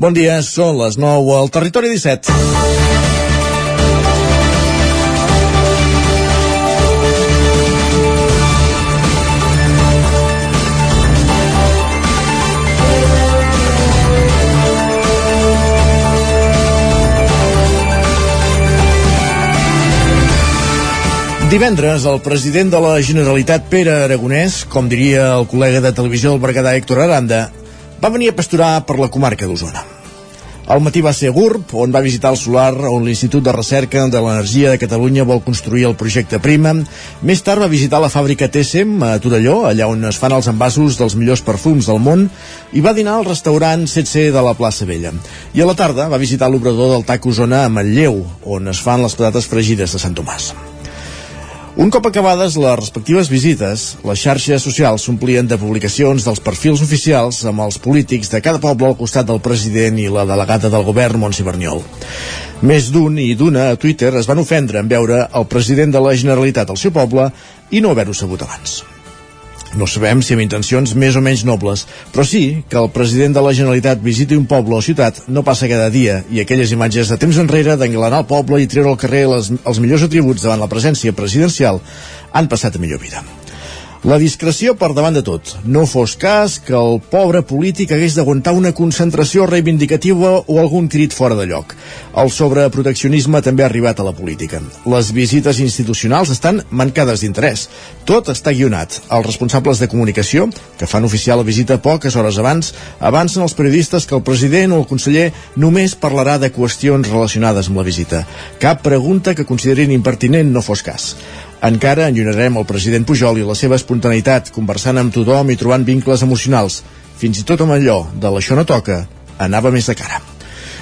Bon dia, són les 9 al Territori 17. Divendres, el president de la Generalitat, Pere Aragonès, com diria el col·lega de televisió del Berguedà, Héctor Aranda, va venir a pasturar per la comarca d'Osona. Al matí va ser a GURB, on va visitar el solar on l'Institut de Recerca de l'Energia de Catalunya vol construir el projecte Prima. Més tard va visitar la fàbrica Tessem a Torelló, allà on es fan els envasos dels millors perfums del món, i va dinar al restaurant CC de la plaça Vella. I a la tarda va visitar l'obrador del TAC Osona a Manlleu, on es fan les patates fregides de Sant Tomàs. Un cop acabades les respectives visites, les xarxes socials s'omplien de publicacions dels perfils oficials amb els polítics de cada poble al costat del president i la delegada del govern, Montse Berniol. Més d'un i d'una a Twitter es van ofendre en veure el president de la Generalitat al seu poble i no haver-ho sabut abans. No sabem si amb intencions més o menys nobles, però sí que el president de la Generalitat visiti un poble o ciutat no passa cada dia i aquelles imatges de temps enrere d'englanar el poble i treure al carrer les, els millors atributs davant la presència presidencial han passat a millor vida. La discreció per davant de tot. No fos cas que el pobre polític hagués d'aguantar una concentració reivindicativa o algun crit fora de lloc. El sobreproteccionisme també ha arribat a la política. Les visites institucionals estan mancades d'interès. Tot està guionat. Els responsables de comunicació, que fan oficial la visita poques hores abans, avancen als periodistes que el president o el conseller només parlarà de qüestions relacionades amb la visita. Cap pregunta que considerin impertinent no fos cas. Encara enllunarem el president Pujol i la seva espontaneïtat, conversant amb tothom i trobant vincles emocionals. Fins i tot amb allò de l'això no toca, anava més de cara.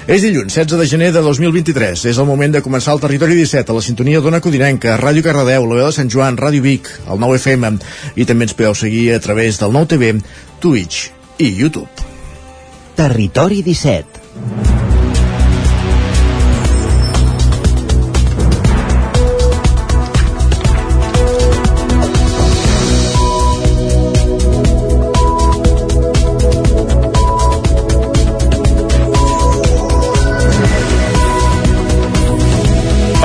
És dilluns, 16 de gener de 2023. És el moment de començar el Territori 17 a la sintonia d'Ona Codinenca, Ràdio Cardedeu, la veu de Sant Joan, Ràdio Vic, el 9 FM i també ens podeu seguir a través del 9 TV, Twitch i YouTube. Territori 17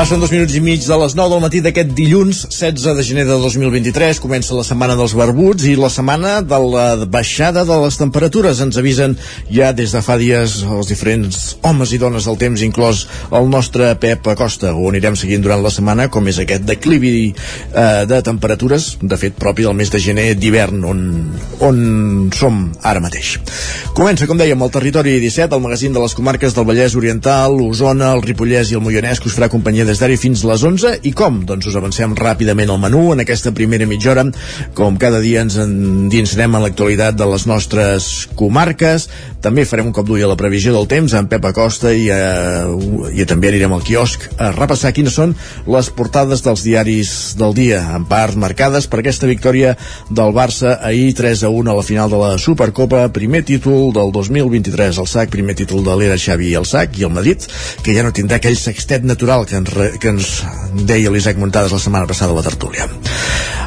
Passen dos minuts i mig de les 9 del matí d'aquest dilluns 16 de gener de 2023. Comença la setmana dels barbuts i la setmana de la baixada de les temperatures. Ens avisen ja des de fa dies els diferents homes i dones del temps, inclòs el nostre Pep Acosta, ho anirem seguint durant la setmana, com és aquest declivi eh, de temperatures, de fet, propi del mes de gener d'hivern, on, on som ara mateix. Comença, com dèiem, el territori 17, el magazín de les comarques del Vallès Oriental, Osona, el Ripollès i el Moianès, que us farà companyia d'ara fins les 11 i com? Doncs us avancem ràpidament al menú en aquesta primera mitja hora. Com cada dia ens endinsarem en l'actualitat de les nostres comarques. També farem un cop d'ull a la previsió del temps amb Pep Acosta i, eh, i també anirem al quiosc a repassar quines són les portades dels diaris del dia en part marcades per aquesta victòria del Barça ahir 3 a 1 a la final de la Supercopa. Primer títol del 2023 al SAC, primer títol de l'era Xavi el SAC. I el Madrid que ja no tindrà aquell sextet natural que ens que ens deia l'Isaac Montades la setmana passada a la tertúlia.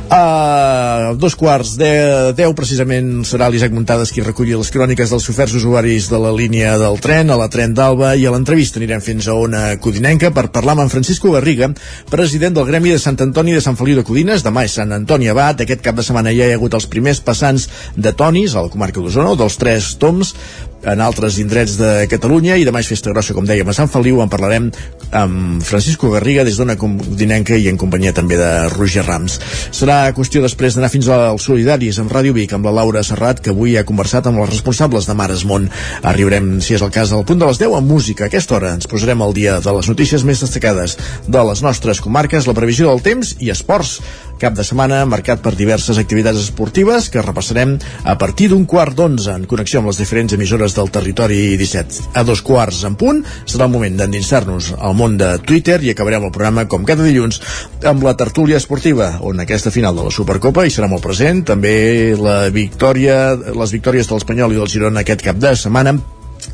A dos quarts de deu precisament serà l'Isaac Montades qui reculli les cròniques dels oferts usuaris de la línia del tren, a la tren d'Alba i a l'entrevista anirem fins a una codinenca per parlar amb en Francisco Garriga, president del Gremi de Sant Antoni de Sant Feliu de Codines, demà és Sant Antoni Abat, aquest cap de setmana ja hi ha hagut els primers passants de tonis a la comarca d'Osona, dels tres toms, en altres indrets de Catalunya i demà és festa grossa, com dèiem, a Sant Feliu en parlarem amb Francisco Garriga des d'una codinenca i en companyia també de Roger Rams. Serà qüestió després d'anar fins als Solidaris amb Ràdio Vic amb la Laura Serrat que avui ha conversat amb els responsables de Mares Món. Arribarem, si és el cas, al punt de les 10 amb música. A aquesta hora ens posarem al dia de les notícies més destacades de les nostres comarques, la previsió del temps i esports cap de setmana marcat per diverses activitats esportives que repassarem a partir d'un quart d'onze en connexió amb les diferents emissores del territori 17. A dos quarts en punt serà el moment d'endinsar-nos al món de Twitter i acabarem el programa com cada dilluns amb la tertúlia esportiva on aquesta final de la Supercopa hi serà molt present també la victòria les victòries de l'Espanyol i del Girona aquest cap de setmana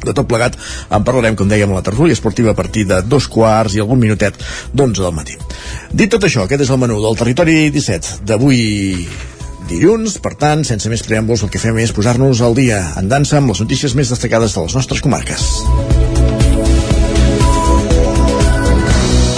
de tot plegat en parlarem, com dèiem, a la tertúlia esportiva a partir de dos quarts i algun minutet d'onze del matí. Dit tot això, aquest és el menú del Territori 17 d'avui dilluns, per tant, sense més preàmbuls, el que fem és posar-nos al dia en dansa amb les notícies més destacades de les nostres comarques.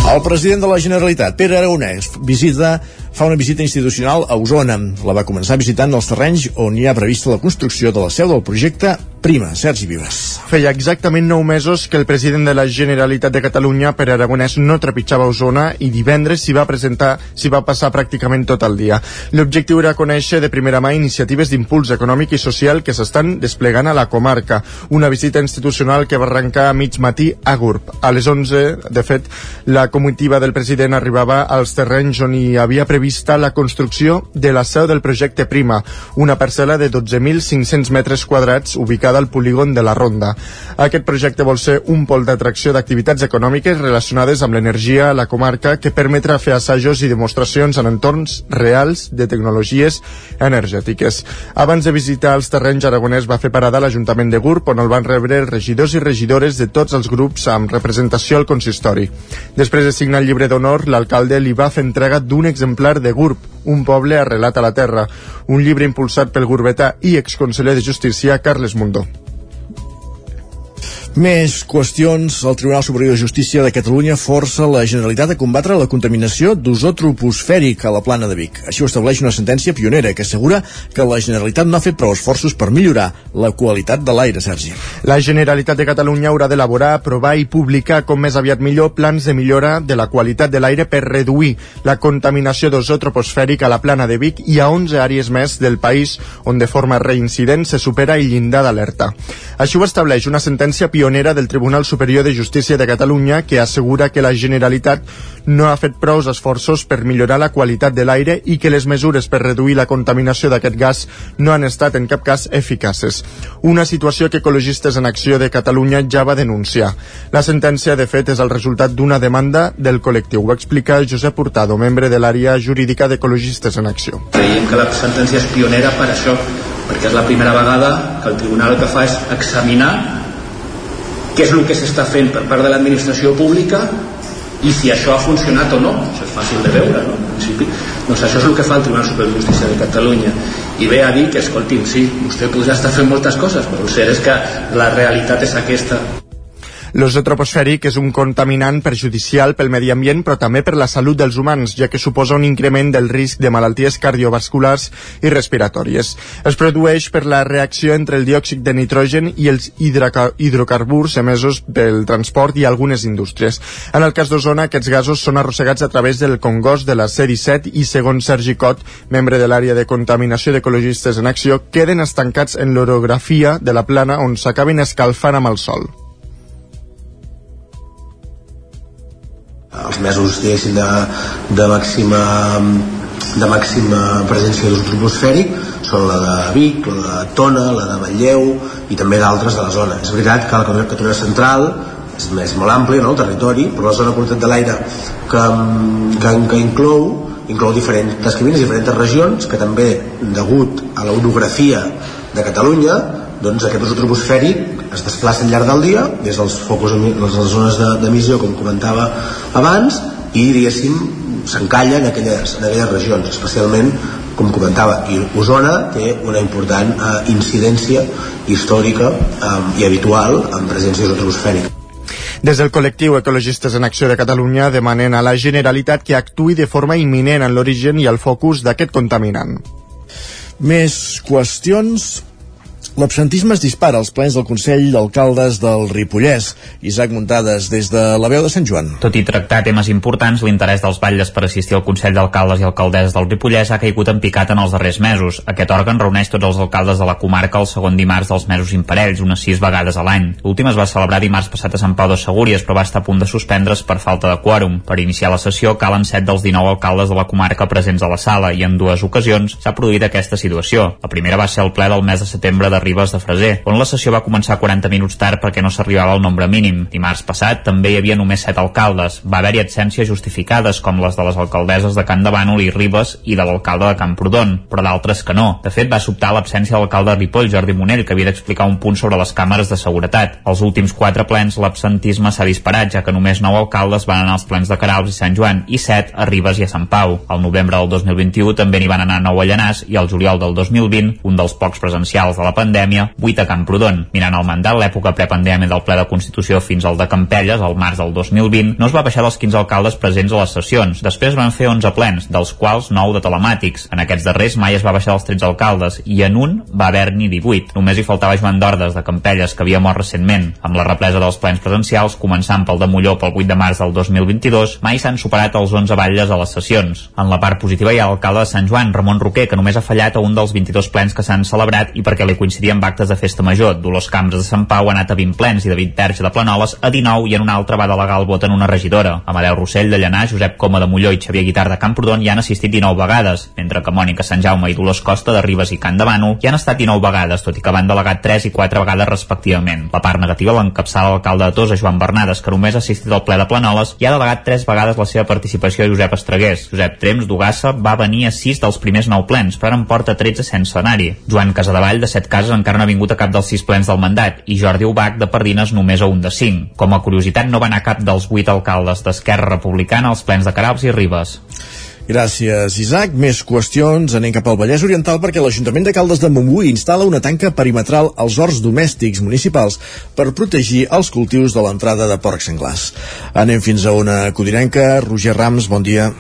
El president de la Generalitat, Pere Aragonès, visita fa una visita institucional a Osona. La va començar visitant els terrenys on hi ha prevista la construcció de la seu del projecte Prima. Sergi Vives. Feia exactament nou mesos que el president de la Generalitat de Catalunya, Pere Aragonès, no trepitjava Osona i divendres s'hi va presentar, s'hi va passar pràcticament tot el dia. L'objectiu era conèixer de primera mà iniciatives d'impuls econòmic i social que s'estan desplegant a la comarca. Una visita institucional que va arrencar a mig matí a Gurb. A les 11, de fet, la comitiva del president arribava als terrenys on hi havia prevista la construcció de la seu del projecte Prima, una parcel·la de 12.500 metres quadrats ubicada al polígon de la Ronda. Aquest projecte vol ser un pol d'atracció d'activitats econòmiques relacionades amb l'energia a la comarca que permetrà fer assajos i demostracions en entorns reals de tecnologies energètiques. Abans de visitar els terrenys, Aragonès va fer parada a l'Ajuntament de Gurb, on el van rebre regidors i regidores de tots els grups amb representació al consistori. Després de signar el llibre d'honor, l'alcalde li va fer entrega d'un exemplar de Gurb, un poble arrelat a la terra, un llibre impulsat pel gurbetà i exconseller de Justícia Carles Mundó. Més qüestions. El Tribunal Superior de Justícia de Catalunya força la Generalitat a combatre la contaminació d'ozó troposfèric a la plana de Vic. Així ho estableix una sentència pionera que assegura que la Generalitat no ha fet prou esforços per millorar la qualitat de l'aire, Sergi. La Generalitat de Catalunya haurà d'elaborar, aprovar i publicar com més aviat millor plans de millora de la qualitat de l'aire per reduir la contaminació d'ozó troposfèric a la plana de Vic i a 11 àrees més del país on de forma reincident se supera el llindar d'alerta. Així ho estableix una sentència pionera pionera del Tribunal Superior de Justícia de Catalunya que assegura que la Generalitat no ha fet prous esforços per millorar la qualitat de l'aire i que les mesures per reduir la contaminació d'aquest gas no han estat en cap cas eficaces. Una situació que Ecologistes en Acció de Catalunya ja va denunciar. La sentència, de fet, és el resultat d'una demanda del col·lectiu. Ho explica Josep Hurtado, membre de l'àrea jurídica d'Ecologistes en Acció. Creiem que la sentència és pionera per això, perquè és la primera vegada que el tribunal que fa és examinar què és el que s'està fent per part de l'administració pública i si això ha funcionat o no. Això és fàcil de veure no? en principi. Doncs això és el que fa el Tribunal Superior de Justícia de Catalunya. I ve a dir que escolti'm, sí, vostè podrà estar fent moltes coses però el cert és que la realitat és aquesta L'ozó troposfèric és un contaminant perjudicial pel medi ambient però també per la salut dels humans, ja que suposa un increment del risc de malalties cardiovasculars i respiratòries. Es produeix per la reacció entre el diòxid de nitrogen i els hidrocarburs emesos pel transport i algunes indústries. En el cas d'Osona, aquests gasos són arrossegats a través del congost de la C-17 i, segons Sergi Cot, membre de l'àrea de contaminació d'ecologistes en acció, queden estancats en l'orografia de la plana on s'acaben escalfant amb el sol. Els mesos diguéssim de, de màxima de màxima presència d'ús troposfèric són la de Vic, la de Tona, la de Manlleu i també d'altres de la zona. És veritat que la Catalunya Central és, és molt àmplia, no, el territori, però la zona de qualitat de l'aire que, que, que inclou inclou diferents, descrivint diferents regions que també, degut a l'orografia de Catalunya, doncs aquest ús troposfèric es desplaça al llarg del dia des dels focus, les zones d'emissió com comentava abans i diguéssim s'encalla en, aquelles, en aquelles regions especialment com comentava i Osona té una important eh, incidència històrica eh, i habitual en presència troposfèrica des del col·lectiu Ecologistes en Acció de Catalunya demanen a la Generalitat que actui de forma imminent en l'origen i el focus d'aquest contaminant. Més qüestions L'absentisme es dispara als plens del Consell d'Alcaldes del Ripollès. Isaac Muntades, des de la veu de Sant Joan. Tot i tractar temes importants, l'interès dels batlles per assistir al Consell d'Alcaldes i Alcaldesses del Ripollès ha caigut en picat en els darrers mesos. Aquest òrgan reuneix tots els alcaldes de la comarca el segon dimarts dels mesos imparells, unes sis vegades a l'any. L'últim es va celebrar dimarts passat a Sant Pau de Segúries, però va estar a punt de suspendre's per falta de quòrum. Per iniciar la sessió calen set dels 19 alcaldes de la comarca presents a la sala i en dues ocasions s'ha produït aquesta situació. La primera va ser el ple del mes de setembre de Ribes de Freser, on la sessió va començar 40 minuts tard perquè no s'arribava al nombre mínim. Dimarts passat també hi havia només 7 alcaldes. Va haver-hi absències justificades, com les de les alcaldesses de Can de Bànol i Ribes i de l'alcalde de Camprodon, però d'altres que no. De fet, va sobtar l'absència de l'alcalde de Ripoll, Jordi Monell, que havia d'explicar un punt sobre les càmeres de seguretat. Els últims quatre plens l'absentisme s'ha disparat, ja que només 9 alcaldes van anar als plens de Carals i Sant Joan i 7 a Ribes i a Sant Pau. Al novembre del 2021 també n'hi van anar 9 a Llanàs i al juliol del 2020, un dels pocs presencials de la pandèmia, 8 a Camprodon. Mirant el mandat, l'època prepandèmia del ple de Constitució fins al de Campelles, al març del 2020, no es va baixar dels 15 alcaldes presents a les sessions. Després van fer 11 plens, dels quals 9 de telemàtics. En aquests darrers mai es va baixar dels 13 alcaldes i en un va haver-n'hi 18. Només hi faltava Joan Dordes, de Campelles, que havia mort recentment. Amb la represa dels plens presencials, començant pel de Molló pel 8 de març del 2022, mai s'han superat els 11 batlles a les sessions. En la part positiva hi ha l'alcalde de Sant Joan, Ramon Roquer, que només ha fallat a un dels 22 plens que s'han celebrat i perquè li coincidia amb actes de festa major. Dolors Cambres de Sant Pau ha anat a 20 plens i David Terge de Planoles a 19 i en un altre va delegar el vot en una regidora. Amadeu Rossell de Llanà, Josep Coma de Molló i Xavier Guitar de Camprodon hi han assistit 19 vegades, mentre que Mònica Sant Jaume i Dolors Costa de Ribes i Can de Bànol hi han estat 19 vegades, tot i que van delegar 3 i 4 vegades respectivament. La part negativa l'encapçala l'alcalde de Tosa, Joan Bernades, que només ha assistit al ple de Planoles i ha delegat 3 vegades la seva participació a Josep Estregués. Josep Trems d'Ugassa va venir a 6 dels primers 9 plens, però en porta 13 sense anar-hi. Joan Casadevall, de 7 cases, encara no ha vingut a cap dels 6 plens del mandat, i Jordi Ubach, de Pardines, només a un de 5. Com a curiositat, no va anar cap dels 8 alcaldes d'Esquerra Republicana als plens de Carabs i Ribes. Gràcies, Isaac. Més qüestions. Anem cap al Vallès Oriental perquè l'Ajuntament de Caldes de Montbui instal·la una tanca perimetral als horts domèstics municipals per protegir els cultius de l'entrada de porcs senglars. Anem fins a una codinenca. Roger Rams, bon dia.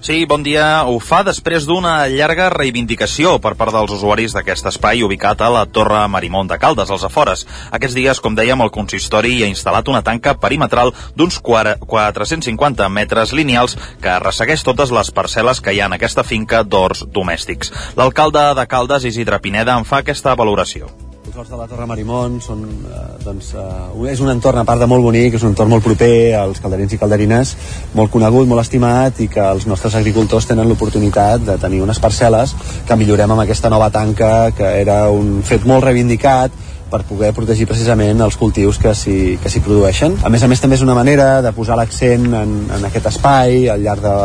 Sí, bon dia. Ho fa després d'una llarga reivindicació per part dels usuaris d'aquest espai ubicat a la Torre Marimont de Caldes, als afores. Aquests dies, com dèiem, el consistori ha instal·lat una tanca perimetral d'uns 450 metres lineals que ressegueix totes les parcel·les que hi ha en aquesta finca d'horts domèstics. L'alcalde de Caldes, Isidre Pineda, en fa aquesta valoració. Horts de la Torre Marimont són, eh, doncs, eh, és un entorn, a part de molt bonic, és un entorn molt proper als calderins i calderines, molt conegut, molt estimat i que els nostres agricultors tenen l'oportunitat de tenir unes parcel·les que millorem amb aquesta nova tanca, que era un fet molt reivindicat, per poder protegir precisament els cultius que s'hi produeixen. A més a més també és una manera de posar l'accent en, en aquest espai, al llarg de,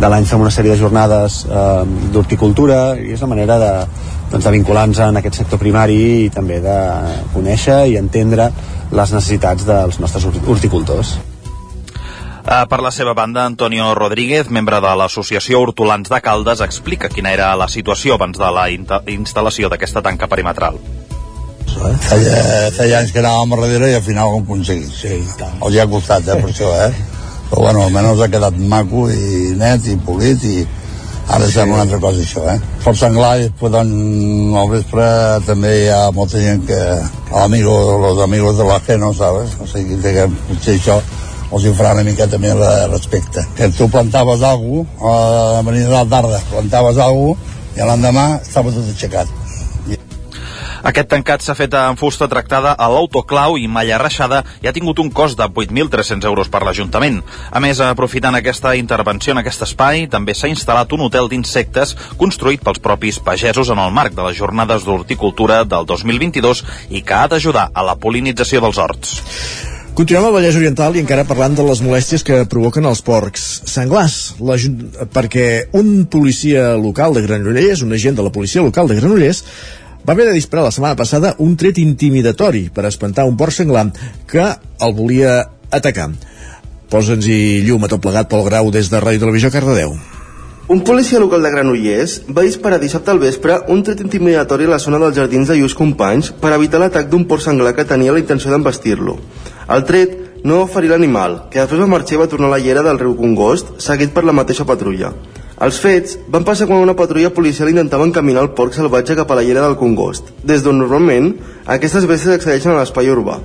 de l'any fem una sèrie de jornades eh, d'horticultura i és una manera de, doncs, de vincular-nos en aquest sector primari i també de conèixer i entendre les necessitats dels nostres horticultors. Uh, per la seva banda, Antonio Rodríguez, membre de l'Associació Hortolans de Caldes, explica quina era la situació abans de la instal·lació d'aquesta tanca perimetral. Feia, feia anys que anàvem a darrere i al final ho hem aconseguit. Sí, tant. Els hi ha costat, eh, per això, eh? Però bueno, almenys ha quedat maco i net i polit i ara sí. sembla una altra cosa això, eh? Pel senglar i després doncs, al vespre també hi ha molta gent que amigo, los amigos de la no ¿sabes? O sigui, que potser això els hi farà una miqueta més de respecte. Que tu plantaves alguna cosa, a venir de la tarda, plantaves alguna cosa, i l'endemà estava tot aixecat aquest tancat s'ha fet en fusta tractada a l'autoclau i malla reixada i ha tingut un cost de 8.300 euros per l'Ajuntament. A més, aprofitant aquesta intervenció en aquest espai, també s'ha instal·lat un hotel d'insectes construït pels propis pagesos en el marc de les jornades d'horticultura del 2022 i que ha d'ajudar a la polinització dels horts. Continuem al Vallès Oriental i encara parlant de les molèsties que provoquen els porcs senglars, perquè un policia local de Granollers, un agent de la policia local de Granollers, va haver de disparar la setmana passada un tret intimidatori per espantar un porc senglar que el volia atacar. Posa'ns-hi llum a tot plegat pel grau des de Ràdio Televisió Cardedeu. Un policia local de Granollers va disparar dissabte al vespre un tret intimidatori a la zona dels jardins de Lluís Companys per evitar l'atac d'un porc senglar que tenia la intenció d'embestir-lo. El tret no va ferir l'animal, que després va marxar i va tornar a la llera del riu Congost, seguit per la mateixa patrulla. Els fets van passar quan una patrulla policial intentava encaminar el porc salvatge cap a la llera del Congost, des d'on normalment aquestes bèsties accedeixen a l'espai urbà.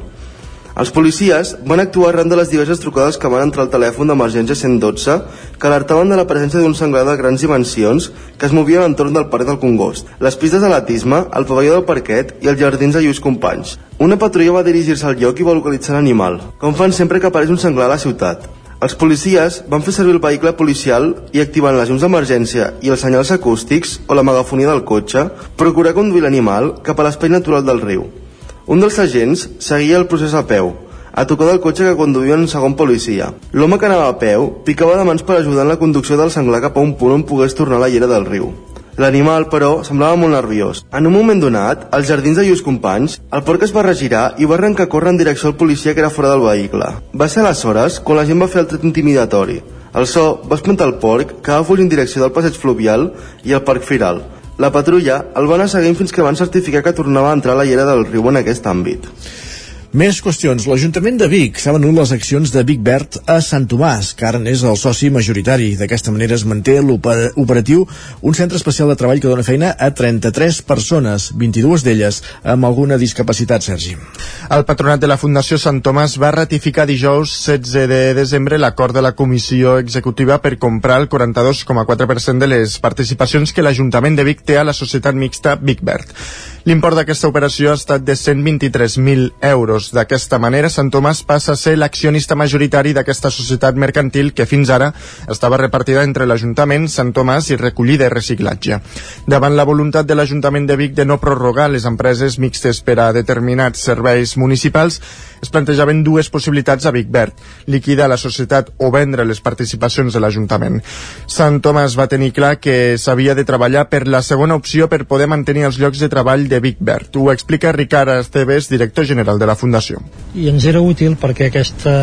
Els policies van actuar arran de les diverses trucades que van entrar al telèfon d'emergència 112 que alertaven de la presència d'un senglar de grans dimensions que es movia a l'entorn del parc del Congost, les pistes d'atletisme, el pavelló del parquet i els jardins de Lluís Companys. Una patrulla va dirigir-se al lloc i va localitzar l'animal, com fan sempre que apareix un senglar a la ciutat. Els policies van fer servir el vehicle policial i activant les llums d'emergència i els senyals acústics o la megafonia del cotxe, procurar conduir l'animal cap a l'espai natural del riu. Un dels agents seguia el procés a peu, a tocar del cotxe que conduïa un segon policia. L'home que anava a peu picava de mans per ajudar en la conducció del senglar cap a un punt on pogués tornar a la llera del riu. L'animal, però, semblava molt nerviós. En un moment donat, als jardins de lluís companys, el porc es va regirar i va arrencar a córrer en direcció al policia que era fora del vehicle. Va ser aleshores quan la gent va fer el tret intimidatori. El so va espantar el porc, que va fugir en direcció del passeig fluvial i el parc firal. La patrulla el va anar seguint fins que van certificar que tornava a entrar a la llera del riu en aquest àmbit. Més qüestions. L'Ajuntament de Vic s'ha venut les accions de Vic Verd a Sant Tomàs, que ara n'és el soci majoritari. D'aquesta manera es manté l'operatiu un centre especial de treball que dona feina a 33 persones, 22 d'elles amb alguna discapacitat, Sergi. El patronat de la Fundació Sant Tomàs va ratificar dijous 16 de desembre l'acord de la comissió executiva per comprar el 42,4% de les participacions que l'Ajuntament de Vic té a la societat mixta Vic Verd. L'import d'aquesta operació ha estat de 123.000 euros. D'aquesta manera, Sant Tomàs passa a ser l'accionista majoritari d'aquesta societat mercantil que fins ara estava repartida entre l'Ajuntament, Sant Tomàs i Recollida i Reciclatge. Davant la voluntat de l'Ajuntament de Vic de no prorrogar les empreses mixtes per a determinats serveis municipals, es plantejaven dues possibilitats a Vic Verd, liquidar la societat o vendre les participacions de l'Ajuntament. Sant Tomàs va tenir clar que s'havia de treballar per la segona opció per poder mantenir els llocs de treball de Vic Verd. Ho explica Ricard Esteves, director general de la Fundació. I ens era útil perquè aquesta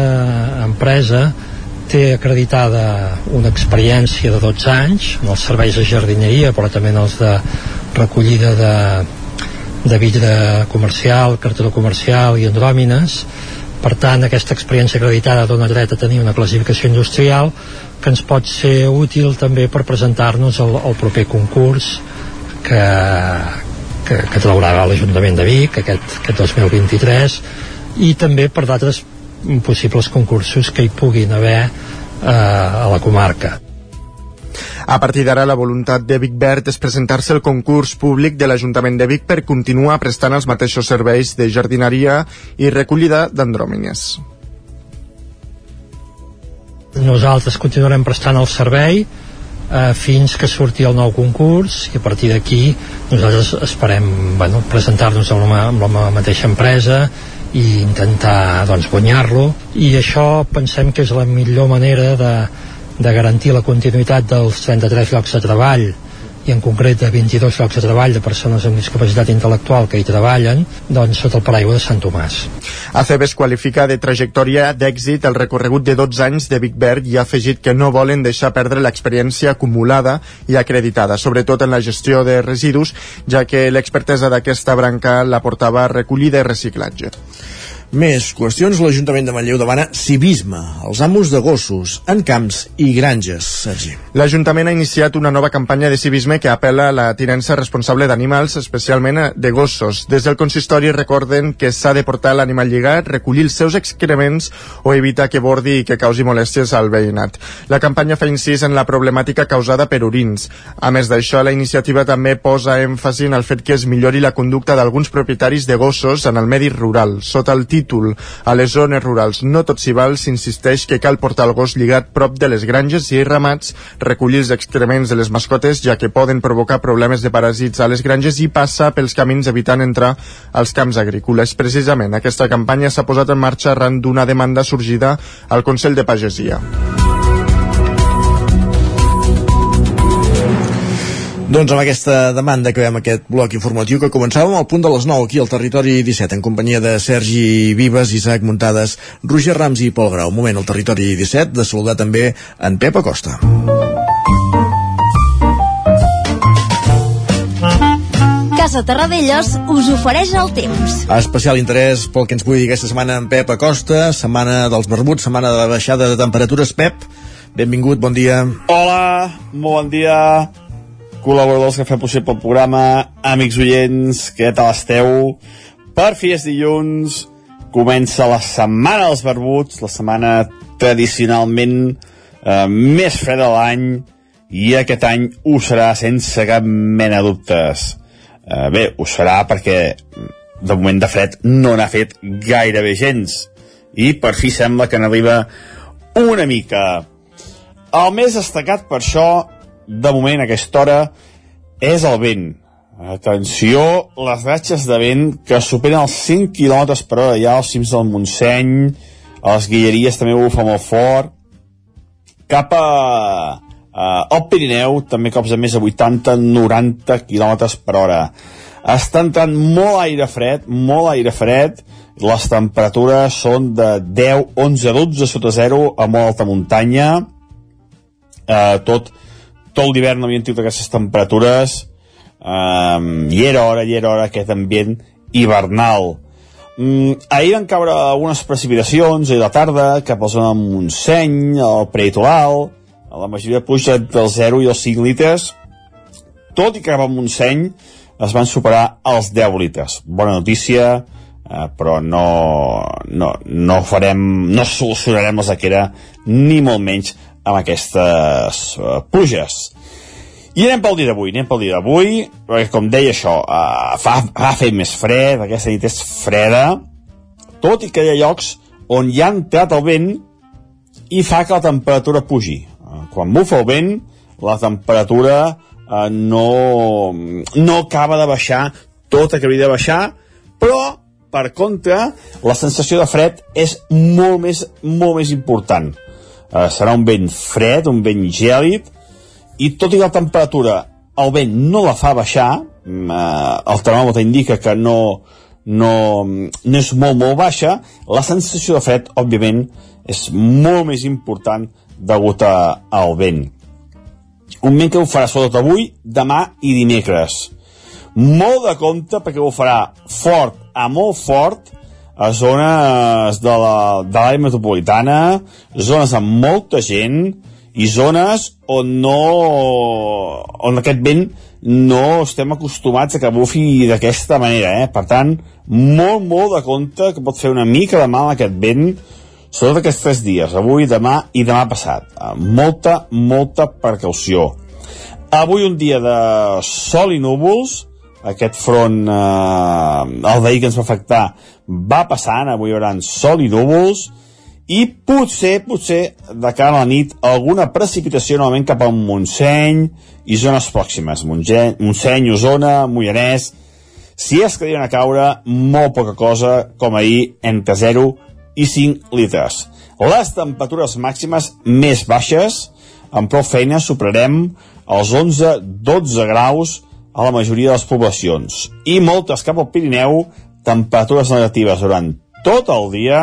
empresa té acreditada una experiència de 12 anys en els serveis de jardineria però també en els de recollida de, de vidre comercial, cartó comercial i andròmines per tant aquesta experiència acreditada dona dret a tenir una classificació industrial que ens pot ser útil també per presentar-nos al, al proper concurs que, que, que traurà l'Ajuntament de Vic aquest, aquest 2023 i també per d'altres possibles concursos que hi puguin haver eh, a la comarca. A partir d'ara, la voluntat de Vic Verd és presentar-se al concurs públic de l'Ajuntament de Vic per continuar prestant els mateixos serveis de jardineria i recollida d'andròmines. Nosaltres continuarem prestant el servei eh, fins que surti el nou concurs i a partir d'aquí nosaltres esperem bueno, presentar-nos amb, amb la mateixa empresa i intentar doncs, guanyar-lo i això pensem que és la millor manera de, de garantir la continuïtat dels 33 llocs de treball i en concret de 22 llocs de treball de persones amb discapacitat intel·lectual que hi treballen, doncs sota el paraigua de Sant Tomàs. ACEBES qualifica de trajectòria d'èxit el recorregut de 12 anys de Vic Verd i ha afegit que no volen deixar perdre l'experiència acumulada i acreditada, sobretot en la gestió de residus, ja que l'expertesa d'aquesta branca la portava recollida i reciclatge. Més qüestions. L'Ajuntament de Manlleu demana civisme als amos de gossos en camps i granges, Sergi. L'Ajuntament ha iniciat una nova campanya de civisme que apela a la tinença responsable d'animals, especialment de gossos. Des del consistori recorden que s'ha de portar l'animal lligat, recollir els seus excrements o evitar que bordi i que causi molèsties al veïnat. La campanya fa incís en la problemàtica causada per orins. A més d'això, la iniciativa també posa èmfasi en el fet que es millori la conducta d'alguns propietaris de gossos en el medi rural, sota el títol a les zones rurals no tot s'hi val s'insisteix que cal portar el gos lligat prop de les granges i ramats, recollir els excrements de les mascotes ja que poden provocar problemes de paràsits a les granges i passar pels camins evitant entrar als camps agrícoles. Precisament aquesta campanya s'ha posat en marxa arran d'una demanda sorgida al Consell de Pagesia. Doncs amb aquesta demanda que veiem aquest bloc informatiu que començàvem al punt de les 9 aquí al territori 17 en companyia de Sergi Vives, Isaac Muntades, Roger Rams i Pol Grau. Un moment al territori 17 de saludar també en Pep Acosta. Casa Terradellos us ofereix el temps. Especial interès pel que ens pugui dir aquesta setmana en Pep Acosta, setmana dels barbuts, setmana de baixada de temperatures. Pep, benvingut, bon dia. Hola, molt bon dia col·laboradors que fem possible el programa, amics oients, què tal esteu? Per fi és dilluns, comença la setmana dels barbuts, la setmana tradicionalment eh, més freda de l'any, i aquest any ho serà sense cap mena de dubtes. Eh, bé, ho serà perquè de moment de fred no n'ha fet gairebé gens, i per fi sembla que n'arriba una mica. El més destacat per això, de moment a aquesta hora, és el vent. Atenció, les ratxes de vent que superen els 100 km per hora ja als cims del Montseny, a les Guilleries també bufa molt fort, cap a, a al Pirineu també cops de més a 80-90 km per hora. Està entrant molt aire fred, molt aire fred, les temperatures són de 10, 11, 12 sota 0 a molt alta muntanya, eh, tot, tot l'hivern havien tingut aquestes temperatures, um, i era hora, i era hora aquest ambient hivernal. Mm, ahir van caure algunes precipitacions a la tarda cap a la zona de Montseny, al Preitoral, a la majoria de pluja entre els 0 i els 5 litres, tot i que cap a Montseny es van superar els 10 litres. Bona notícia, eh, però no, no, no farem, no solucionarem la sequera ni molt menys amb aquestes eh, pluges. I anem pel dia d'avui, anem pel dia d'avui, perquè com deia això, uh, fa, fa fer més fred, aquesta nit és freda, tot i que hi ha llocs on hi ha entrat el vent i fa que la temperatura pugi. Uh, quan bufa el vent, la temperatura uh, no, no acaba de baixar tot el que hauria de baixar, però, per contra, la sensació de fred és molt més, molt més important. Uh, serà un vent fred, un vent gèlid, i tot i la temperatura el vent no la fa baixar. Mm, eh, el termòmetre indica que no, no, no és molt molt baixa. La sensació de fred òbviament és molt més important degut a, al vent. Un vent que ho farà sobretot avui demà i dimecres. Molt de compte perquè ho farà fort a molt fort a zones de l'àrea metropolitana, zones amb molta gent, i zones on no on aquest vent no estem acostumats a que bufi d'aquesta manera, eh? Per tant, molt, molt de compte que pot fer una mica de mal aquest vent, sobretot aquests tres dies, avui, demà i demà passat. Molta, molta precaució. Avui un dia de sol i núvols, aquest front, eh, el d'ahir que ens va afectar, va passant, avui hi haurà sol i núvols, i potser, potser, de cara a la nit, alguna precipitació novament cap a Montseny i zones pròximes, Montseny, Osona, Mollanès, si és que diuen a caure, molt poca cosa, com ahir, entre 0 i 5 litres. Les temperatures màximes més baixes, amb prou feina superarem els 11-12 graus a la majoria de les poblacions. I moltes cap al Pirineu, temperatures negatives durant tot el dia,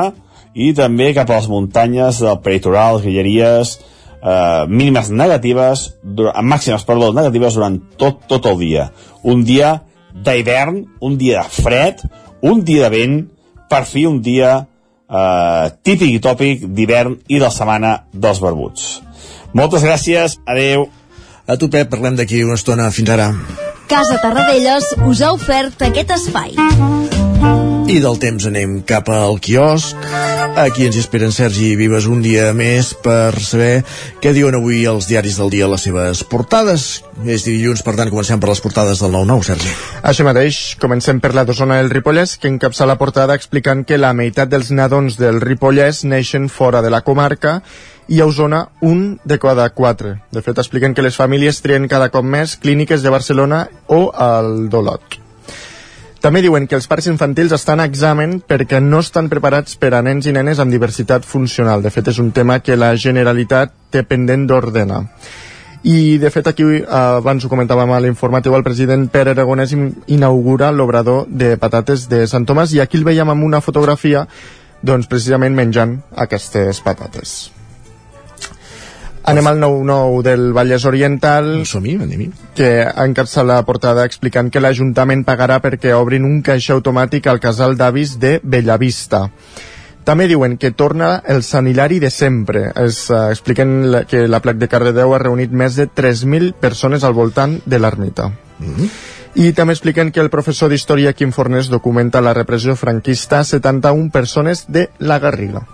i també cap a les muntanyes del peritoral, Guilleries, eh, mínimes negatives, màximes, perdó, negatives durant tot, tot el dia. Un dia d'hivern, un dia de fred, un dia de vent, per fi un dia eh, típic i tòpic d'hivern i de la setmana dels barbuts. Moltes gràcies, adeu. A tu, Pep, parlem d'aquí una estona. Fins ara. Casa Tarradellas us ha ofert aquest espai. I del temps anem cap al quiosc. Aquí ens esperen Sergi Vives un dia més per saber què diuen avui els diaris del dia a les seves portades. És dilluns, per tant, comencem per les portades del 9-9, Sergi. Això mateix, comencem per la zona del Ripollès, que encapça la portada explicant que la meitat dels nadons del Ripollès neixen fora de la comarca i a Osona un de cada quatre. De fet, expliquen que les famílies trien cada cop més clíniques de Barcelona o al Dolot. També diuen que els parcs infantils estan a examen perquè no estan preparats per a nens i nenes amb diversitat funcional. De fet, és un tema que la Generalitat té pendent d'ordenar. I, de fet, aquí, eh, abans ho comentàvem a l'informatiu, el president Pere Aragonès inaugura l'obrador de patates de Sant Tomàs i aquí el veiem amb una fotografia doncs, precisament menjant aquestes patates. Anem al 9-9 del Vallès Oriental. anem -hi. Que encapça la portada explicant que l'Ajuntament pagarà perquè obrin un caixer automàtic al casal d'avis de Bellavista. També diuen que torna el Sant Hilari de sempre. Es, uh, expliquen la, que la Plac de Cardedeu ha reunit més de 3.000 persones al voltant de l'ermita. Mm -hmm. I també expliquen que el professor d'Història Quim Fornés documenta la repressió franquista a 71 persones de la Garriga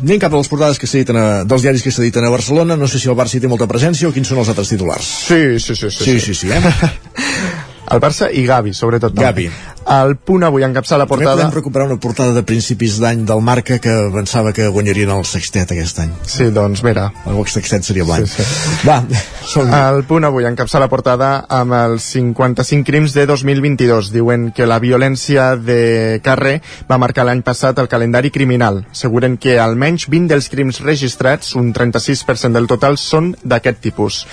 anem cap a les portades que s'editen dels diaris que s'editen a Barcelona. No sé si el Barça hi té molta presència o quins són els altres titulars. Sí, sí, sí sí, sí, sí, sí, eh? el Barça i Gavi, sobretot Gavi. El punt avui encapçala la També portada... podem recuperar una portada de principis d'any del Marca que pensava que guanyarien el sextet aquest any. Sí, doncs mira. El sextet seria blanc. Sí, sí. Va, som El punt avui encapçala la portada amb els 55 crims de 2022. Diuen que la violència de carrer va marcar l'any passat el calendari criminal. Asseguren que almenys 20 dels crims registrats, un 36% del total, són d'aquest tipus.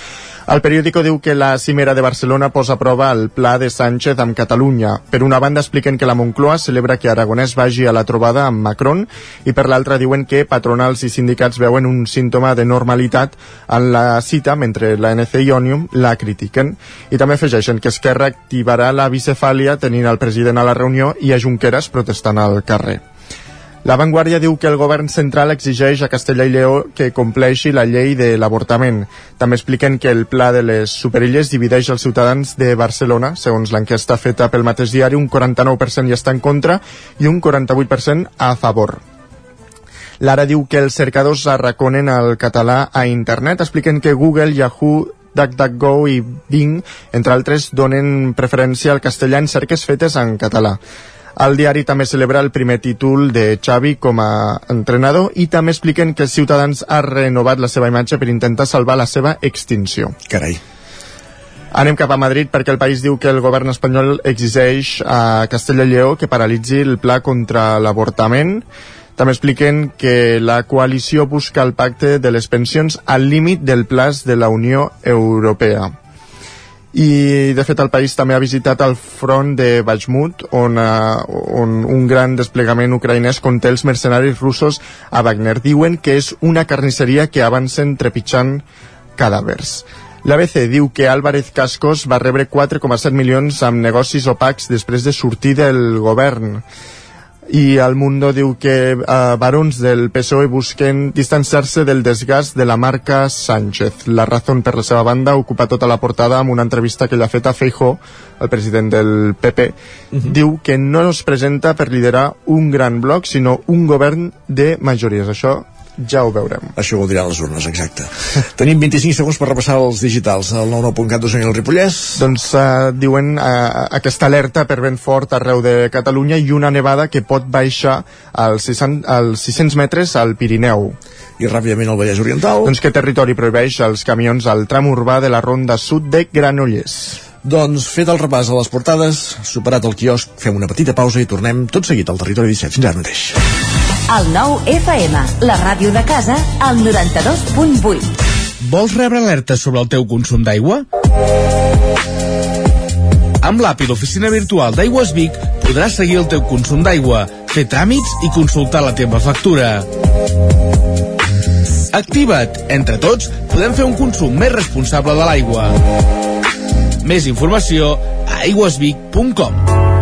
El periòdico diu que la cimera de Barcelona posa a prova el pla de Sánchez amb Catalunya. Per una banda expliquen que la Moncloa celebra que Aragonès vagi a la trobada amb Macron i per l'altra diuen que patronals i sindicats veuen un símptoma de normalitat en la cita mentre la NC i Ònium la critiquen. I també afegeixen que Esquerra activarà la bicefàlia tenint el president a la reunió i a Junqueras protestant al carrer. La Vanguardia diu que el govern central exigeix a Castella i Lleó que compleixi la llei de l'avortament. També expliquen que el pla de les superilles divideix els ciutadans de Barcelona. Segons l'enquesta feta pel mateix diari, un 49% hi està en contra i un 48% a favor. L'ara diu que els cercadors arraconen el català a internet. Expliquen que Google, Yahoo, DuckDuckGo i Bing, entre altres, donen preferència al castellà en cerques fetes en català. El diari també celebra el primer títol de Xavi com a entrenador i també expliquen que Ciutadans ha renovat la seva imatge per intentar salvar la seva extinció. Carai. Anem cap a Madrid perquè el país diu que el govern espanyol exigeix a Castella i Lleó que paralitzi el pla contra l'avortament. També expliquen que la coalició busca el pacte de les pensions al límit del plaç de la Unió Europea i de fet el país també ha visitat el front de Bajmut on, uh, on un gran desplegament ucraïnès conté els mercenaris russos a Wagner. Diuen que és una carnisseria que avancen trepitjant cadàvers. L'ABC diu que Álvarez Cascos va rebre 4,7 milions amb negocis opacs després de sortir del govern i el Mundo diu que eh, barons del PSOE busquen distanciar-se del desgast de la marca Sánchez. La Razón, per la seva banda, ocupa tota la portada amb una entrevista que ella ha fet a Feijó, el president del PP. Uh -huh. Diu que no es presenta per liderar un gran bloc, sinó un govern de majories. Això ja ho veurem. Això ho diran les urnes, exacte. Tenim 25 segons per repassar els digitals. El 99.cat d'Osona i el Ripollès. Doncs uh, diuen uh, aquesta alerta per vent fort arreu de Catalunya i una nevada que pot baixar als 600, als 600 metres al Pirineu. I ràpidament al Vallès Oriental. Doncs que territori prohibeix els camions al tram urbà de la ronda sud de Granollers. Doncs fet el repàs a les portades, superat el quiosc, fem una petita pausa i tornem tot seguit al Territori 17. Fins ara mateix. El nou FM, la ràdio de casa, al 92.8. Vols rebre alertes sobre el teu consum d'aigua? Amb l'app l'oficina virtual d'Aigües Vic podràs seguir el teu consum d'aigua, fer tràmits i consultar la teva factura. Activa't! Entre tots podem fer un consum més responsable de l'aigua. Més informació a aigüesvic.com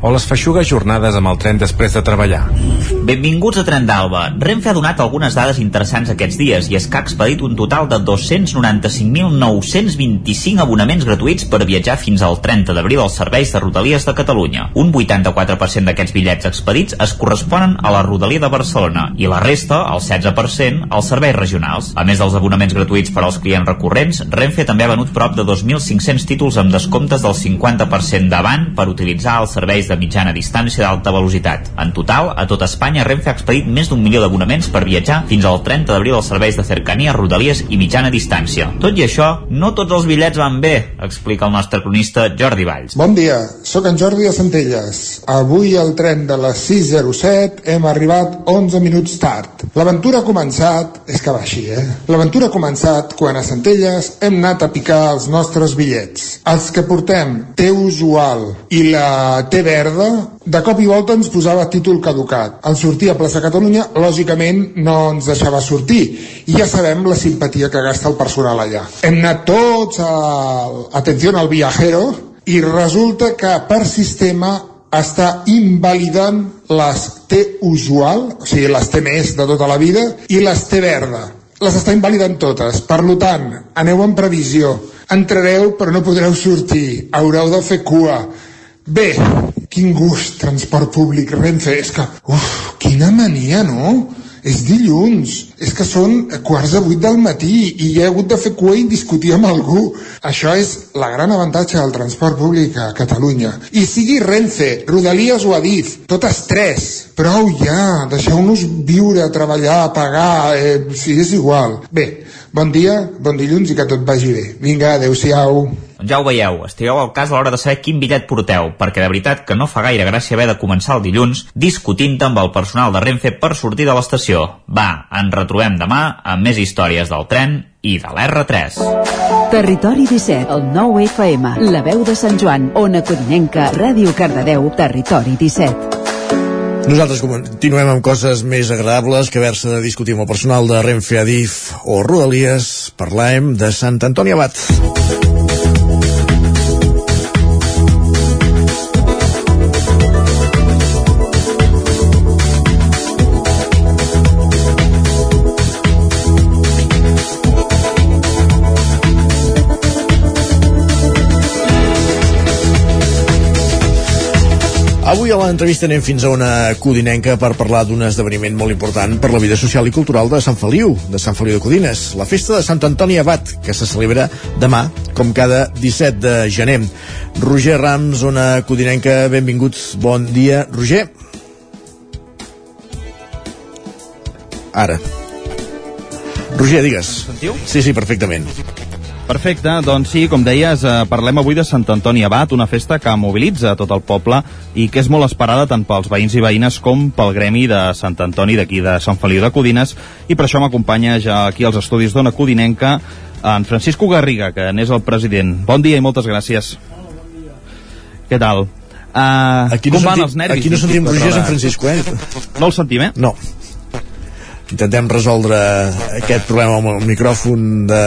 o les feixugues jornades amb el tren després de treballar. Benvinguts a Tren d'Alba. Renfe ha donat algunes dades interessants aquests dies i és que ha expedit un total de 295.925 abonaments gratuïts per viatjar fins al 30 d'abril als serveis de Rodalies de Catalunya. Un 84% d'aquests bitllets expedits es corresponen a la Rodalia de Barcelona i la resta, el 16%, als serveis regionals. A més dels abonaments gratuïts per als clients recurrents, Renfe també ha venut prop de 2.500 títols amb descomptes del 50% davant per utilitzar els serveis de mitjana distància d'alta velocitat. En total, a tot Espanya, Renfe ha expedit més d'un milió d'abonaments per viatjar fins al 30 d'abril als serveis de cercania, rodalies i mitjana distància. Tot i això, no tots els bitllets van bé, explica el nostre cronista Jordi Valls. Bon dia, sóc en Jordi de Centelles. Avui al tren de les 6.07 hem arribat 11 minuts tard. L'aventura ha començat, és que va així, eh? L'aventura ha començat quan a Centelles hem anat a picar els nostres bitllets. Els que portem T usual i la T verda, de cop i volta ens posava títol caducat. Al sortir a plaça Catalunya, lògicament no ens deixava sortir. I ja sabem la simpatia que gasta el personal allà. Hem anat tots a atenció al viajero i resulta que per sistema està invalidant les T usual, o sigui, les T més de tota la vida, i les T verda. Les està invalidant totes. Per tant, aneu en previsió. Entrareu però no podreu sortir. Haureu de fer cua. Bé, quin gust, transport públic, Renfe. És que, uf, quina mania, no? És dilluns, és que són quarts de vuit del matí i he hagut de fer cua i discutir amb algú. Això és la gran avantatge del transport públic a Catalunya. I sigui Renfe, Rodalies o Adif, totes tres. Prou ja, deixeu-nos viure, treballar, pagar, eh, sí, és igual. Bé, bon dia, bon dilluns i que tot vagi bé. Vinga, adeu-siau. Ja ho veieu, estigueu al cas a l'hora de saber quin bitllet porteu, perquè de veritat que no fa gaire gràcia haver de començar el dilluns discutint amb el personal de Renfe per sortir de l'estació. Va, ens retrobem demà amb més històries del tren i de l'R3. Territori 17, el 9 FM, la veu de Sant Joan, Ona Codinenca, Ràdio Cardedeu, Territori 17. Nosaltres continuem amb coses més agradables que haver-se de discutir amb el personal de Renfe Adif o Rodalies. Parlem de Sant Antoni Abat. Avui a l'entrevista anem fins a una codinenca per parlar d'un esdeveniment molt important per la vida social i cultural de Sant Feliu, de Sant Feliu de Codines, la festa de Sant Antoni Abat, que se celebra demà, com cada 17 de gener. Roger Rams, una codinenca, benvinguts, bon dia. Roger? Ara. Roger, digues. Sentiu? Sí, sí, perfectament. Perfecte, doncs sí, com deies, eh, parlem avui de Sant Antoni Abat, una festa que mobilitza tot el poble i que és molt esperada tant pels veïns i veïnes com pel gremi de Sant Antoni d'aquí de Sant Feliu de Codines i per això m'acompanya ja aquí als estudis d'Ona Codinenca en Francisco Garriga, que n'és el president. Bon dia i moltes gràcies. Què tal? Uh, Aquí no com van sentim- els nervis? aquí no sentim Roger. Sant Francisco, eh? No el sentim, eh? No. Intentem resoldre aquest problema amb el micròfon de,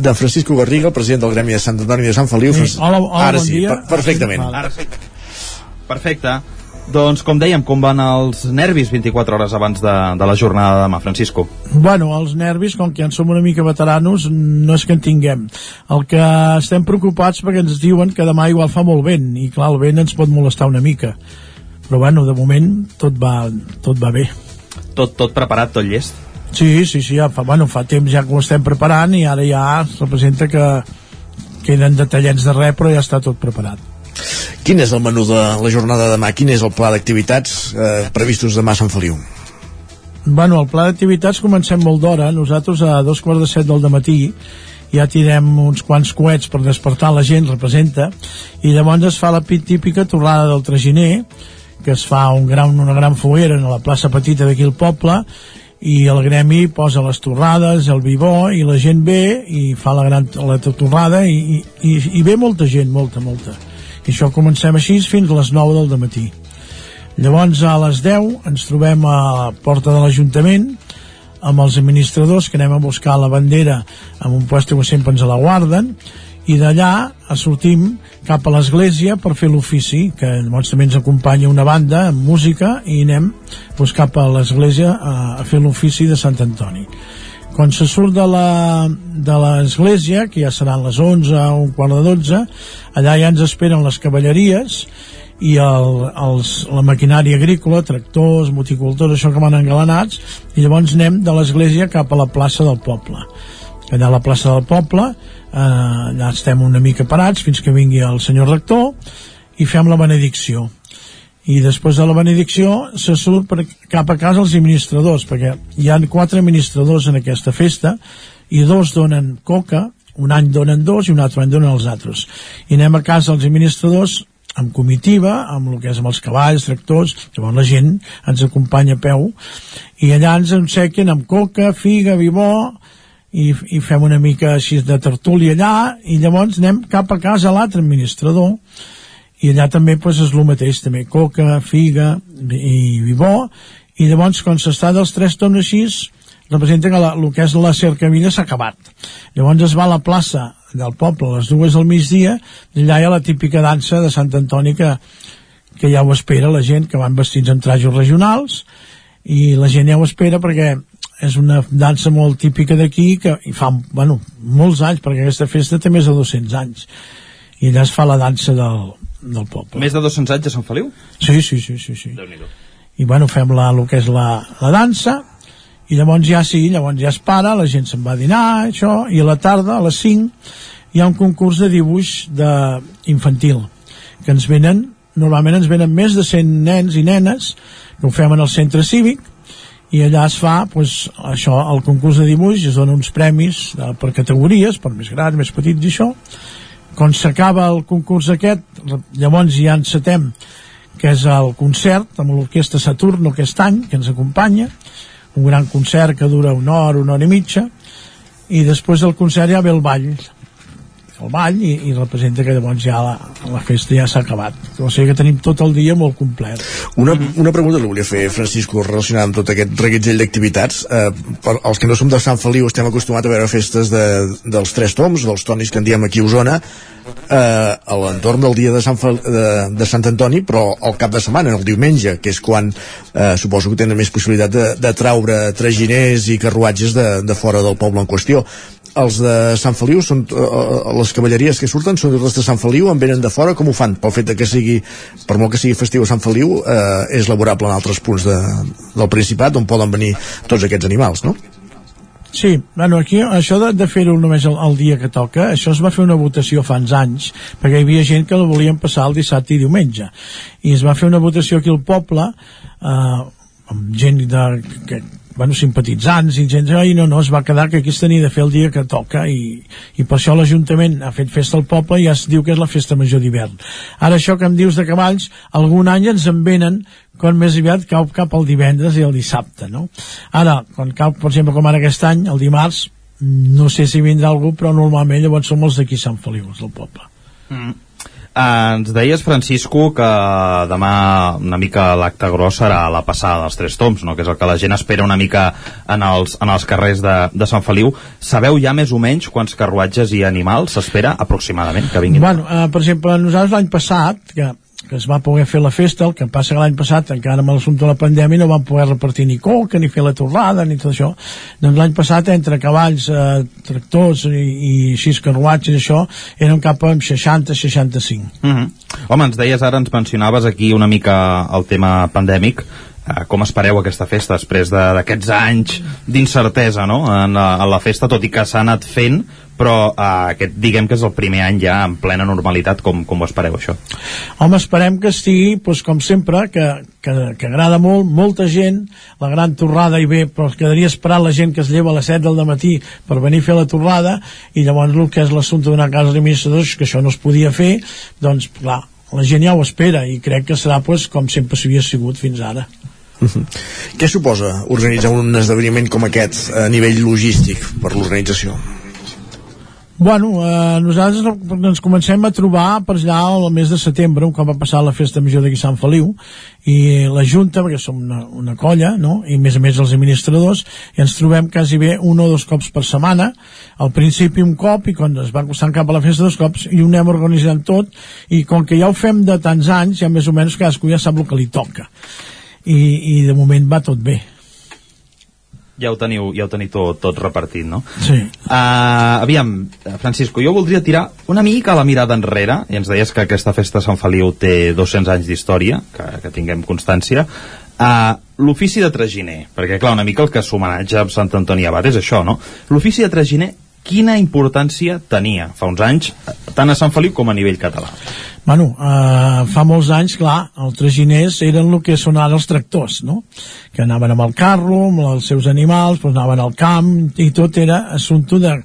de Francisco Garriga, el president del Gremi de Sant Antoni de Sant Feliu. Sí, hola, hola, Ara bon sí, dia. per, perfectament. Ara sí. Perfecte. Doncs, com dèiem, com van els nervis 24 hores abans de, de la jornada de demà, Francisco? Bueno, els nervis, com que ja en som una mica veteranos, no és que en tinguem. El que estem preocupats perquè ens diuen que demà igual fa molt vent, i clar, el vent ens pot molestar una mica. Però bueno, de moment tot va, tot va bé. Tot, tot preparat, tot llest? Sí, sí, sí, ja fa, bueno, fa temps ja que ho estem preparant i ara ja representa que queden detallets de res, però ja està tot preparat. Quin és el menú de la jornada de demà? Quin és el pla d'activitats eh, previstos demà a Sant Feliu? Bueno, el pla d'activitats comencem molt d'hora. Nosaltres a dos quarts de set del matí ja tirem uns quants coets per despertar la gent, representa, i llavors es fa la pit típica torrada del traginer, que es fa un gran, una gran foguera a la plaça petita d'aquí al poble, i el gremi posa les torrades, el vivó, i la gent ve i fa la gran la torrada, i, i, i ve molta gent, molta, molta. I això comencem així fins a les 9 del matí. Llavors a les 10 ens trobem a la porta de l'Ajuntament amb els administradors que anem a buscar la bandera amb un puesto que sempre ens la guarden i d'allà sortim cap a l'església per fer l'ofici que llavors també ens acompanya una banda amb música i anem doncs, cap a l'església a, a fer l'ofici de Sant Antoni quan se surt de l'església, que ja seran les 11 o un quart de 12, allà ja ens esperen les cavalleries i el, els, la maquinària agrícola, tractors, moticultors, això que van engalanats, i llavors anem de l'església cap a la plaça del poble. Allà a la plaça del poble, eh, allà estem una mica parats fins que vingui el senyor rector i fem la benedicció. I després de la benedicció se surt per, cap a casa els administradors perquè hi han quatre administradors en aquesta festa i dos donen coca un any donen dos i un altre any donen els altres. I anem a casa els administradors amb comitiva, amb el que és amb els cavalls, tractors, llavors la gent ens acompanya a peu i allà ens ensequen amb coca, figa, vivó i, i fem una mica així de tertúlia allà i llavors anem cap a casa l'altre administrador i allà també pues, és el mateix també coca, figa i vivó i llavors quan s'està dels tres toms així representa que la, el que és la cercavilla s'ha acabat. Llavors es va a la plaça del poble a les dues del migdia i allà hi ha la típica dansa de Sant Antoni que, que ja ho espera la gent que van vestits amb trajos regionals i la gent ja ho espera perquè és una dansa molt típica d'aquí que i fa bueno, molts anys perquè aquesta festa té més de 200 anys i allà es fa la dansa del, del poble Més de 200 anys a Sant Feliu? Sí, sí, sí, sí, sí. I bueno, fem la, el que és la, la dansa i llavors ja sí, llavors ja es para, la gent se'n va a dinar, això, i a la tarda, a les 5, hi ha un concurs de dibuix de infantil, que ens venen, normalment ens venen més de 100 nens i nenes, que ho fem en el centre cívic, i allà es fa pues, això, el concurs de dibuix, es donen uns premis de, per categories, per més grans, més petits i això, quan s'acaba el concurs aquest, llavors ja encetem que és el concert amb l'orquestra Saturno aquest any, que ens acompanya, un gran concert que dura una hora, una hora i mitja, i després del concert ja ve el ball, el ball, i, i representa que llavors ja la, la festa ja s'ha acabat. O sigui que tenim tot el dia molt complet. Una, una pregunta que volia fer, Francisco, relacionada amb tot aquest reguitzell d'activitats. Eh, per als que no som de Sant Feliu estem acostumats a veure festes de, dels tres toms, dels tonis que en diem aquí a Osona, eh, a l'entorn del dia de Sant, Fel, de, de Sant Antoni, però al cap de setmana, el diumenge, que és quan eh, suposo que tenen més possibilitat de, de traure traginers i carruatges de, de fora del poble en qüestió els de Sant Feliu són uh, les cavalleries que surten són les de Sant Feliu en venen de fora, com ho fan? Pel fet que sigui, per molt que sigui festiu a Sant Feliu uh, és laborable en altres punts de, del Principat on poden venir tots aquests animals, no? Sí, bueno, aquí això de, de fer-ho només el, el dia que toca, això es va fer una votació fa uns anys, perquè hi havia gent que la volien passar el dissabte i diumenge. I es va fer una votació aquí al poble, eh, amb gent de, que, bueno, simpatitzants i gent i no, no, es va quedar que aquí es tenia de fer el dia que toca i, i per això l'Ajuntament ha fet festa al poble i ja es diu que és la festa major d'hivern. Ara això que em dius de cavalls, algun any ens en venen quan més aviat cau cap al divendres i el dissabte, no? Ara, quan cau, per exemple, com ara aquest any, el dimarts, no sé si vindrà algú, però normalment llavors som els d'aquí Sant Feliu, els del poble. Mm. Ens deies, Francisco, que demà una mica l'acte gros serà la passada dels Tres Toms, no? que és el que la gent espera una mica en els, en els carrers de, de Sant Feliu. Sabeu ja més o menys quants carruatges i animals s'espera aproximadament que vinguin? Bueno, uh, per exemple, nosaltres l'any passat, que que es va poder fer la festa, el que passa que l'any passat encara amb l'assumpte de la pandèmia no van poder repartir ni coca, ni fer la torrada ni tot això, doncs l'any passat entre cavalls, eh, tractors i, i sis carruatges això, eren cap a 60-65 Mm -hmm. Home, ens deies ara, ens mencionaves aquí una mica el tema pandèmic eh, com espereu aquesta festa després d'aquests anys d'incertesa no? en, la, en la festa, tot i que s'ha anat fent però eh, aquest diguem que és el primer any ja en plena normalitat, com, com ho espereu això? Home, esperem que estigui doncs, com sempre, que, que, que agrada molt, molta gent, la gran torrada i bé, però es quedaria esperant la gent que es lleva a les 7 del matí per venir a fer la torrada i llavors el que és l'assumpte d'una casa d'administradors que això no es podia fer, doncs clar, la gent ja ho espera i crec que serà pues, com sempre s'havia sigut fins ara. Uh -huh. Què suposa organitzar un esdeveniment com aquest a nivell logístic per l'organització? Bueno, eh, nosaltres ens comencem a trobar per allà el mes de setembre, cop va passar la festa major d'aquí Sant Feliu, i la Junta, perquè som una, una colla, no? i a més a més els administradors, i ens trobem quasi bé un o dos cops per setmana, al principi un cop, i quan es va costant cap a la festa dos cops, i ho anem organitzant tot, i com que ja ho fem de tants anys, ja més o menys cadascú ja sap el que li toca. I, i de moment va tot bé ja ho teniu, ja ho teniu tot, tot repartit, no? Sí. Uh, aviam, Francisco, jo voldria tirar una mica la mirada enrere, i ens deies que aquesta festa de Sant Feliu té 200 anys d'història, que, que tinguem constància, uh, l'ofici de traginer, perquè clar, una mica el que s'homenatja amb Sant Antoni Abat és això, no? L'ofici de traginer quina importància tenia fa uns anys tant a Sant Feliu com a nivell català? Bueno, eh, fa molts anys, clar, els traginers eren el que són ara els tractors, no? Que anaven amb el carro, amb els seus animals, però anaven al camp, i tot era assumpte de,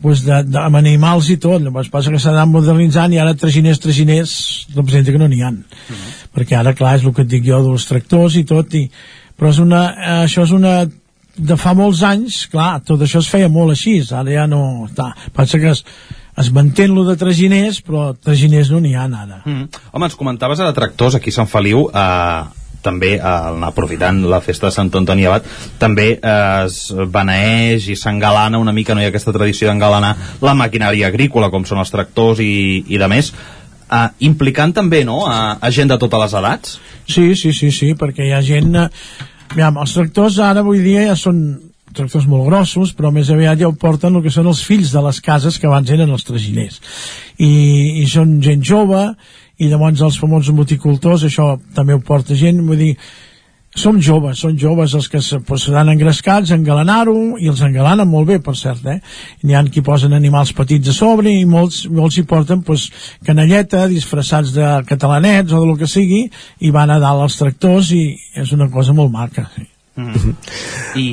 pues de, de, amb animals i tot. Llavors passa que s'ha anat modernitzant i ara traginers, traginers, representa que no n'hi ha. Uh -huh. Perquè ara, clar, és el que et dic jo dels tractors i tot, i, però és una, eh, això és una de fa molts anys, clar, tot això es feia molt així, ara ja no està. Passa que es, es mantén lo de traginers, però traginers no n'hi ha ara. Mm. Home, ens comentaves ara tractors aquí a Sant Feliu, eh, també eh, aprofitant la festa de Sant Antoni Abat també eh, es beneeix i s'engalana una mica, no hi ha aquesta tradició d'engalanar la maquinària agrícola com són els tractors i, i de més eh, implicant també no, a, a gent de totes les edats Sí, sí, sí, sí, perquè hi ha gent... Eh, Aviam, els tractors ara avui dia ja són tractors molt grossos, però més aviat ja ho porten el que són els fills de les cases que abans eren els traginers. I, i són gent jove, i llavors els famosos moticultors, això també ho porta gent, vull dir, som joves, són joves els que pues, seran engrescats, engalanar-ho, i els engalanen molt bé, per cert, eh? N'hi ha qui posen animals petits a sobre i molts, molts hi porten pues, canalleta, disfressats de catalanets o de lo que sigui, i van a dalt als tractors i és una cosa molt maca. Sí. Mm. I...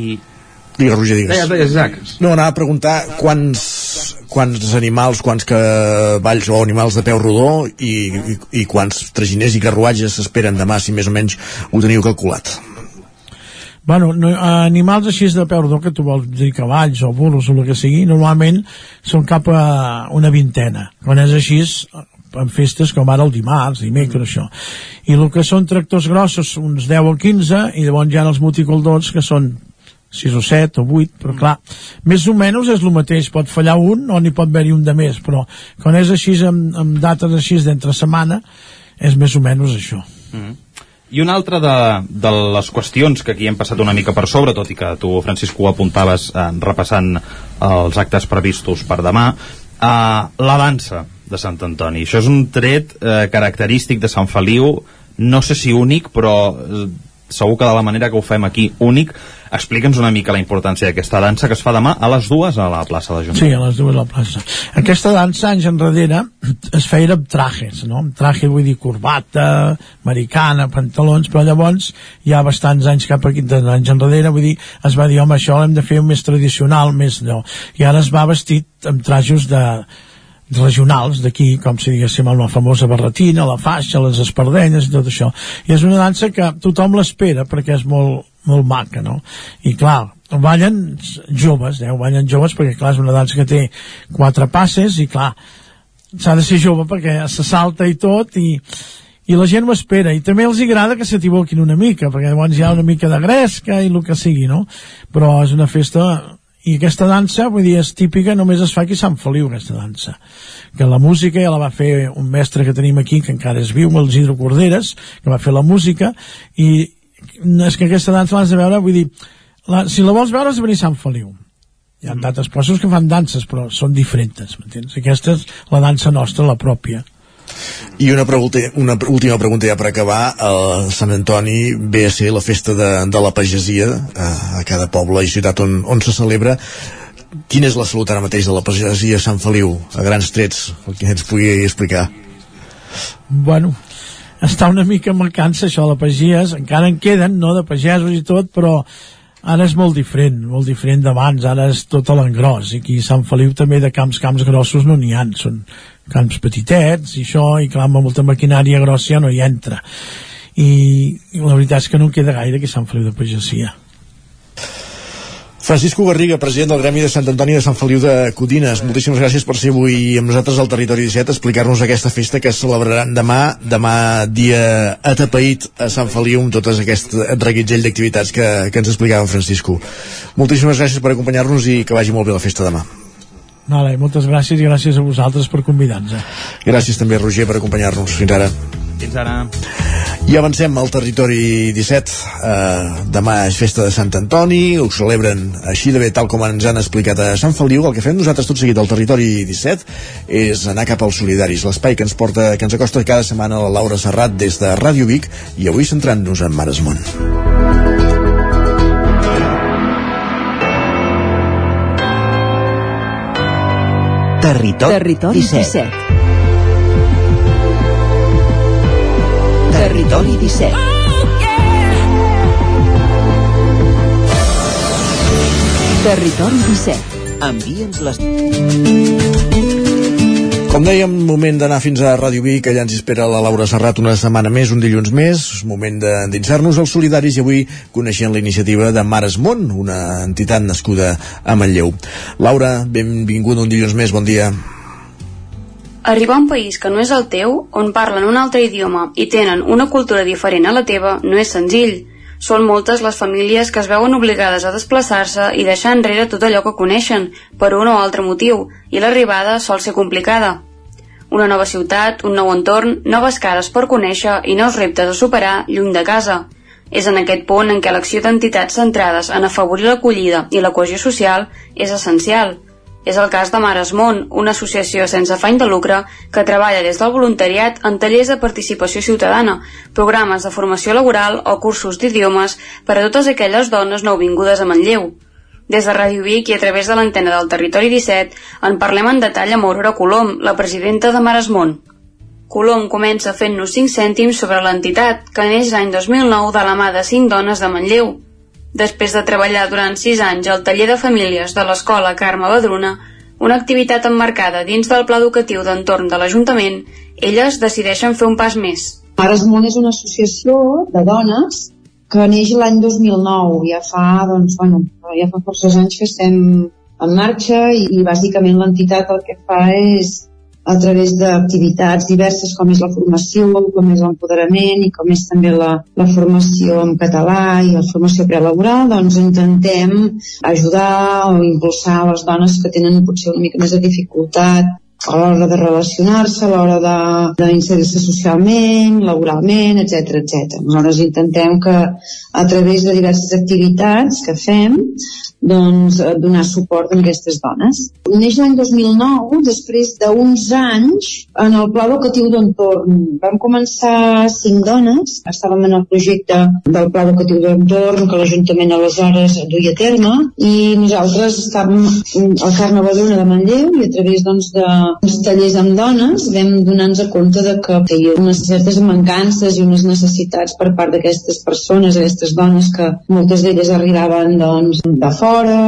Digues, Roger, digues. Digues, digues, Isaac. No, anava a preguntar quants, quants animals, quants cavalls o animals de peu rodó i, i, i quants traginers i carruatges s'esperen demà, si més o menys ho teniu calculat. Bueno, no, animals així de peu rodó, que tu vols dir cavalls o burros o el que sigui, normalment són cap a una vintena. Quan és així, en festes com ara el dimarts, dimecres, això. I el que són tractors grossos, uns 10 o 15, i llavors hi ha els multicoldors, que són 6 o 7 o 8, però clar, més o menys és el mateix, pot fallar un o n'hi pot haver-hi un de més, però quan és així amb, amb dates així d'entre setmana, és més o menys això. Mm -hmm. I una altra de, de les qüestions que aquí hem passat una mica per sobre, tot i que tu, Francisco, ho apuntaves eh, repassant els actes previstos per demà, eh, la dansa de Sant Antoni. Això és un tret eh, característic de Sant Feliu, no sé si únic, però eh, segur que de la manera que ho fem aquí únic explica'ns una mica la importància d'aquesta dansa que es fa demà a les dues a la plaça de Junta. Sí, a les dues a la plaça. Aquesta dansa, anys enrere, es feia amb trajes, no? Amb traje vull dir corbata, americana, pantalons, però llavors hi ha bastants anys cap aquí, anys enrere, vull dir, es va dir, home, això l'hem de fer més tradicional, més no. I ara es va vestit amb trajes de, regionals d'aquí, com si diguéssim la famosa barretina, la faixa, les espardenyes i tot això. I és una dansa que tothom l'espera perquè és molt, molt maca, no? I clar, ballen joves, eh? ballen joves perquè clar, és una dansa que té quatre passes i clar, s'ha de ser jove perquè se salta i tot i, i la gent ho espera i també els agrada que s'equivoquin una mica perquè llavors hi ha una mica de gresca i el que sigui no? però és una festa i aquesta dansa, vull dir, és típica només es fa aquí a Sant Feliu, aquesta dansa. Que la música ja la va fer un mestre que tenim aquí, que encara és viu, el Isidro Corderes, que va fer la música i és que aquesta dansa l'has de veure, vull dir la, si la vols veure has de venir a Sant Feliu. Hi ha d'altres cossos que fan danses però són diferents, m'entens? aquesta és la dansa nostra, la pròpia i una, pregunta, una última pregunta ja per acabar. El Sant Antoni ve a ser la festa de, de la pagesia a, a cada poble i ciutat on, on se celebra. Quina és la salut ara mateix de la pagesia a Sant Feliu? A grans trets, el que ens pugui explicar. Bueno està una mica mancança això de la pagesia. Encara en queden, no, de pagesos i tot però ara és molt diferent, molt diferent d'abans, ara és tot a l'engròs, i aquí a Sant Feliu també de camps, camps grossos no n'hi ha, són camps petitets i això, i clar, amb molta maquinària grossa ja no hi entra. I, i la veritat és que no queda gaire que Sant Feliu de Pagesia. Francisco Garriga, president del Gremi de Sant Antoni de Sant Feliu de Codines. Moltíssimes gràcies per ser avui amb nosaltres al Territori 17 explicar-nos aquesta festa que es celebraran demà, demà dia atapeït a Sant Feliu amb tot aquest reguitzell d'activitats que, que ens explicava en Francisco. Moltíssimes gràcies per acompanyar-nos i que vagi molt bé la festa demà. Vale, moltes gràcies i gràcies a vosaltres per convidar-nos. Gràcies també, Roger, per acompanyar-nos. Fins ara. Fins ara. I avancem al territori 17. Uh, demà és festa de Sant Antoni, ho celebren així de bé tal com ens han explicat a Sant Feliu. El que fem nosaltres tot seguit al territori 17 és anar cap als solidaris, l'espai que ens porta, que ens acosta cada setmana la Laura Serrat des de Ràdio Vic i avui centrant-nos en Maresmont. Territori, Territori 17. 17. Territori 17. Territori 17. Envia'ns les... Com dèiem, moment d'anar fins a Ràdio Vic, allà ens espera la Laura Serrat una setmana més, un dilluns més, moment d'endinsar-nos als solidaris i avui coneixent la iniciativa de Mares Món, una entitat nascuda a Manlleu. Laura, benvinguda un dilluns més, bon dia. Arribar a un país que no és el teu, on parlen un altre idioma i tenen una cultura diferent a la teva, no és senzill. Són moltes les famílies que es veuen obligades a desplaçar-se i deixar enrere tot allò que coneixen, per un o altre motiu, i l'arribada sol ser complicada. Una nova ciutat, un nou entorn, noves cares per conèixer i nous reptes a superar lluny de casa. És en aquest punt en què l'acció d'entitats centrades en afavorir l'acollida i la cohesió social és essencial – és el cas de Mares Món, una associació sense afany de lucre que treballa des del voluntariat en tallers de participació ciutadana, programes de formació laboral o cursos d'idiomes per a totes aquelles dones nouvingudes a Manlleu. Des de Ràdio Vic i a través de l'antena del Territori 17 en parlem en detall amb Aurora Colom, la presidenta de Mares Món. Colom comença fent-nos 5 cèntims sobre l'entitat, que neix l'any 2009 de la mà de 5 dones de Manlleu, Després de treballar durant sis anys al taller de famílies de l'escola Carme Badruna, una activitat emmarcada dins del pla educatiu d'entorn de l'Ajuntament, elles decideixen fer un pas més. Mares Món és una associació de dones que neix l'any 2009, ja fa, doncs, bueno, ja fa forces anys que estem en marxa i, i bàsicament l'entitat el que fa és a través d'activitats diverses com és la formació, com és l'empoderament i com és també la, la formació en català i la formació prelaboral, doncs intentem ajudar o impulsar les dones que tenen potser una mica més de dificultat a l'hora de relacionar-se, a l'hora d'inserir-se socialment, laboralment, etc etc. Nosaltres intentem que a través de diverses activitats que fem doncs, donar suport a aquestes dones. Neix l'any 2009, després d'uns anys, en el pla educatiu d'entorn. Vam començar cinc dones, estàvem en el projecte del pla educatiu d'entorn que l'Ajuntament aleshores duia a terme, i nosaltres estàvem al Carme Badruna de Manlleu i a través doncs, de uns tallers amb dones vam donar-nos compte de que hi havia unes certes mancances i unes necessitats per part d'aquestes persones, aquestes dones que moltes d'elles arribaven doncs, de fora,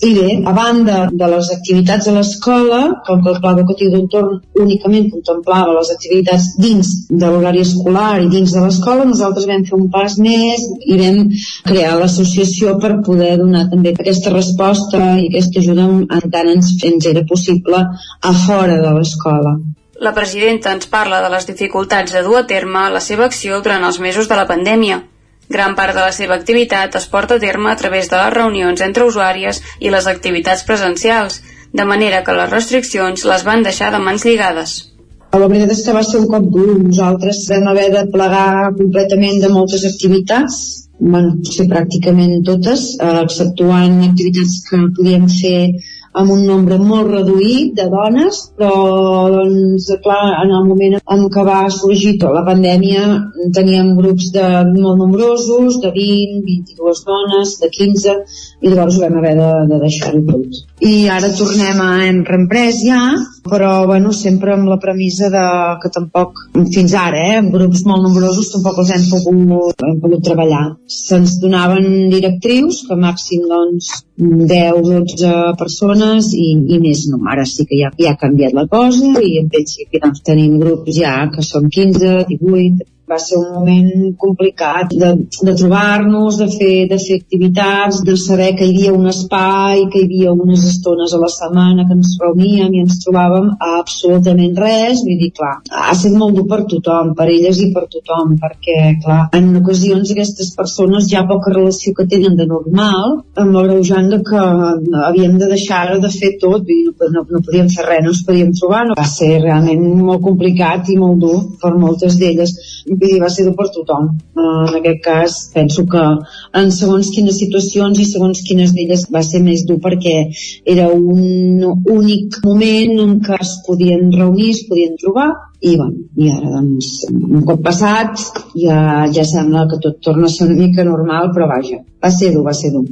I bé, a banda de les activitats a l'escola, com que el Pla Educatiu d'Entorn únicament contemplava les activitats dins de l'horari escolar i dins de l'escola, nosaltres vam fer un pas més i vam crear l'associació per poder donar també aquesta resposta i aquesta ajuda en tant ens, ens era possible a fora de l'escola. La presidenta ens parla de les dificultats de dur a terme la seva acció durant els mesos de la pandèmia Gran part de la seva activitat es porta a terme a través de les reunions entre usuàries i les activitats presencials, de manera que les restriccions les van deixar de mans lligades. La veritat és que va ser un cop dur. Nosaltres vam haver de plegar completament de moltes activitats, bueno, sí, pràcticament totes, eh, exceptuant activitats que podíem fer amb un nombre molt reduït de dones, però doncs, clar, en el moment en què va sorgir tota la pandèmia teníem grups de molt nombrosos, de 20, 22 dones, de 15, i llavors ho vam haver de, de deixar-ho tot. I ara tornem a hem ja, però bueno, sempre amb la premissa de que tampoc, fins ara, eh, amb grups molt nombrosos, tampoc els hem pogut, hem pogut treballar. Se'ns donaven directrius, que màxim doncs 10-12 persones i, i més no. Ara sí que ja, ja ha canviat la cosa i en principi doncs, tenim grups ja que són 15, 18, va ser un moment complicat de, de trobar-nos, de fer, de fer activitats, de saber que hi havia un espai, que hi havia unes estones a la setmana que ens reuníem i ens trobàvem a absolutament res, vull dir, clar, ha estat molt dur per tothom, per elles i per tothom, perquè, clar, en ocasions aquestes persones ja poca relació que tenen de normal, amb l'agreujant que havíem de deixar de fer tot, vull dir, no, no podíem fer res, no ens podíem trobar, no. va ser realment molt complicat i molt dur per moltes d'elles vull dir, va ser dur per tothom. En aquest cas, penso que en segons quines situacions i segons quines d'elles va ser més dur perquè era un únic moment en què es podien reunir, es podien trobar i, bueno, i ara doncs un cop passat ja, ja sembla que tot torna a ser una mica normal però vaja, va ser dur, va ser dur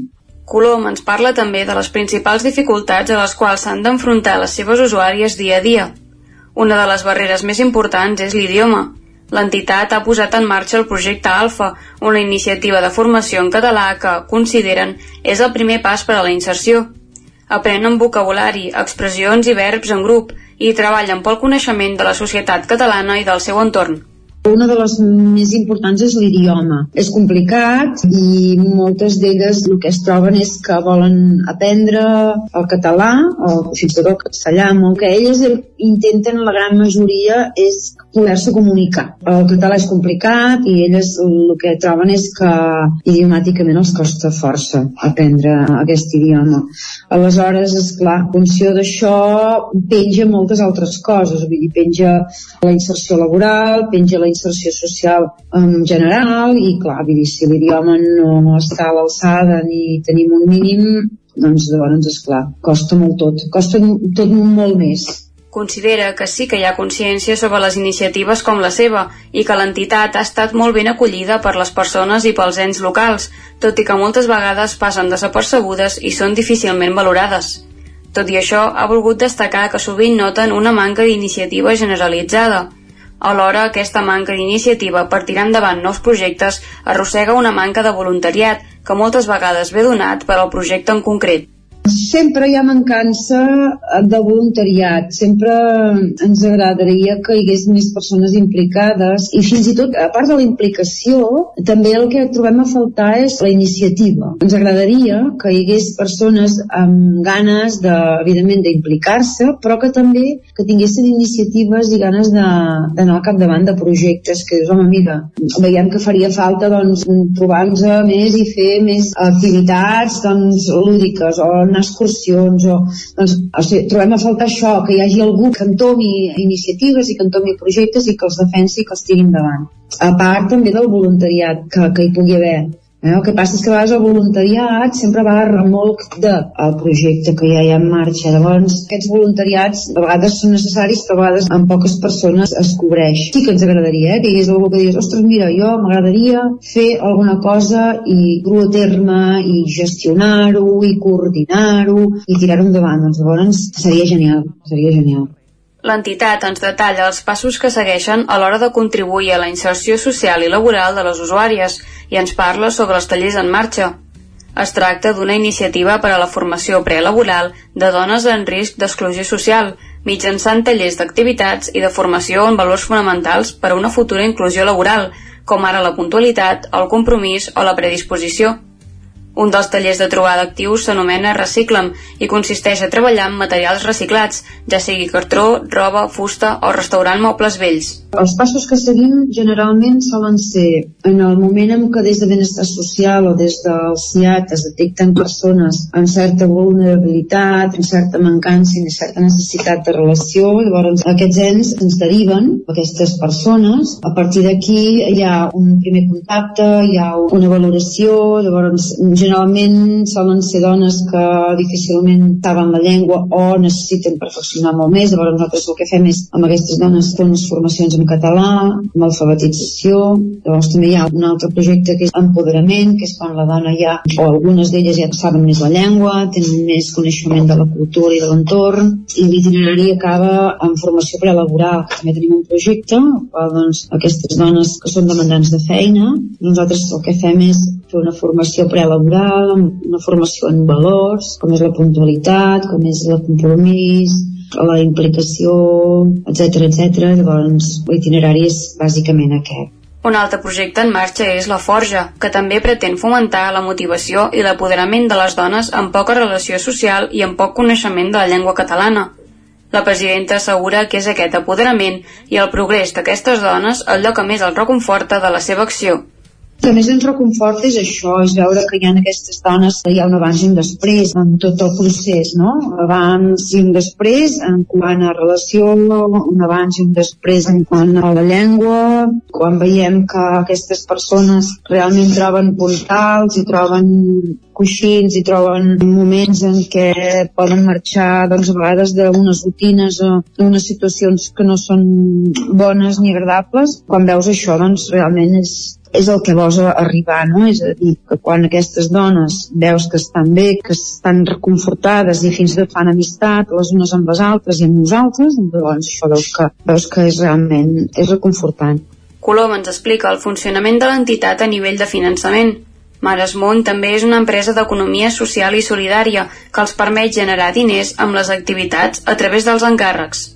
Colom ens parla també de les principals dificultats a les quals s'han d'enfrontar les seves usuàries dia a dia. Una de les barreres més importants és l'idioma, L'entitat ha posat en marxa el projecte Alfa, una iniciativa de formació en català que, consideren, és el primer pas per a la inserció. Aprenen vocabulari, expressions i verbs en grup i treballen pel coneixement de la societat catalana i del seu entorn. Una de les més importants és l'idioma. És complicat i moltes d'elles el que es troben és que volen aprendre el català o fins i tot el castellà, molt que elles intenten, la gran majoria, és poder-se comunicar. El català és complicat i elles el que troben és que idiomàticament els costa força aprendre aquest idioma. Aleshores, és clar, en funció d'això penja moltes altres coses, vull dir, penja la inserció laboral, penja la inserció social en general i clar, vull dir, si l'idioma no està a l'alçada ni tenim un mínim doncs llavors, esclar, costa molt tot costa tot molt més considera que sí que hi ha consciència sobre les iniciatives com la seva i que l'entitat ha estat molt ben acollida per les persones i pels ens locals, tot i que moltes vegades passen desapercebudes i són difícilment valorades. Tot i això, ha volgut destacar que sovint noten una manca d'iniciativa generalitzada. Alhora, aquesta manca d'iniciativa per tirar endavant nous projectes arrossega una manca de voluntariat que moltes vegades ve donat per al projecte en concret. Sempre hi ha mancança de voluntariat, sempre ens agradaria que hi hagués més persones implicades i fins i tot, a part de la implicació, també el que trobem a faltar és la iniciativa. Ens agradaria que hi hagués persones amb ganes, de, evidentment, d'implicar-se, però que també que tinguessin iniciatives i ganes d'anar al capdavant de projectes que dius, home, mira, veiem que faria falta doncs, trobar-nos més i fer més activitats doncs, lúdiques o anar excursions o, doncs, o sigui, trobem a faltar això, que hi hagi algú que entomi iniciatives i que entomi projectes i que els defensi i que els tiri endavant. A part també del voluntariat que, que hi pugui haver Eh? El que passa és que a vegades el voluntariat sempre va a remolc del projecte que ja hi ha en marxa. Llavors, aquests voluntariats a vegades són necessaris, però a vegades amb poques persones es cobreix. Sí que ens agradaria, eh? que hi hagués algú que digués, ostres, mira, jo m'agradaria fer alguna cosa i dur a terme i gestionar-ho i coordinar-ho i tirar-ho endavant. Doncs llavors seria genial, seria genial. L'entitat ens detalla els passos que segueixen a l'hora de contribuir a la inserció social i laboral de les usuàries i ens parla sobre els tallers en marxa. Es tracta d'una iniciativa per a la formació prelaboral de dones en risc d'exclusió social, mitjançant tallers d'activitats i de formació en valors fonamentals per a una futura inclusió laboral, com ara la puntualitat, el compromís o la predisposició. Un dels tallers de trobada actius s'anomena Recicla'm i consisteix a treballar amb materials reciclats, ja sigui cartró, roba, fusta o restaurant mobles vells. Els passos que seguim generalment solen ser en el moment en què des de benestar social o des del CIAT es detecten persones amb certa vulnerabilitat, amb certa mancança i certa necessitat de relació, llavors aquests ens ens deriven aquestes persones. A partir d'aquí hi ha un primer contacte, hi ha una valoració, llavors generalment solen ser dones que difícilment saben la llengua o necessiten perfeccionar molt més, llavors nosaltres el que fem és amb aquestes dones unes formacions en català, amb alfabetització, llavors també hi ha un altre projecte que és empoderament, que és quan la dona ja, o algunes d'elles ja saben més la llengua, tenen més coneixement de la cultura i de l'entorn, i l'itinerari acaba en formació prelaboral. També tenim un projecte, qual doncs, aquestes dones que són demandants de feina, nosaltres el que fem és fer una formació prelaboral, una formació en valors, com és la puntualitat, com és el compromís, la implicació, etc etc. Llavors, l'itinerari és bàsicament aquest. Un altre projecte en marxa és La Forja, que també pretén fomentar la motivació i l'apoderament de les dones amb poca relació social i amb poc coneixement de la llengua catalana. La presidenta assegura que és aquest apoderament i el progrés d'aquestes dones allò que més els reconforta de la seva acció. Que més ens reconforta és això, és veure que hi ha aquestes dones, hi ha un abans i un després en tot el procés, no? Abans i un després en quant a relació, un abans i un després en quant a la llengua, quan veiem que aquestes persones realment troben puntals i troben coixins i troben moments en què poden marxar doncs, a vegades d'unes rutines o d'unes situacions que no són bones ni agradables. Quan veus això, doncs realment és, és el que vols arribar, no? És a dir, que quan aquestes dones veus que estan bé, que estan reconfortades i fins i tot fan amistat les unes amb les altres i amb nosaltres, doncs això veus que, veus que és realment és reconfortant. Colom ens explica el funcionament de l'entitat a nivell de finançament. Maresmont també és una empresa d'economia social i solidària que els permet generar diners amb les activitats a través dels encàrrecs.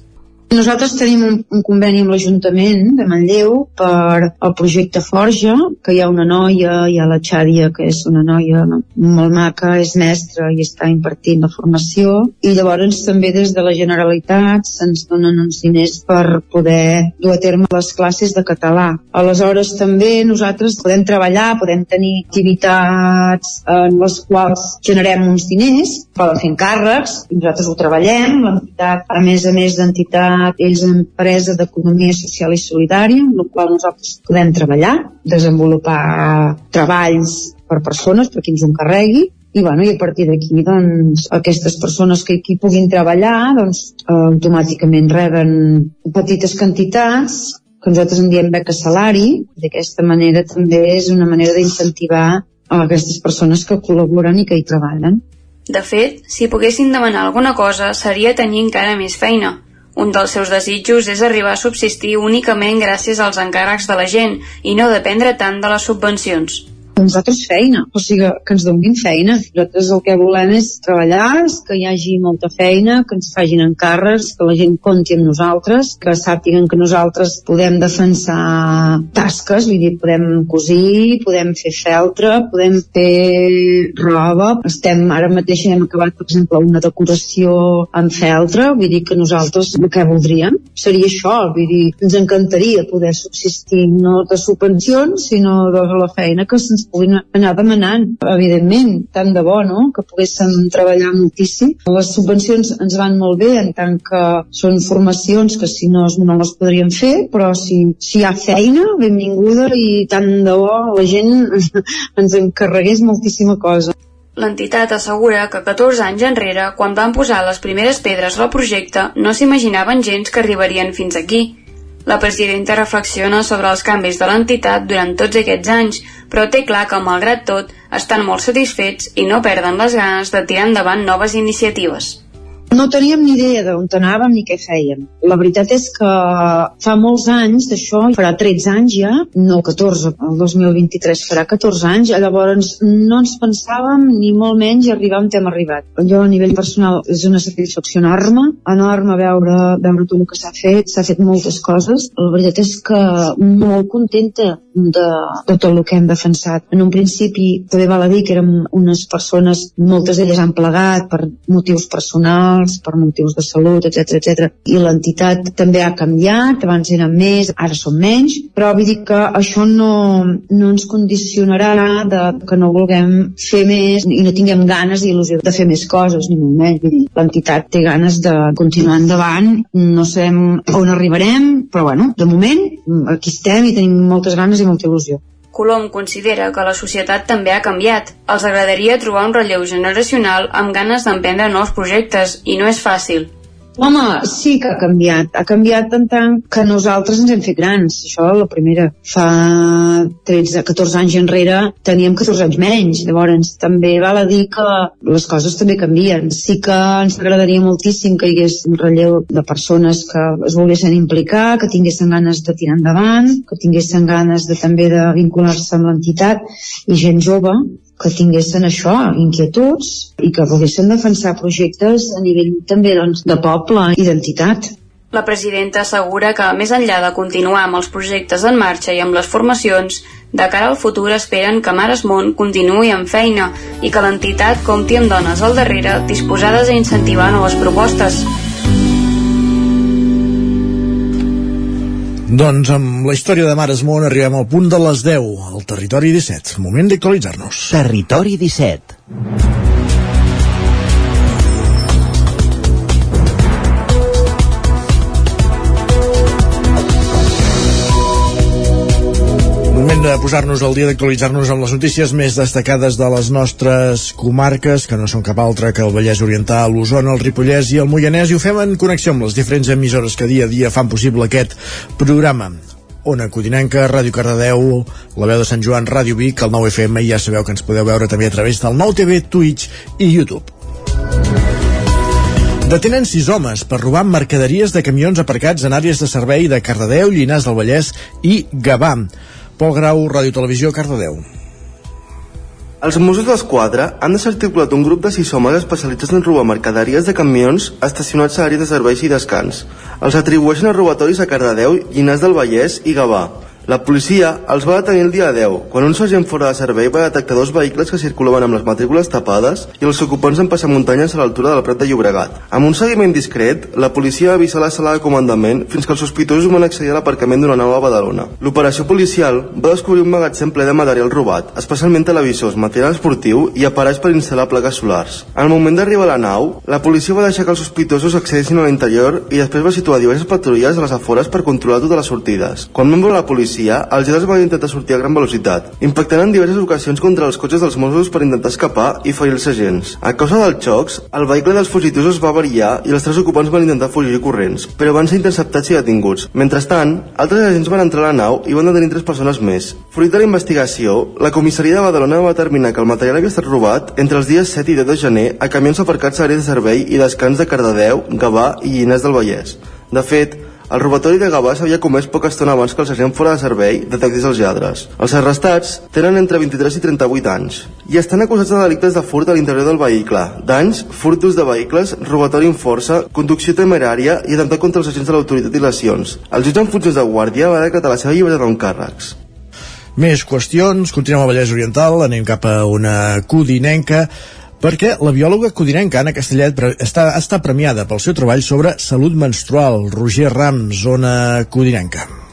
Nosaltres tenim un, un conveni amb l'Ajuntament de Manlleu per el projecte Forja, que hi ha una noia, hi ha la Xàdia, que és una noia molt maca, és mestra i està impartint la formació, i llavors també des de la Generalitat se'ns donen uns diners per poder dur a terme les classes de català. Aleshores també nosaltres podem treballar, podem tenir activitats en les quals generem uns diners, poden fer encàrrecs, i nosaltres ho treballem, l'entitat, a més a més d'entitat ells empresa d'economia social i solidària, en la qual nosaltres podem treballar, desenvolupar treballs per persones, per qui ens encarregui, i, bueno, i a partir d'aquí doncs, aquestes persones que aquí puguin treballar doncs, automàticament reben petites quantitats que nosaltres en diem beca salari d'aquesta manera també és una manera d'incentivar a aquestes persones que col·laboren i que hi treballen. De fet, si poguessin demanar alguna cosa seria tenir encara més feina, un dels seus desitjos és arribar a subsistir únicament gràcies als encàrrecs de la gent i no dependre tant de les subvencions nosaltres feina, o sigui, que ens donin feina. Nosaltres el que volem és treballar, que hi hagi molta feina, que ens fagin encàrrecs, que la gent compti amb nosaltres, que sàpiguen que nosaltres podem defensar tasques, vull dir, podem cosir, podem fer feltre, podem fer roba. Estem, ara mateix hem acabat, per exemple, una decoració en feltre, vull dir que nosaltres que voldríem seria això, vull dir, ens encantaria poder subsistir no de subvencions, sinó de la feina que se'ns puguin anar demanant, evidentment, tant de bo, no?, que poguéssim treballar moltíssim. Les subvencions ens van molt bé en tant que són formacions que si no no les podríem fer, però si, si hi ha feina, benvinguda i tant de bo la gent ens encarregués moltíssima cosa. L'entitat assegura que 14 anys enrere, quan van posar les primeres pedres al projecte, no s'imaginaven gens que arribarien fins aquí. La presidenta reflexiona sobre els canvis de l'entitat durant tots aquests anys, però té clar que, malgrat tot, estan molt satisfets i no perden les ganes de tirar endavant noves iniciatives. No teníem ni idea d'on anàvem ni què fèiem. La veritat és que fa molts anys d'això, farà 13 anys ja, no 14, el 2023 farà 14 anys, llavors no ens pensàvem ni molt menys arribar on hem arribat. Jo a nivell personal és una satisfacció enorme, enorme veure, veure tot el que s'ha fet, s'ha fet moltes coses. La veritat és que molt contenta de, de tot el que hem defensat. En un principi també val a dir que érem unes persones, moltes d'elles han plegat per motius personals, per motius de salut, etc etc. I l'entitat també ha canviat, abans eren més, ara són menys, però vull dir que això no, no ens condicionarà de que no vulguem fer més i no tinguem ganes i il·lusió de fer més coses, ni molt menys. L'entitat té ganes de continuar endavant, no sabem on arribarem, però bueno, de moment aquí estem i tenim moltes ganes i molta il·lusió. Colom considera que la societat també ha canviat. Els agradaria trobar un relleu generacional amb ganes d'emprendre nous projectes i no és fàcil. Home, sí que ha canviat. Ha canviat en tant que nosaltres ens hem fet grans. Això la primera. Fa 13, 14 anys enrere teníem 14 anys menys. Llavors també val a dir que les coses també canvien. Sí que ens agradaria moltíssim que hi hagués un relleu de persones que es volguessin implicar, que tinguessin ganes de tirar endavant, que tinguessin ganes de també de vincular-se amb l'entitat i gent jove que tinguessin això, inquietuds i que volguessin defensar projectes a nivell també doncs, de poble i d'entitat. La presidenta assegura que, més enllà de continuar amb els projectes en marxa i amb les formacions, de cara al futur esperen que Mares Món continuï amb feina i que l'entitat compti amb dones al darrere disposades a incentivar noves propostes. Doncs amb la història de Mares Món arribem al punt de les 10, al Territori 17. Moment d'actualitzar-nos. Territori 17. Posar-nos al dia d'actualitzar-nos amb les notícies més destacades de les nostres comarques, que no són cap altra que el Vallès Oriental, l'Osona, el Ripollès i el Moianès, i ho fem en connexió amb les diferents emissores que dia a dia fan possible aquest programa. Ona Codinenca, Ràdio Cardedeu, la veu de Sant Joan, Ràdio Vic, el 9FM, i ja sabeu que ens podeu veure també a través del 9TV, Twitch i YouTube. Detenen sis homes per robar mercaderies de camions aparcats en àrees de servei de Cardedeu, Llinars del Vallès i Gavà. Pol Grau, Ràdio Televisió, Cardedeu. Els Mossos d'Esquadra han desarticulat un grup de sis homes especialitzats en robar mercaderies de camions estacionats a àrees de serveis i descans. Els atribueixen a robatoris a Cardedeu, Llinars del Vallès i Gavà. La policia els va detenir el dia 10, quan un sergent fora de servei va detectar dos vehicles que circulaven amb les matrícules tapades i els ocupants en passar muntanyes a l'altura del Prat de Llobregat. Amb un seguiment discret, la policia va avisar la sala de comandament fins que els sospitosos van accedir a l'aparcament d'una nau a Badalona. L'operació policial va descobrir un magatzem ple de material robat, especialment televisors, material esportiu i aparells per instal·lar plaques solars. Al moment d'arribar a la nau, la policia va deixar que els sospitosos accedissin a l'interior i després va situar diverses patrulles a les afores per controlar totes les sortides. Quan veure la policia, els lladres van intentar sortir a gran velocitat, impactant en diverses ocasions contra els cotxes dels Mossos per intentar escapar i ferir els agents. A causa dels xocs, el vehicle dels fugitius va variar i els tres ocupants van intentar fugir corrents, però van ser interceptats i detinguts. Mentrestant, altres agents van entrar a la nau i van detenir tres persones més. Fruit de la investigació, la comissaria de Badalona va determinar que el material havia estat robat entre els dies 7 i 10 de gener a camions aparcats a de servei i descans de Cardedeu, Gavà i Llinars del Vallès. De fet, el robatori de Gavà s'havia comès poca estona abans que el sergent fora de servei detectés els lladres. Els arrestats tenen entre 23 i 38 anys i estan acusats de delictes de furt a l'interior del vehicle, danys, furtos de vehicles, robatori en força, conducció temerària i atemptat contra els agents de l'autoritat i lesions. El jutge en funcions de guàrdia va decretar la seva llibertat en càrrecs. Més qüestions, continuem al Vallès Oriental, anem cap a una codinenca, perquè la biòloga codinenca Anna Castellet està, està premiada pel seu treball sobre salut menstrual. Roger Ram, zona codinenca.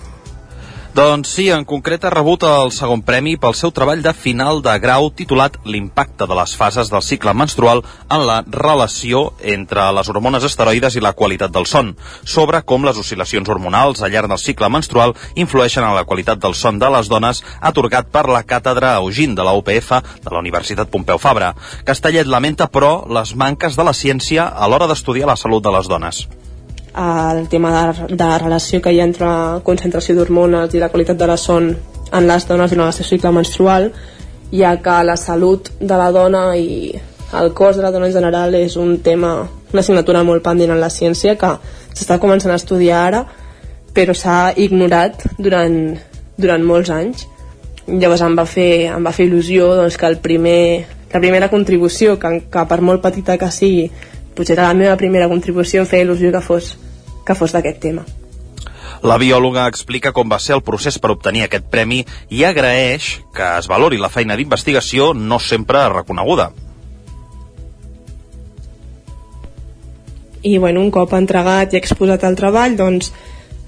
Doncs sí, en concret ha rebut el segon premi pel seu treball de final de grau titulat L'impacte de les fases del cicle menstrual en la relació entre les hormones esteroides i la qualitat del son, sobre com les oscil·lacions hormonals al llarg del cicle menstrual influeixen en la qualitat del son de les dones, atorgat per la càtedra Eugin de la UPF de la Universitat Pompeu Fabra. Castellet lamenta, però, les manques de la ciència a l'hora d'estudiar la salut de les dones el tema de, de relació que hi ha entre concentració d'hormones i la qualitat de la son en les dones durant el seu cicle menstrual, ja que la salut de la dona i el cos de la dona en general és un tema una assignatura molt pendent en la ciència que s'està començant a estudiar ara però s'ha ignorat durant, durant molts anys. Llavors em va fer, em va fer il·lusió doncs, que el primer, la primera contribució que, que per molt petita que sigui potser era la meva primera contribució em feia il·lusió que fos, que fos d'aquest tema la biòloga explica com va ser el procés per obtenir aquest premi i agraeix que es valori la feina d'investigació no sempre reconeguda. I bueno, un cop entregat i exposat el treball, doncs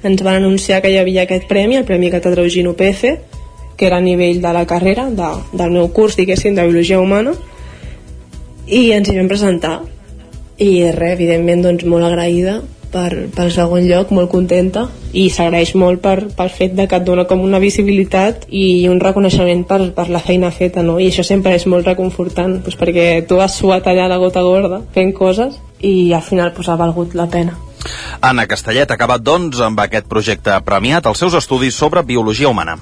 ens van anunciar que hi havia aquest premi, el Premi Catedrà UPF, que era a nivell de la carrera, de, del meu curs, diguéssim, de Biologia Humana, i ens hi vam presentar. I res, evidentment, doncs, molt agraïda per, per segon lloc, molt contenta i s'agraeix molt per, pel fet de que et dona com una visibilitat i un reconeixement per, per la feina feta no? i això sempre és molt reconfortant doncs, perquè tu has suat allà la gota gorda fent coses i al final pues, ha valgut la pena Anna Castellet ha acabat, doncs, amb aquest projecte premiat els seus estudis sobre biologia humana.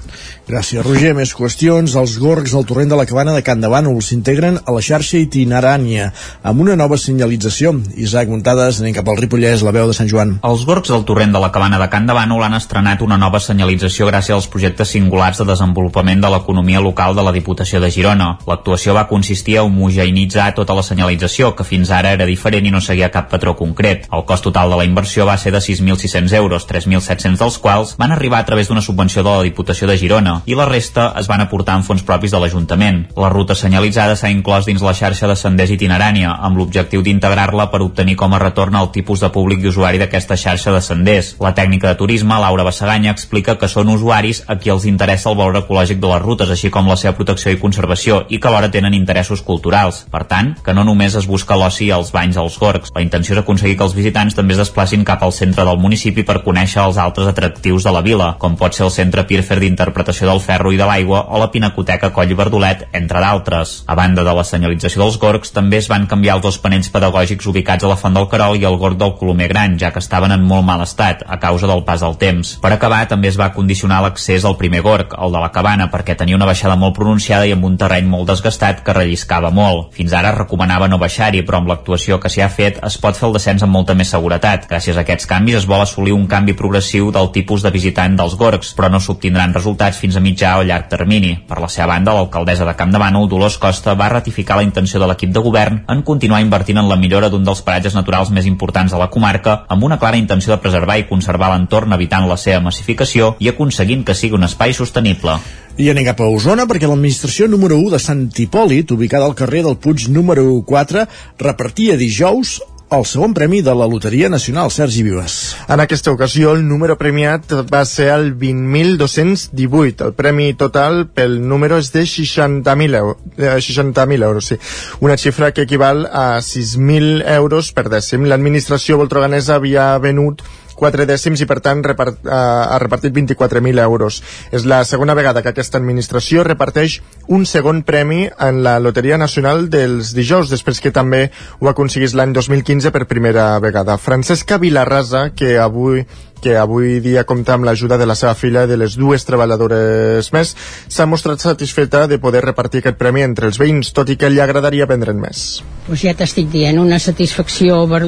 Gràcies, Roger. Més qüestions. Els gorgs del torrent de la cabana de Can de Bànol s'integren a la xarxa itinerània amb una nova senyalització. Isaac Muntades, anem cap al Ripollès, la veu de Sant Joan. Els gorgs del torrent de la cabana de Can de Bànol han estrenat una nova senyalització gràcies als projectes singulars de desenvolupament de l'economia local de la Diputació de Girona. L'actuació va consistir a homogeïnitzar tota la senyalització, que fins ara era diferent i no seguia cap patró concret. El cost total de la inversió va ser de 6.600 euros, 3.700 dels quals van arribar a través d'una subvenció de la Diputació de Girona i la resta es van aportar en fons propis de l'Ajuntament. La ruta senyalitzada s'ha inclòs dins la xarxa de senders itinerània amb l'objectiu d'integrar-la per obtenir com a retorn el tipus de públic i usuari d'aquesta xarxa de senders. La tècnica de turisme, Laura Bassaganya, explica que són usuaris a qui els interessa el valor ecològic de les rutes, així com la seva protecció i conservació, i que alhora tenen interessos culturals. Per tant, que no només es busca l'oci als banys als gorgs. La intenció és aconseguir que els visitants també es desplacin cap al centre del municipi per conèixer els altres atractius de la vila, com pot ser el Centre Pirfer d'Interpretació del Ferro i de l'Aigua o la Pinacoteca Coll Verdolet, entre d'altres. A banda de la senyalització dels gorgs, també es van canviar els dos panells pedagògics ubicats a la Font del Carol i el gorg del Colomer Gran, ja que estaven en molt mal estat, a causa del pas del temps. Per acabar, també es va condicionar l'accés al primer gorg, el de la cabana, perquè tenia una baixada molt pronunciada i amb un terreny molt desgastat que relliscava molt. Fins ara es recomanava no baixar-hi, però amb l'actuació que s'hi ha fet es pot fer el descens amb molta més seguretat. Gràcies a aquests canvis es vol assolir un canvi progressiu del tipus de visitant dels gorgs, però no s'obtindran resultats fins a mitjà o llarg termini. Per la seva banda, l'alcaldessa de Camp de Bànol, Dolors Costa, va ratificar la intenció de l'equip de govern en continuar invertint en la millora d'un dels paratges naturals més importants de la comarca, amb una clara intenció de preservar i conservar l'entorn evitant la seva massificació i aconseguint que sigui un espai sostenible. I anem cap a Osona perquè l'administració número 1 de Sant Hipòlit, ubicada al carrer del Puig número 4, repartia dijous el segon premi de la Loteria Nacional, Sergi Vives. En aquesta ocasió, el número premiat va ser el 20.218. El premi total pel número és de 60.000 euros, 60 euros, sí. Una xifra que equival a 6.000 euros per dècim. L'administració voltroganesa havia venut 4 dècims i per tant repart, uh, ha repartit 24.000 euros. És la segona vegada que aquesta administració reparteix un segon premi en la Loteria Nacional dels dijous, després que també ho aconseguís l'any 2015 per primera vegada. Francesca Vilarrasa, que avui que avui dia compta amb l'ajuda de la seva filla i de les dues treballadores més, s'ha mostrat satisfeta de poder repartir aquest premi entre els veïns, tot i que li agradaria prendre'n més. Pues ja t'estic dient, una satisfacció ver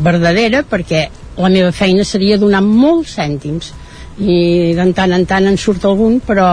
verdadera perquè la meva feina seria donar molts cèntims. I de tant en tant en surt algun però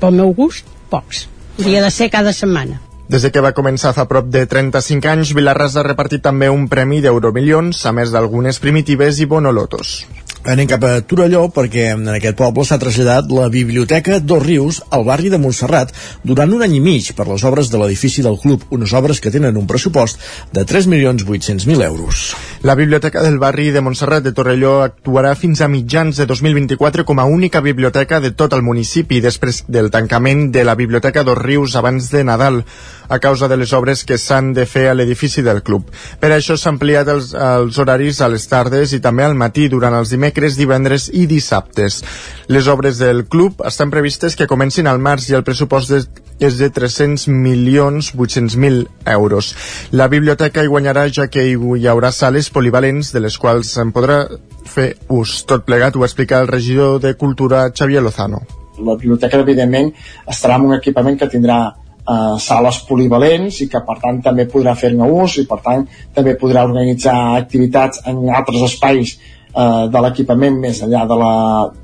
pel meu gust pocs. Hauria de ser cada setmana. Des de que va començar fa prop de 35 anys, Vilarras ha repartit també un premi d'euromilions, a més d'algunes primitives i bonolotos. Anem cap a Torelló perquè en aquest poble s'ha traslladat la Biblioteca Dos Rius al barri de Montserrat durant un any i mig per les obres de l'edifici del club, unes obres que tenen un pressupost de 3.800.000 euros. La Biblioteca del barri de Montserrat de Torelló actuarà fins a mitjans de 2024 com a única biblioteca de tot el municipi després del tancament de la Biblioteca Dos Rius abans de Nadal a causa de les obres que s'han de fer a l'edifici del club. Per això s'ha ampliat els, els horaris a les tardes i també al matí durant els dimecres, divendres i dissabtes. Les obres del club estan previstes que comencin al març i el pressupost de, és de 300 milions 800.000 euros. La biblioteca hi guanyarà ja que hi haurà sales polivalents de les quals se'n podrà fer ús. Tot plegat ho explica el regidor de Cultura Xavier Lozano. La biblioteca, evidentment, estarà en un equipament que tindrà eh, sales polivalents i que per tant també podrà fer-ne ús i per tant també podrà organitzar activitats en altres espais eh, de l'equipament més enllà de la,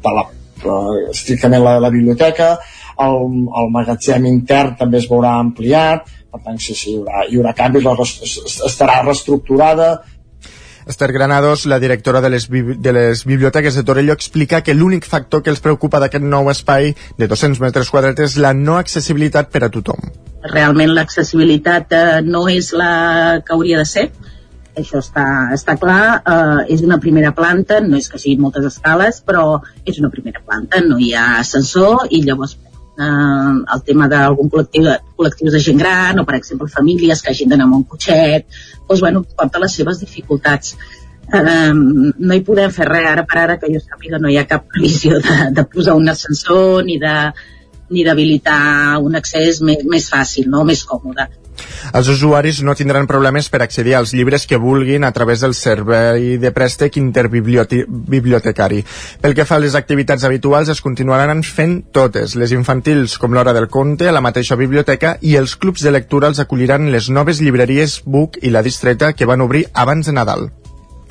de la eh, estrictament la, la biblioteca. El, el magatzem intern també es veurà ampliat per tant sí, sí, hi haurà, hi haurà canvis la, estarà reestructurada. Esther Granados, la directora de les, de les biblioteques de Torelló, explica que l'únic factor que els preocupa d'aquest nou espai de 200 metres quadrats és la no accessibilitat per a tothom. Realment l'accessibilitat eh, no és la que hauria de ser, això està, està clar, eh, és una primera planta, no és que siguin moltes escales, però és una primera planta, no hi ha ascensor i llavors eh, el tema d'algun col·lectiu col·lectius de gent gran o per exemple famílies que hagin d'anar amb un cotxet doncs bueno, porta les seves dificultats eh, no hi podem fer res ara per ara que jo sàpiga no hi ha cap previsió de, de posar un ascensor ni de ni d'habilitar un accés més, més fàcil, no? més còmode. Els usuaris no tindran problemes per accedir als llibres que vulguin a través del servei de préstec interbibliotecari. Pel que fa a les activitats habituals, es continuaran fent totes. Les infantils, com l'hora del conte, a la mateixa biblioteca, i els clubs de lectura els acolliran les noves llibreries Book i La Distreta que van obrir abans de Nadal.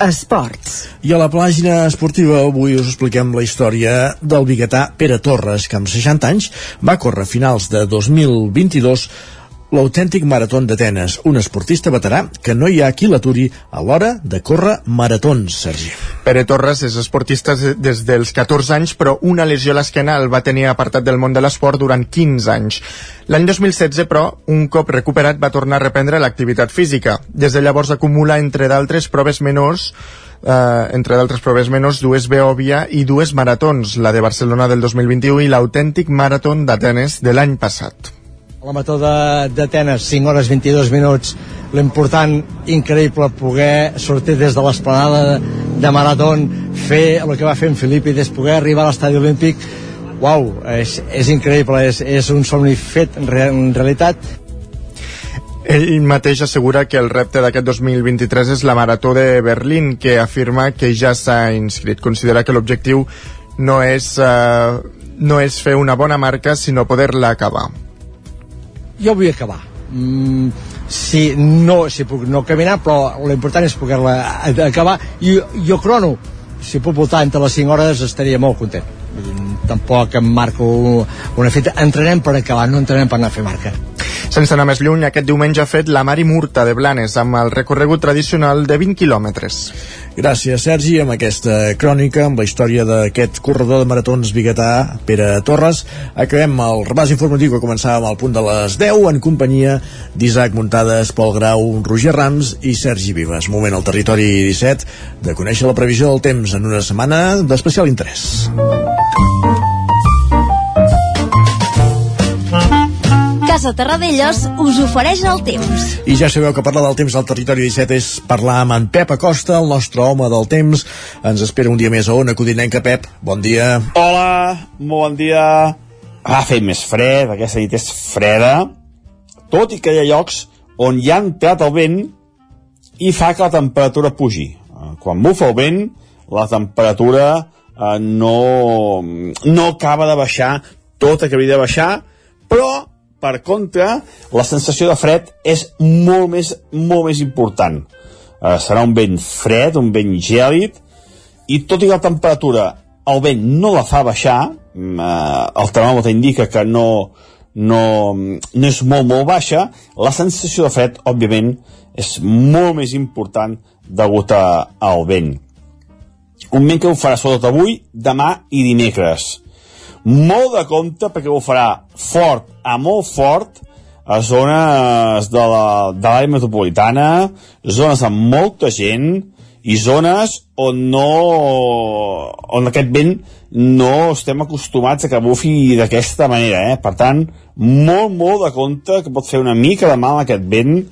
Esports. I a la pàgina esportiva avui us expliquem la història del biguetà Pere Torres, que amb 60 anys va córrer a finals de 2022 l'autèntic marató d'Atenes, un esportista veterà que no hi ha qui l'aturi a l'hora de córrer maratons, Sergi. Pere Torres és esportista des dels 14 anys, però una lesió a l'esquena el va tenir apartat del món de l'esport durant 15 anys. L'any 2016, però, un cop recuperat va tornar a reprendre l'activitat física. Des de llavors acumula, entre d'altres proves menors, eh, entre d'altres proves menors, dues Beòvia i dues maratons, la de Barcelona del 2021 i l'autèntic marató d'Atenes de l'any passat. La mató d'Atenes, 5 hores 22 minuts. L'important, increïble, poder sortir des de l'esplanada de, Maratón, fer el que va fer en Filippides, poder arribar a l'estadi olímpic. Uau, és, és increïble, és, és un somni fet en, re, en realitat. Ell mateix assegura que el repte d'aquest 2023 és la Marató de Berlín, que afirma que ja s'ha inscrit. Considera que l'objectiu no és, uh, no és fer una bona marca, sinó poder-la acabar jo vull acabar. Mm, si no, si puc no caminar però l'important és poder-la acabar. I jo crono si puc voltar entre les 5 hores estaria molt content. Tampoc em marco una feta entrenem per acabar, no entrenem per anar a fer marca sense anar més lluny, aquest diumenge ha fet la Mari Murta de Blanes amb el recorregut tradicional de 20 quilòmetres. Gràcies, Sergi, amb aquesta crònica, amb la història d'aquest corredor de maratons biguetà, Pere Torres. Acabem el repàs informatiu que començàvem al punt de les 10 en companyia d'Isaac Muntades, Pol Grau, Roger Rams i Sergi Vives. Moment al territori 17 de conèixer la previsió del temps en una setmana d'especial interès. Casa Terradellos us ofereix el temps. I ja sabeu que parlar del temps al territori 17 és parlar amb en Pep Acosta, el nostre home del temps. Ens espera un dia més a Ona Codinenca. Pep, bon dia. Hola, molt bon dia. Ha fet més fred, aquesta nit és freda, tot i que hi ha llocs on hi ha entrat el vent i fa que la temperatura pugi. Quan bufa el vent, la temperatura eh, no, no acaba de baixar tota que havia de baixar, però per contra, la sensació de fred és molt més, molt més important. Uh, serà un vent fred, un vent gèlid, i tot i que la temperatura el vent no la fa baixar, uh, el termòmetre indica que no, no, no és molt, molt baixa, la sensació de fred, òbviament, és molt més important degut a, al vent. Un vent que ho farà sobretot avui, demà i dimecres molt de compte perquè ho farà fort a molt fort a zones de l'àrea metropolitana, zones amb molta gent i zones on no on aquest vent no estem acostumats a que bufi d'aquesta manera, eh? Per tant, molt, molt de compte que pot fer una mica de mal aquest vent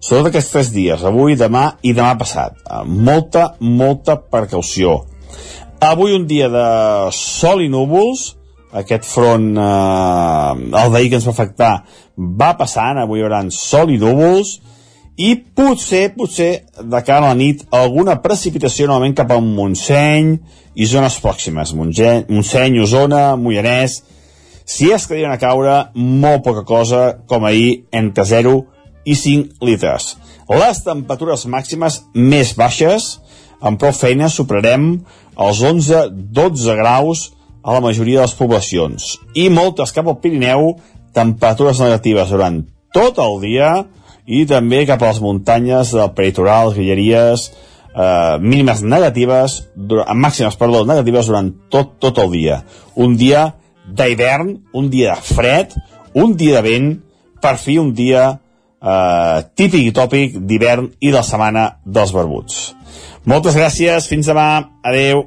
sobretot aquests tres dies, avui, demà i demà passat. Molta, molta precaució. Avui un dia de sol i núvols, aquest front eh, el d'ahir que ens va afectar va passant, avui hi haurà sol i núvols i potser, potser de cara a la nit alguna precipitació novament cap a Montseny i zones pròximes Montseny, Montseny Osona, Mollanès Si que diuen a caure, molt poca cosa, com ahir, entre 0 i 5 litres. Les temperatures màximes més baixes, amb prou feina superarem els 11-12 graus a la majoria de les poblacions. I moltes cap al Pirineu, temperatures negatives durant tot el dia i també cap a les muntanyes del peritoral, guilleries, eh, mínimes negatives, durant, màximes, perdó, negatives durant tot, tot el dia. Un dia d'hivern, un dia de fred, un dia de vent, per fi un dia eh, típic i tòpic d'hivern i de la setmana dels barbuts. Moltes gràcies, fins demà, adeu.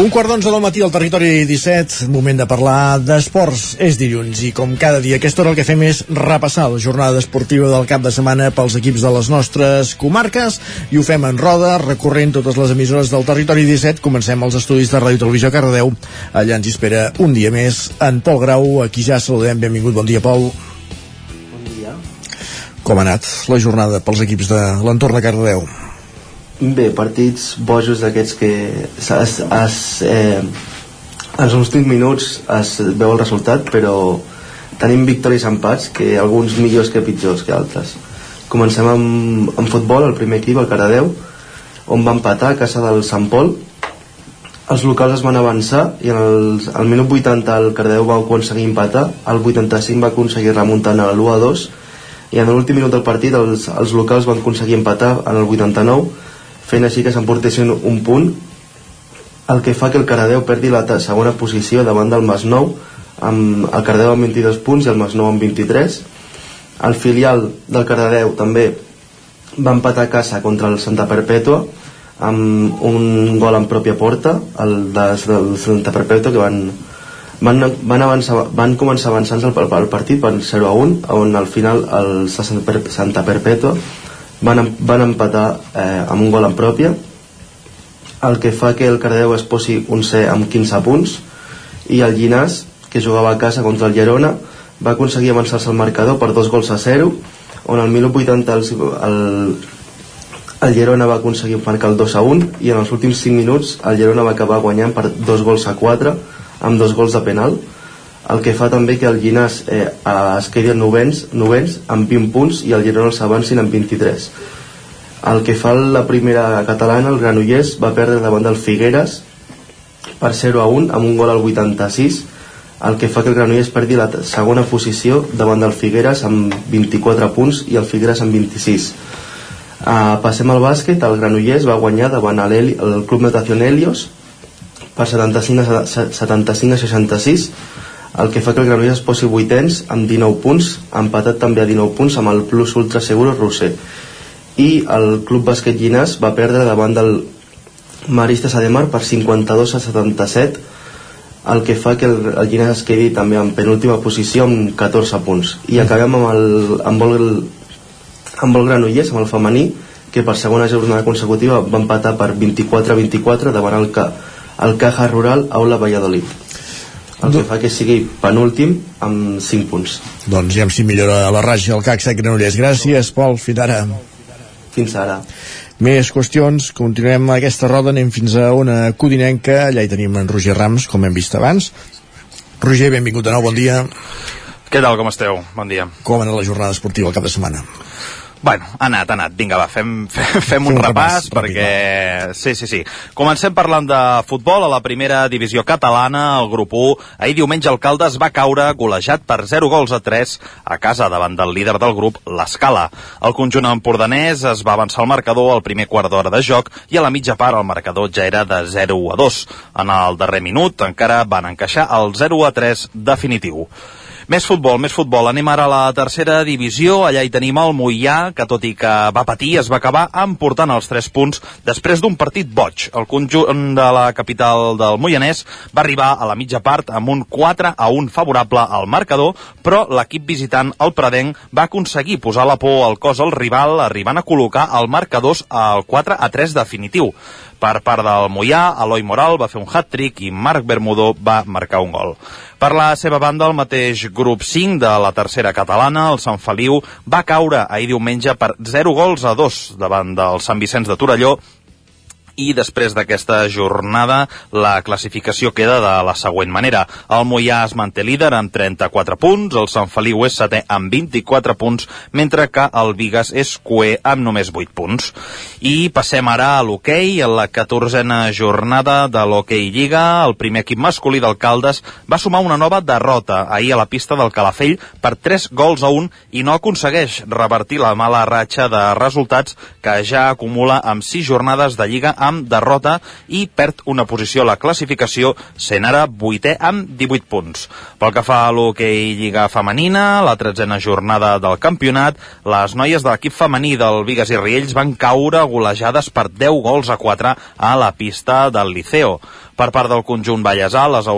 Un quart d'onze del matí al territori 17, moment de parlar d'esports. És dilluns i com cada dia a aquesta hora el que fem és repassar la jornada esportiva del cap de setmana pels equips de les nostres comarques i ho fem en roda, recorrent totes les emissores del territori 17. Comencem els estudis de Ràdio Televisió Cardedeu. Allà ens espera un dia més en Pol Grau, a qui ja saludem. Benvingut, bon dia, Pol. Bon dia. Com ha anat la jornada pels equips de l'entorn de Cardedeu? Bé, partits bojos d'aquests que es, es, eh, als últims minuts es veu el resultat, però tenim victòries empats, que alguns millors que pitjors que altres. Comencem amb, amb futbol, el primer equip, el Caradeu, on va empatar a casa del Sant Pol. Els locals es van avançar i en el, al minut 80 el Cardeu va aconseguir empatar, al 85 va aconseguir remuntar a l'1 a 2 i en l'últim minut del partit els, els locals van aconseguir empatar en el 89 fent així que s'emportessin un punt el que fa que el Caradeu perdi la segona posició davant del Masnou amb el Caradeu amb 22 punts i el Masnou amb 23 el filial del Caradeu també va empatar a casa contra el Santa Perpètua amb un gol en pròpia porta el de, del Santa Perpètua que van, van, van, avançar, van començar avançant el, el partit van 0 a 1 on al final el Santa Perpètua van, van empatar eh, amb un gol en pròpia. El que fa que el Cardeu es posi un C amb 15 punts i el Llinàs que jugava a casa contra el Girona va aconseguir avançar-se al marcador per dos gols a 0 on al minut 80 el, el, el Girona va aconseguir marcar el 2 a 1 i en els últims 5 minuts el Girona va acabar guanyant per dos gols a 4 amb dos gols de penal el que fa també que el Llinàs eh, es quedi en novens, novens amb 20 punts i el Girona s'avancin amb 23 el que fa la primera catalana el Granollers va perdre davant del Figueres per 0 a 1 amb un gol al 86 el que fa que el Granollers perdi la segona posició davant del Figueres amb 24 punts i el Figueres amb 26 uh, passem al bàsquet. El Granollers va guanyar davant el, el Club Natació Helios per 75 a, 75 a 66 el que fa que el Granollers es posi vuitens amb 19 punts, empatat també a 19 punts amb el Plus Ultra Seguro Roser. I el Club Bàsquet Llinàs va perdre davant del Maristes Ademar per 52 a 77 el que fa que el, el Llinàs es quedi també en penúltima posició amb 14 punts. I acabem amb el, amb el, amb el Granollers, amb el femení que per segona jornada consecutiva va empatar per 24 a 24 davant el, el Caja Rural Aula Valladolid el que fa que sigui penúltim amb 5 punts. Doncs ja si millora la ratxa el CAC Sec Granollers. Gràcies, Pol. Fins ara. Fins ara. Més qüestions, continuem aquesta roda, anem fins a una codinenca, allà hi tenim en Roger Rams, com hem vist abans. Roger, benvingut de nou, bon dia. Què tal, com esteu? Bon dia. Com ha anat la jornada esportiva el cap de setmana? Bueno, ha anat, ha anat. Vinga, va, fem, fem, fem un, un repàs, repàs perquè... Sí, sí, sí. Comencem parlant de futbol. A la primera divisió catalana, el grup 1, ahir diumenge el Caldes va caure golejat per 0 gols a 3 a casa davant del líder del grup, l'Escala. El conjunt empordanès es va avançar al marcador al primer quart d'hora de joc i a la mitja part el marcador ja era de 0 a 2. En el darrer minut encara van encaixar el 0 a 3 definitiu. Més futbol, més futbol. Anem ara a la tercera divisió. Allà hi tenim el Mollà, que tot i que va patir, es va acabar emportant els 3 punts després d'un partit boig. El conjunt de la capital del Moianès va arribar a la mitja part amb un 4 a 1 favorable al marcador, però l'equip visitant, el Pradenc, va aconseguir posar la por al cos al rival, arribant a col·locar el marcador al 4 a 3 definitiu. Per part del Mollà, Eloi Moral va fer un hat-trick i Marc Bermudó va marcar un gol. Per la seva banda, el mateix grup 5 de la tercera catalana, el Sant Feliu, va caure ahir diumenge per 0 gols a 2 davant del Sant Vicenç de Torelló i després d'aquesta jornada la classificació queda de la següent manera. El Mollà es manté líder amb 34 punts, el Sant Feliu és setè amb 24 punts, mentre que el Vigas és cué amb només 8 punts. I passem ara a l'hoquei, a la 14a jornada de l'hoquei Lliga, el primer equip masculí del Caldes va sumar una nova derrota ahir a la pista del Calafell per 3 gols a 1 i no aconsegueix revertir la mala ratxa de resultats que ja acumula amb 6 jornades de Lliga amb derrota i perd una posició a la classificació, sent ara vuitè amb 18 punts. Pel que fa a l'hoquei Lliga Femenina, la tretzena jornada del campionat, les noies de l'equip femení del Vigas i Riells van caure golejades per 10 gols a 4 a la pista del Liceo. Per part del conjunt ballesà, les,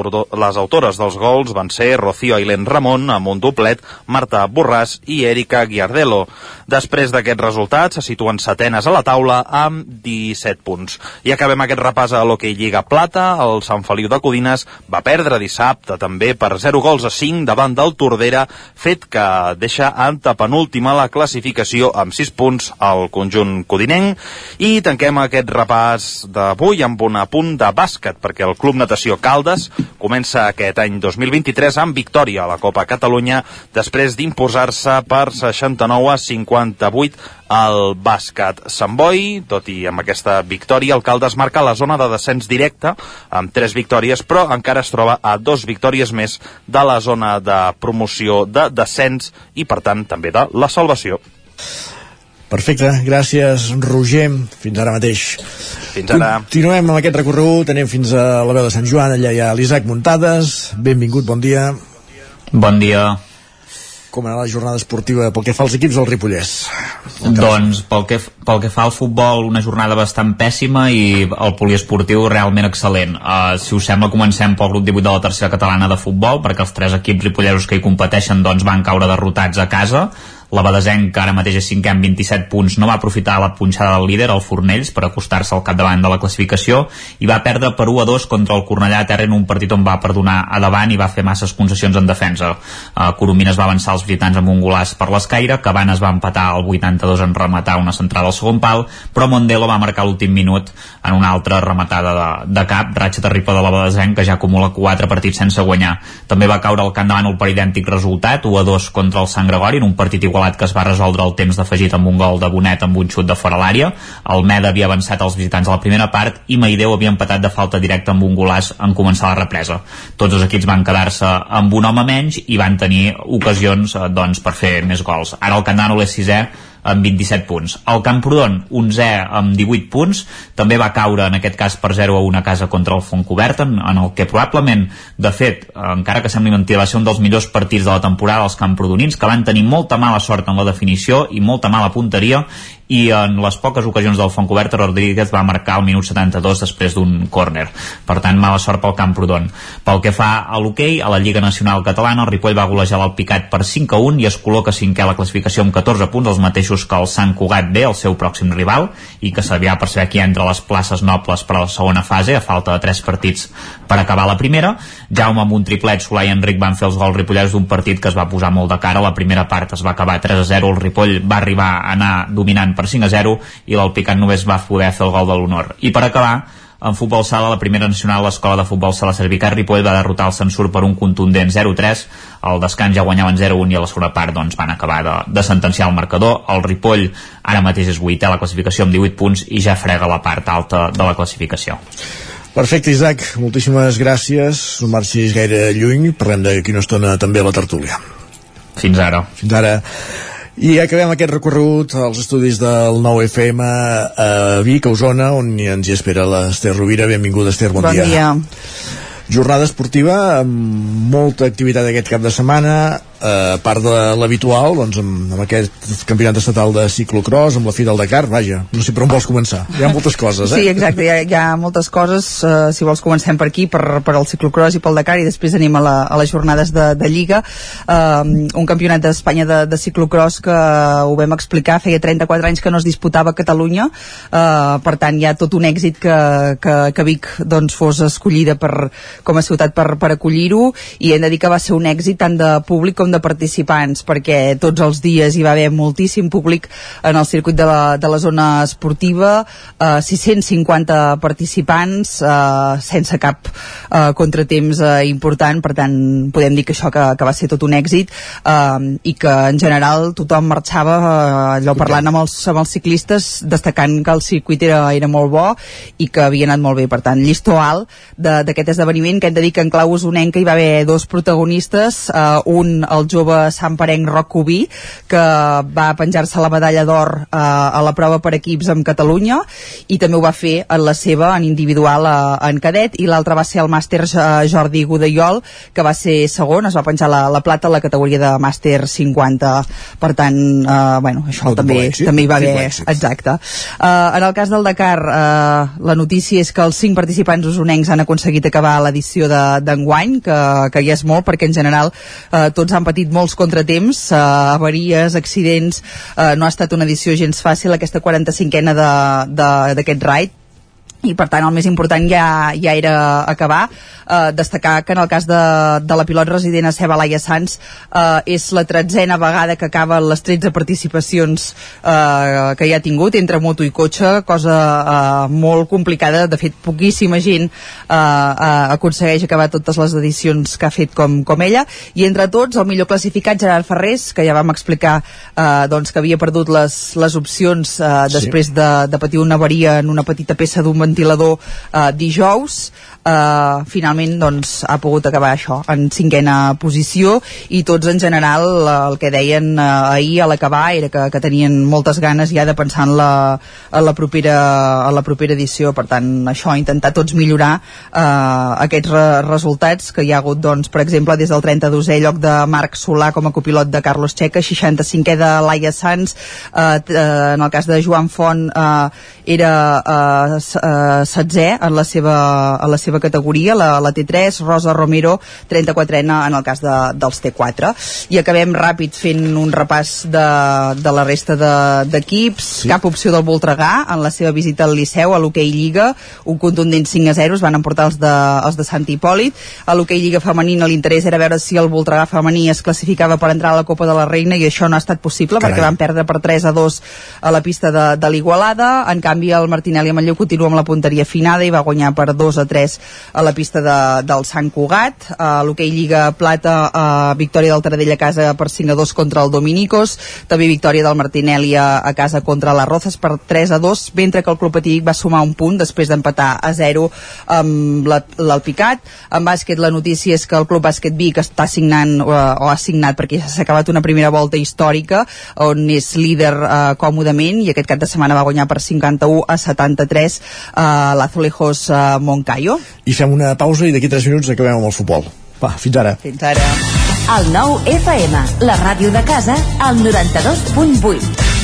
les autores dels gols van ser Rocío Ailén Ramon amb un doblet, Marta Borràs i Erika Guiardelo. Després d'aquests resultats, se situen setenes a la taula amb 17 punts. I acabem aquest repàs a l'Hockey Lliga Plata. El Sant Feliu de Codines va perdre dissabte també per 0 gols a 5 davant del Tordera, fet que deixa en penúltima la classificació amb 6 punts al conjunt codinenc. I tanquem aquest repàs d'avui amb un apunt de bàsquet, perquè el Club Natació Caldes comença aquest any 2023 amb victòria a la Copa Catalunya després d'imposar-se per 69 a 58 al bàsquet Sant Boi, tot i amb aquesta victòria, el Caldes marca la zona de descens directe amb tres victòries, però encara es troba a dos victòries més de la zona de promoció de descens i, per tant, també de la salvació. Perfecte, gràcies Roger, fins ara mateix. Fins ara. Continuem amb aquest recorregut, anem fins a la veu de Sant Joan, allà hi ha l'Isaac Muntades, benvingut, bon dia. Bon dia. Com anà la jornada esportiva pel que fa als equips del Ripollès? Doncs pel que, pel que fa al futbol una jornada bastant pèssima i el poliesportiu realment excel·lent. Uh, si us sembla comencem pel grup 18 de la tercera catalana de futbol perquè els tres equips ripollesos que hi competeixen doncs, van caure derrotats a casa la Badesenc, que ara mateix és cinquè amb 27 punts, no va aprofitar la punxada del líder, el Fornells, per acostar-se al capdavant de la classificació i va perdre per 1 a 2 contra el Cornellà Terra en un partit on va perdonar a davant i va fer masses concessions en defensa. Uh, Coromines va avançar els visitants amb un golaç per l'escaire, Cabanes va empatar al 82 en rematar una centrada al segon pal, però Mondelo va marcar l'últim minut en una altra rematada de, de cap, ratxa terrible de la Badesenc, que ja acumula 4 partits sense guanyar. També va caure al camp davant per idèntic resultat, 1 a 2 contra el Sant Gregori, en un partit igual igualat que es va resoldre el temps d'afegit amb un gol de Bonet amb un xut de fora l'àrea. El Meda havia avançat als visitants a la primera part i Maideu havia empatat de falta directa amb un golàs en començar la represa. Tots els equips van quedar-se amb un home menys i van tenir ocasions eh, doncs, per fer més gols. Ara el Candànol és sisè amb 27 punts. El Camprodon, 11è amb 18 punts, també va caure en aquest cas per 0 a 1 a casa contra el Fontcobert, en, en el que probablement, de fet, encara que sembli mentida, va ser un dels millors partits de la temporada els camprodonins, que van tenir molta mala sort en la definició i molta mala punteria i en les poques ocasions del Fontcobert Rodríguez va marcar el minut 72 després d'un córner. Per tant, mala sort pel Camprodon. Pel que fa a l'hoquei, a la Lliga Nacional Catalana, el Ripoll va golejar l'Alpicat per 5 a 1 i es col·loca cinquè a la classificació amb 14 punts, els mateixos que el Sant Cugat B, el seu pròxim rival, i que s'havia per saber qui entra a les places nobles per a la segona fase, a falta de 3 partits per acabar la primera. Jaume amb un triplet, Solà i Enric van fer els gols ripolleros d'un partit que es va posar molt de cara. La primera part es va acabar 3 a 0, el Ripoll va arribar a anar dominant per 5 a 0 i l'Alpicat només va poder fer el gol de l'honor. I per acabar, en futbol sala, la primera nacional, l'escola de futbol sala Servicat Ripoll va derrotar el censur per un contundent 0-3. Al descans ja guanyaven 0-1 i a la segona part doncs, van acabar de, de sentenciar el marcador. El Ripoll ara mateix és 8 a la classificació amb 18 punts i ja frega la part alta de la classificació. Perfecte, Isaac, moltíssimes gràcies. No marxis gaire lluny, parlem d'aquí una estona també a la tertúlia. Fins ara. Fins ara. I acabem aquest recorregut als estudis del 9FM a Vic, a Osona, on ens hi espera l'Ester Rovira. Benvinguda, Ester, bon, bon dia. dia. Jornada esportiva amb molta activitat aquest cap de setmana, a part de l'habitual, doncs amb, amb aquest campionat estatal de ciclocross, amb la fi del Dakar, vaja, no sé per on vols començar. Hi ha moltes coses, eh? Sí, exacte, hi ha, hi ha moltes coses. Uh, si vols comencem per aquí, per, per el ciclocross i pel Dakar, i després anem a, la, a les jornades de, de Lliga. Uh, un campionat d'Espanya de, de ciclocross que ho vam explicar, feia 34 anys que no es disputava a Catalunya, uh, per tant hi ha tot un èxit que, que, que Vic doncs, fos escollida per, com a ciutat per, per acollir-ho, i hem de dir que va ser un èxit tant de públic com de participants, perquè tots els dies hi va haver moltíssim públic en el circuit de la, de la zona esportiva, uh, 650 participants, uh, sense cap uh, contratemps uh, important, per tant podem dir que això que, que va ser tot un èxit uh, i que en general tothom marxava uh, allò parlant amb els, amb els ciclistes destacant que el circuit era, era molt bo i que havia anat molt bé, per tant llistó alt d'aquest esdeveniment que hem de dir que en clau usonenca hi va haver dos protagonistes uh, un el jove Sant Parenc Rocubí que va penjar-se la medalla d'or uh, a la prova per equips amb Catalunya i també ho va fer en la seva en individual uh, en cadet i l'altre va ser el màster uh, Jordi Godellol que va ser segon, es va penjar la, la plata a la categoria de màster 50 per tant, uh, bueno, això El també, èxit, també hi va haver exacte. Uh, en el cas del Dakar uh, la notícia és que els cinc participants usonencs han aconseguit acabar l'edició de- d'enguany, que, que ja és molt perquè en general uh, tots han patit molts contratemps, uh, avaries, accidents, uh, no ha estat una edició gens fàcil aquesta 45ena de- de- d'aquest raid i per tant el més important ja, ja era acabar. Eh, destacar que en el cas de, de la pilot resident a Ceba Laia Sanz eh, és la tretzena vegada que acaba les 13 participacions eh, que ja ha tingut entre moto i cotxe cosa eh, molt complicada. De fet poquíssima gent eh, eh, aconsegueix acabar totes les edicions que ha fet com, com ella. I entre tots el millor classificat Gerard Ferrés que ja vam explicar eh, doncs, que havia perdut les, les opcions eh, Sí. després de, de patir una avaria en una petita peça d'un ventilador eh, dijous eh, finalment doncs, ha pogut acabar això en cinquena posició i tots en general eh, el que deien eh, ahir a l'acabar era que, que tenien moltes ganes ja de pensar en la, en la, propera, en la propera edició. Per tant això, intentar tots millorar eh, aquests re resultats que hi ha hagut doncs, per exemple des del 32è lloc de Marc Solà com a copilot de Carlos Checa 65è de Laia Sanz eh, eh, en el cas de Joan Font eh, era eh, eh, setzè en la seva, en la seva categoria, la, la T3 Rosa Romero, 34ena en el cas de, dels T4 i acabem ràpid fent un repàs de, de la resta de- d'equips. De, sí. cap opció del Voltregà en la seva visita al Liceu a l'hoquei Lliga. Un contundent 5 a 0 es van emportar els de, els de Sant Hipòlit. A l'hoquei Lliga femenina l'interès era veure si el Voltregà femení es classificava per entrar a la Copa de la Reina i això no ha estat possible Carai. perquè van perdre per 3 a 2 a la pista de, de l'Igualada. En canvi el Martinelli Manlleu continua amb la punteria finada i va guanyar per 2 a 3 a la pista de, del Sant Cugat. A l'hoquei Lliga Plata a victòria del Taradell a casa per 5 a 2 contra el Dominicos. També victòria del Martinelli a, a casa contra les Rozas per 3 a 2 mentre que el Club Patíric va sumar un punt després d'empatar a 0 amb la- l'Alpicat. En bàsquet la notícia és que el Club Bàsquet Vic està signant o, o ha signat perquè s'ha acabat una primera volta històrica on és líder eh, còmodament i aquest cap de setmana va guanyar per 51 a 73 a l'Azulejos eh, Moncayo I fem una pausa i d'aquí 3 minuts acabem amb el futbol. Va, fins ara. fins ara El nou FM, la ràdio de casa, al 92.8.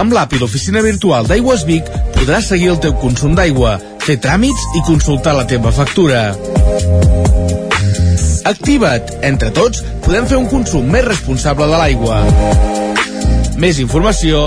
Amb l'app i l'oficina virtual d'Aigües Vic podràs seguir el teu consum d'aigua, fer tràmits i consultar la teva factura. Activa't! Entre tots podem fer un consum més responsable de l'aigua. Més informació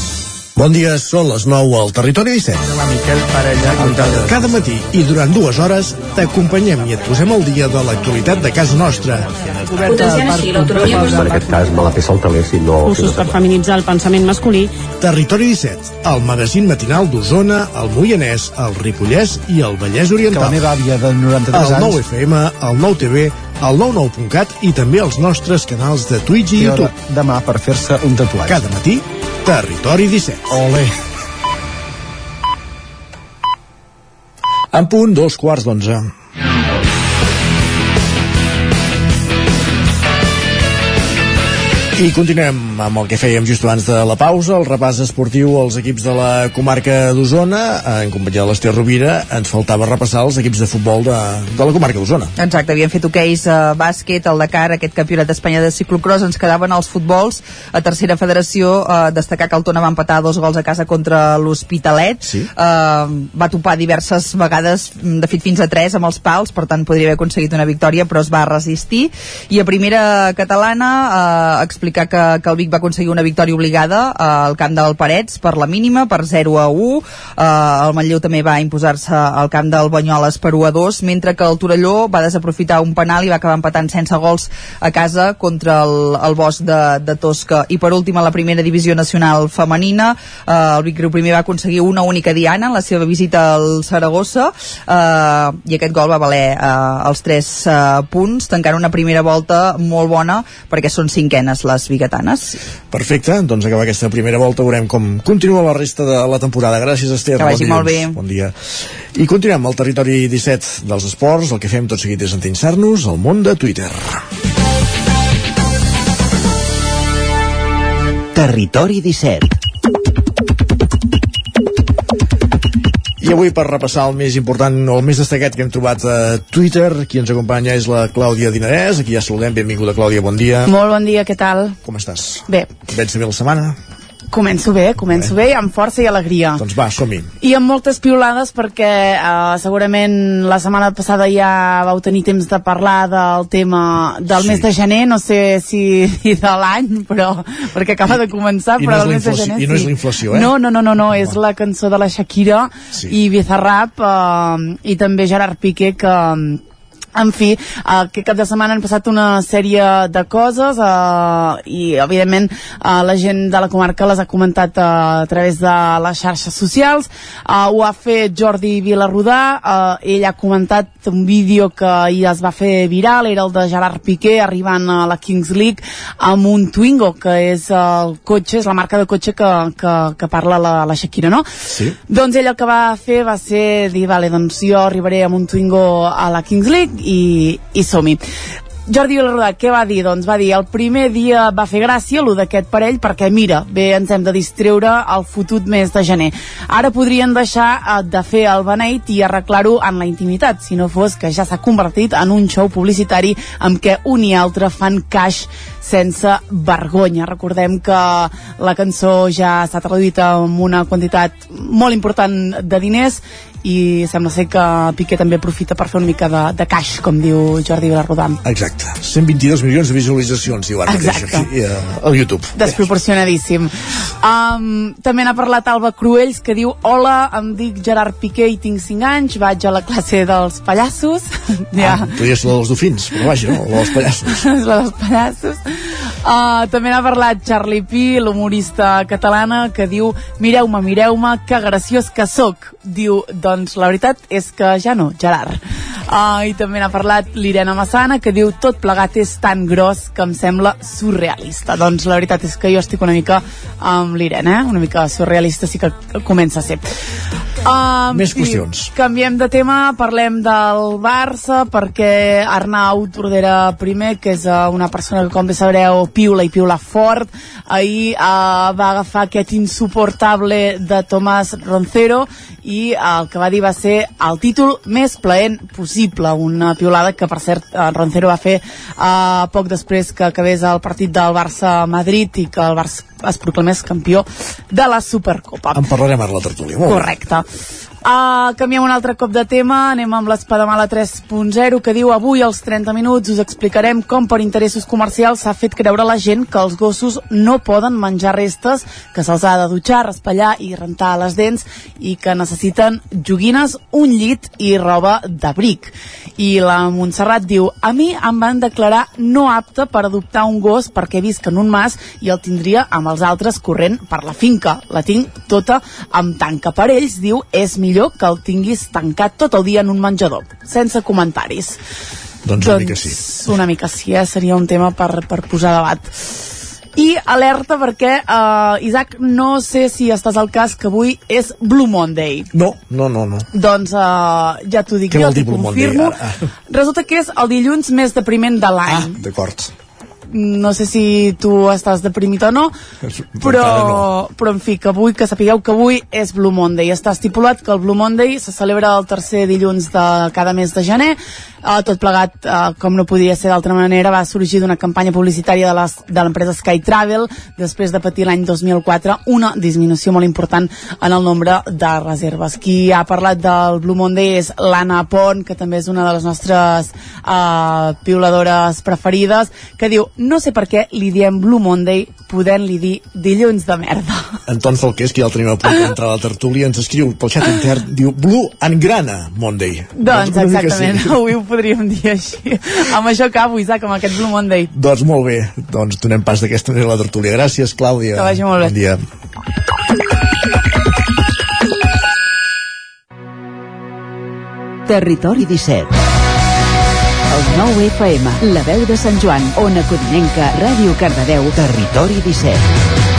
Bon dia, són les 9 al Territori 17. La Miquel Parella, Cada, cada matí i durant dues hores t'acompanyem i et posem al dia de l'actualitat de casa nostra. Potenciant així l'autonomia En aquest cas me la peça el teler si no... Cursos per feminitzar el pensament masculí. Territori 17, el magazín matinal d'Osona, el Moianès, el Ripollès i el Vallès Que Oriental. la meva àvia de 93 el 9 anys... FM, el 9 TV, el 99.cat i també els nostres canals de Twitch i I YouTube. demà per fer-se un tatuatge. Cada matí, Territori 17. Ole. En punt, dos quarts d'onze. I continuem amb el que fèiem just abans de la pausa, el repàs esportiu als equips de la comarca d'Osona, en companyia de l'Ester Rovira, ens faltava repassar els equips de futbol de, de la comarca d'Osona. Exacte, havíem fet hoqueis, uh, bàsquet, el Dakar, aquest campionat d'Espanya de ciclocross, ens quedaven els futbols. A tercera federació, uh, destacar que el Tona va empatar dos gols a casa contra l'Hospitalet. Sí. Uh, va topar diverses vegades, mm, de fet fins a tres amb els pals, per tant podria haver aconseguit una victòria, però es va resistir. I a primera catalana, uh, explicar que, que el Vic va aconseguir una victòria obligada uh, al camp del Parets per la mínima, per 0 a 1. Uh, el Manlleu també va imposar-se al camp del Banyoles per 1 a 2, mentre que el Torelló va desaprofitar un penal i va acabar empatant sense gols a casa contra el, el Bosch de, de Tosca. I per últim, a la primera divisió nacional femenina, uh, el Vic Riu primer va aconseguir una única diana en la seva visita al Saragossa uh, i aquest gol va valer uh, els 3 uh, punts, tancant una primera volta molt bona perquè són cinquenes les biguetanes. Perfecte, doncs acabar aquesta primera volta veurem com continua la resta de la temporada. Gràcies, Esther. Que vagi bon molt bé. Bon dia. I continuem al territori 17 dels esports. El que fem tot seguit és endinsar-nos al món de Twitter. Territori 17. I avui per repassar el més important o el més destacat que hem trobat a Twitter, qui ens acompanya és la Clàudia Dinarès, aquí ja saludem, benvinguda Clàudia, bon dia. Molt bon dia, què tal? Com estàs? Bé, Vens bé la setmana? Començo bé, començo bé, amb força i alegria. Doncs va, som-hi. I amb moltes piolades perquè uh, segurament la setmana passada ja vau tenir temps de parlar del tema del Sí. mes de gener, no sé si, de l'any, però perquè acaba de començar, I no però és del mes de gener i no és sí. la inflació, eh? No, no, no, no, no és la cançó de la Shakira Sí. i Bizarrap uh, i també Gerard Piqué que en fi, eh, aquest cap de setmana han passat una sèrie de coses eh, i, evidentment, eh, la gent de la comarca les ha comentat eh, a través de les xarxes socials. Eh, ho ha fet Jordi Vilarrodà, eh, ell ha comentat un vídeo que ahir es va fer viral, era el de Gerard Piqué arribant a la Kings League amb un Twingo, que és el cotxe, és la marca de cotxe que, que, que parla la, la Shakira, no? Sí. Doncs ell el que va fer va ser dir, vale, doncs jo arribaré amb un Twingo a la Kings League i, i som-hi. Jordi Vilarrodà, què va dir? Doncs va dir, el primer dia va fer gràcia, lo d'aquest parell, perquè mira, bé, ens hem de distreure al fotut mes de gener. Ara podrien deixar eh, de fer el beneit i arreglar-ho en la intimitat, si no fos que ja s'ha convertit en un show publicitari amb què un i altre fan cash sense vergonya. Recordem que la cançó ja s'ha traduït amb una quantitat molt important de diners i sembla ser que Piqué també aprofita per fer una mica de, de caix, com diu Jordi Vilarrodam. Exacte. 122 milions de visualitzacions, diu ara mateix Exacte. aquí eh, al YouTube. desproporcionadíssim. Um, també n'ha parlat Alba Cruells, que diu Hola, em dic Gerard Piqué i tinc 5 anys, vaig a la classe dels pallassos. ja, Ah, podria ser la dels dofins, però vaja, no? La dels pallassos. és la dels pallassos. Uh, també n'ha parlat Charlie Pi, l'humorista catalana, que diu Mireu-me, mireu-me, que graciós que sóc. Diu, doncs la veritat és que ja no, Gerard. Uh, I també n'ha parlat l'Irene Massana, que diu tot plegat és tan gros que em sembla surrealista. Doncs la veritat és que jo estic una mica amb l'Irene, eh? una mica surrealista sí que comença a ser. Uh, Més qüestions. Canviem de tema, parlem del Barça perquè Arnau Tordera primer, que és uh, una persona que com bé sabreu piula i piula fort, ahir uh, va agafar aquest insuportable de Tomàs Roncero i uh, el que va dir va ser el títol més plaent possible, una piulada que per cert uh, Roncero va fer uh, poc després que acabés el partit del Barça-Madrid i que el Barça es proclamés campió de la Supercopa. En parlarem ara la tertúlia. Molt bé. Uh, canviem un altre cop de tema, anem amb l'Espadamala 3.0 que diu avui als 30 minuts us explicarem com per interessos comercials s'ha fet creure la gent que els gossos no poden menjar restes, que se'ls ha de dutxar, raspallar i rentar les dents i que necessiten joguines, un llit i roba d'abric. I la Montserrat diu a mi em van declarar no apte per adoptar un gos perquè visc en un mas i el tindria amb els altres corrent per la finca. La tinc tota amb tanca. Per ells, diu, és millor que el tinguis tancat tot el dia en un menjador. Sense comentaris. Doncs una mica sí. Una mica sí, eh? seria un tema per, per posar debat. I alerta perquè, uh, Isaac, no sé si estàs al cas que avui és Blue Monday. No, no, no, no. Doncs uh, ja t'ho dic Què jo, t'ho Monday, confirmo. ara? Resulta que és el dilluns més depriment de l'any. Ah, d'acord. No sé si tu estàs deprimit o no, però, no. però en fi, que avui, que sapigueu que avui és Blue Monday. Està estipulat que el Blue Monday se celebra el tercer dilluns de cada mes de gener. Uh, tot plegat, uh, com no podia ser d'altra manera, va sorgir d'una campanya publicitària de l'empresa Sky Travel després de patir l'any 2004 una disminució molt important en el nombre de reserves. Qui ha parlat del Blue Monday és l'Anna Pont, que també és una de les nostres uh, piuladores preferides, que diu, no sé per què li diem Blue Monday podent-li dir dilluns de merda. Anton Falqués, que ja el tenim a punt d'entrar a la tertúlia, ens escriu pel xat intern, diu Blue and Grana Monday. doncs mica exactament, sí. avui ho podríem dir així. amb això acabo, Isaac, amb aquest Blue Monday. Doncs molt bé, doncs donem pas d'aquesta manera a la tertúlia. Gràcies, Clàudia. Que vagi molt bé. Bon dia. Territori 17 El 9 FM, la veu de Sant Joan, Ona Codinenca, Ràdio Cardedeu, Territori 17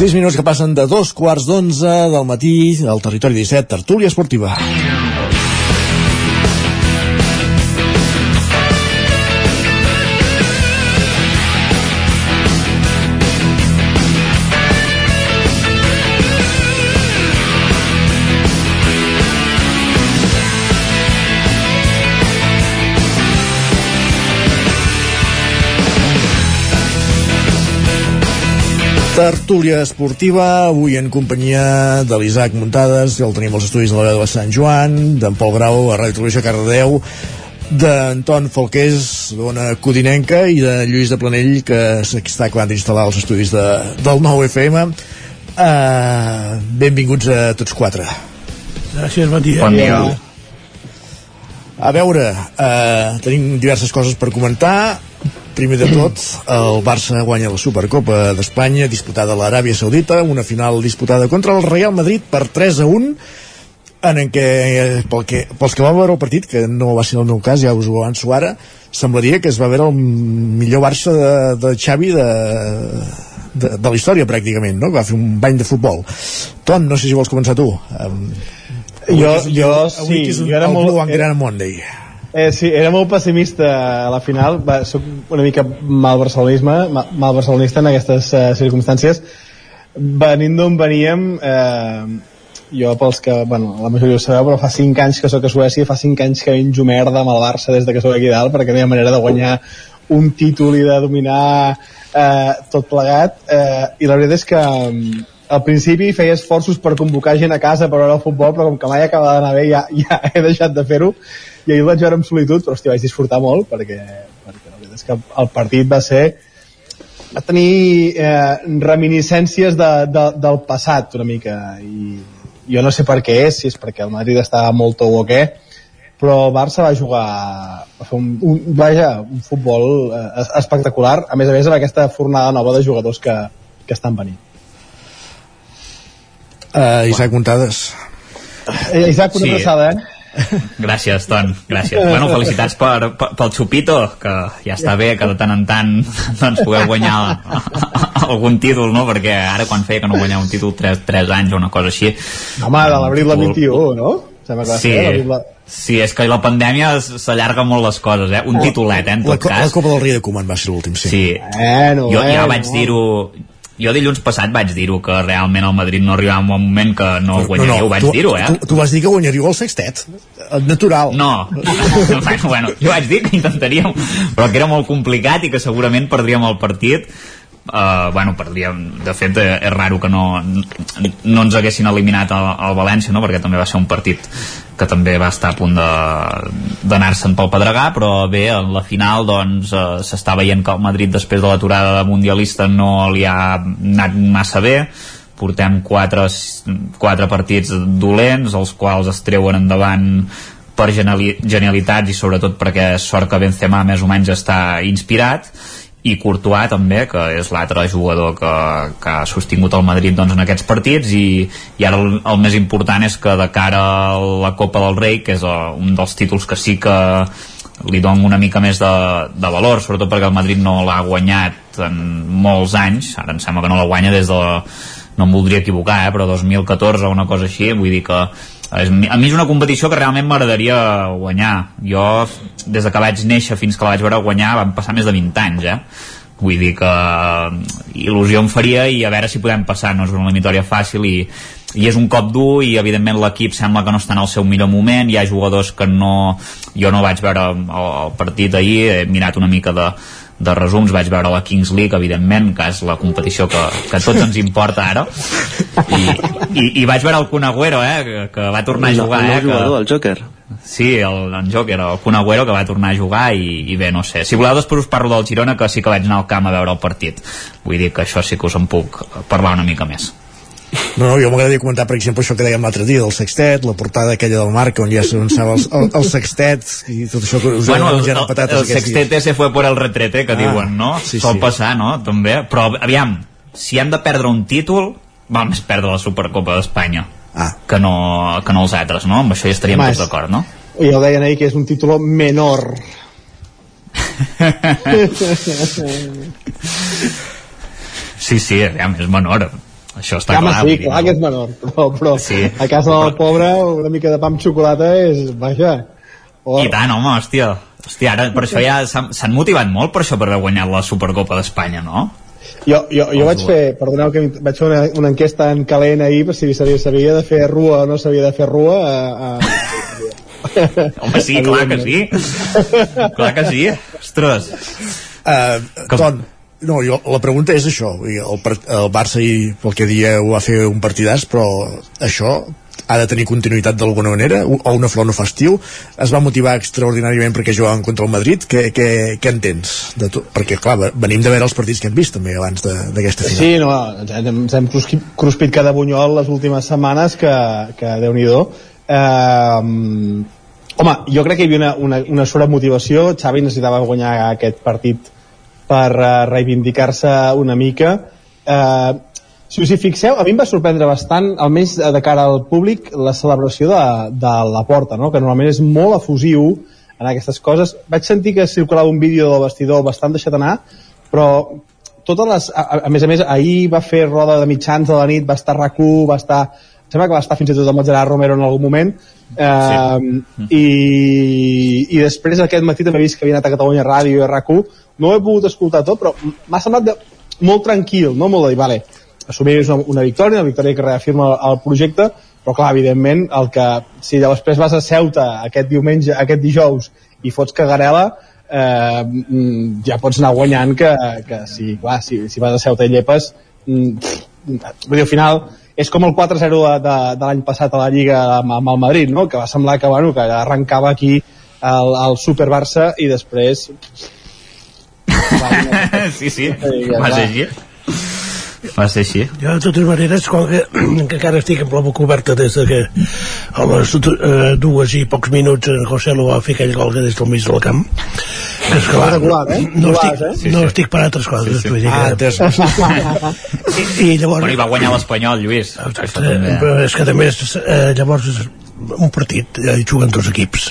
Sis minuts que passen de dos quarts d'onze del matí al territori 17, tertúlia esportiva. Tertúlia esportiva, avui en companyia de l'Isaac Muntades, el tenim als estudis de la veu de Sant Joan, d'en Pol Grau, a Ràdio Televisió Cardedeu, d'Anton Falqués, d'Ona Codinenca, i de Lluís de Planell, que s'està acabant d'instal·lar als estudis de, del nou FM. Uh, benvinguts a tots quatre. Gràcies, bon dia. Bon dia. A veure, eh, tenim diverses coses per comentar. Primer de tot, el Barça guanya la Supercopa d'Espanya disputada a l'Aràbia Saudita, una final disputada contra el Real Madrid per 3 a 1 en què, pel que, pels que van veure el partit, que no va ser el meu cas, ja us ho avanço ara, semblaria que es va veure el millor Barça de, de Xavi de, de, de la història pràcticament, no? Va fer un bany de futbol. Ton, no sé si vols començar tu. Um, Jo- jo avui sí, és un, jo era el molt- Blue and Monday. Eh, sí, era molt pessimista a la final, va, soc una mica mal barcelonisme, mal, mal barcelonista en aquestes eh, circumstàncies. Venint d'on veníem, eh, jo pels que, bueno, la majoria ho sabeu, però fa 5 anys que sóc a Suècia, fa 5 anys que menjo merda amb el Barça des de que sóc aquí dalt, perquè no hi ha manera de guanyar un títol i de dominar eh, tot plegat, eh, i la veritat és que mm, al principi feia esforços per convocar gent a casa per veure el futbol, però com que mai acaba d'anar bé ja, ja he deixat de fer-ho i ahir el vaig veure amb solitud, però hòstia, vaig disfrutar molt perquè, perquè la veritat és que el partit va ser va tenir eh, reminiscències de, de, del passat una mica i jo no sé per què és, si és perquè el Madrid estava molt tou o què, però el Barça va jugar va fer un, un, vaja, un futbol eh, espectacular, a més a més amb aquesta fornada nova de jugadors que, que estan venint. Uh, Isaac Montades. Eh, Isaac, una Sí. abraçada, eh? Gràcies, Ton, gràcies. Bueno, felicitats per, per, pel Xupito, que ja està bé que de tant en tant doncs, pugueu guanyar algun títol, no? Perquè ara quan feia que no guanyava un títol 3, 3 anys o una cosa així... Home, de l'abril del 21, no? Sembla que Sí, de- sí, és que la pandèmia s'allarga molt les coses, eh? Un titulet, eh, en La, tot la cas. Copa del Rei de Koeman va ser l'últim, sí. Sí. Bueno, jo, bueno. jo vaig dir-ho jo dilluns passat vaig dir-ho que realment el Madrid no arribava en un moment que no guanyaria, ho vaig dir-ho, eh? Tu, tu vas dir que guanyaríeu el sextet. Natural. No, bueno, bueno, jo vaig dir que intentaríem, però que era molt complicat i que segurament perdríem el partit. Uh, bueno, perdríem, de fet eh, és raro que no, no ens haguessin eliminat al, al València, no? perquè també va ser un partit que també va estar a punt d'anar-se'n pel Pedregà, però bé, en la final doncs uh, s'està veient que el Madrid després de l'aturada mundialista no li ha anat massa bé, portem quatre, quatre partits dolents, els quals es treuen endavant per geniali genialitats i sobretot perquè sort que Benzema més o menys està inspirat i Courtois també, que és l'altre jugador que, que ha sostingut el Madrid doncs, en aquests partits i, i ara el, el més important és que de cara a la Copa del Rei, que és uh, un dels títols que sí que li dono una mica més de, de valor, sobretot perquè el Madrid no l'ha guanyat en molts anys, ara em sembla que no la guanya des de no em voldria equivocar, eh, però 2014 o una cosa així, vull dir que a mi és una competició que realment m'agradaria guanyar. Jo, des de que vaig néixer fins que la vaig veure guanyar, van passar més de 20 anys, eh? Vull dir que eh, il·lusió em faria i a veure si podem passar, no és una eliminatòria fàcil i, i és un cop dur i evidentment l'equip sembla que no està en el seu millor moment, hi ha jugadors que no... Jo no vaig veure el, el partit ahir, he mirat una mica de, de resums, vaig veure la Kings League evidentment, que és la competició que, que a tots ens importa ara i, i, i vaig veure el Kun Agüero eh, que, que va tornar a El- jugar el nou eh, que, jugador, el Joker. Sí, el, en Joker, el Kun Agüero que va tornar a jugar i, i bé, no sé. Si voleu després us parlo del Girona que sí que vaig anar al camp a veure el partit. Vull dir que això sí que us en puc parlar una mica més. No, no, jo m'agradaria comentar, per exemple, això que dèiem l'altre dia del sextet, la portada aquella del Marca on ja s'anunciava el, el, el sextet i tot això que us Bueno, el, el, patates el sextete se fue por el retrete, que Ah, diuen, no? sí, Sol sí. passar, no? També. Però, aviam, si hem de perdre un títol, val més perdre la Supercopa d'Espanya ah. que, no, que no els altres, no? Amb això ja estaríem tots d'acord, no? I ja ho deien ahir que és un títol menor. Sí, sí, aviam, és menor. Això està Home, clar. sí, clar no? que és menor, però, però Sí. a casa del pobre una mica de pa amb xocolata és, vaja, I tant, home, hòstia. Hòstia, ara per això ja s'han motivat molt per això per haver guanyat la Supercopa d'Espanya, no? Jo, jo, jo vaig fer, perdoneu que vaig fer una, una enquesta en calent ahir per si s'havia s'havia de fer rua o no s'havia de fer rua a, a... Home, sí, clar que sí. clar que sí. Ostres. Uh, Ton, no, jo, la pregunta és això el, el Barça i pel que ho va fer un partidàs però això ha de tenir continuïtat d'alguna manera o una flor no fa estiu es va motivar extraordinàriament perquè jugaven contra el Madrid què, què, què entens? De tu? perquè clar, ve- venim de veure els partits que hem vist també abans d'aquesta final Sí, no, ens hem, cruspit cada bunyol les últimes setmanes que, que Déu-n'hi-do. Eh, home, jo crec que hi havia una, una, una sobremotivació. Xavi necessitava guanyar aquest partit per uh, reivindicar-se una mica. Eh, si us hi fixeu, a mi em va sorprendre bastant, almenys de cara al públic, la celebració de, de la porta, no? que normalment és molt efusiu en aquestes coses. Vaig sentir que circulava un vídeo del vestidor bastant deixat anar, però totes les, a, a més a més ahir va fer roda de mitjans de la nit va estar rac va estar em sembla que va estar fins i tot amb el Gerard Romero en algun moment eh, i, i després aquest matí també he vist que havia anat a Catalunya Ràdio i a rac no ho he pogut escoltar tot però m'ha semblat de, molt tranquil no? molt de dir, vale, assumir una, una victòria una victòria que reafirma el, el projecte però clar, evidentment, el que si després vas a Ceuta aquest diumenge, aquest dijous i fots cagarela eh, mm, ja pots anar guanyant que, que si, clar, si, si vas a Ceuta i llepes mm, pff, vull dir, al final és com el 4-0 de, de, de l'any passat a la Lliga amb, amb el Madrid no? que va semblar que, bueno, que arrencava aquí el, el Super Barça i després sí, sí, va ser així. Va ser així. Jo, de totes maneres, com que, que encara estic amb la boca oberta des de que a les eh, dues i pocs minuts en José lo va fer aquell gol que des del mig del camp que és clar, Regular, eh? no, Regular, estic, eh? Sí, no sí. estic per altres coses Sí, sí. vull dir Ah, que-. I, i llavors Bueno, i va guanyar l'Espanyol, Lluís. Però és que també és, eh, llavors un partit, hi juguen dos equips.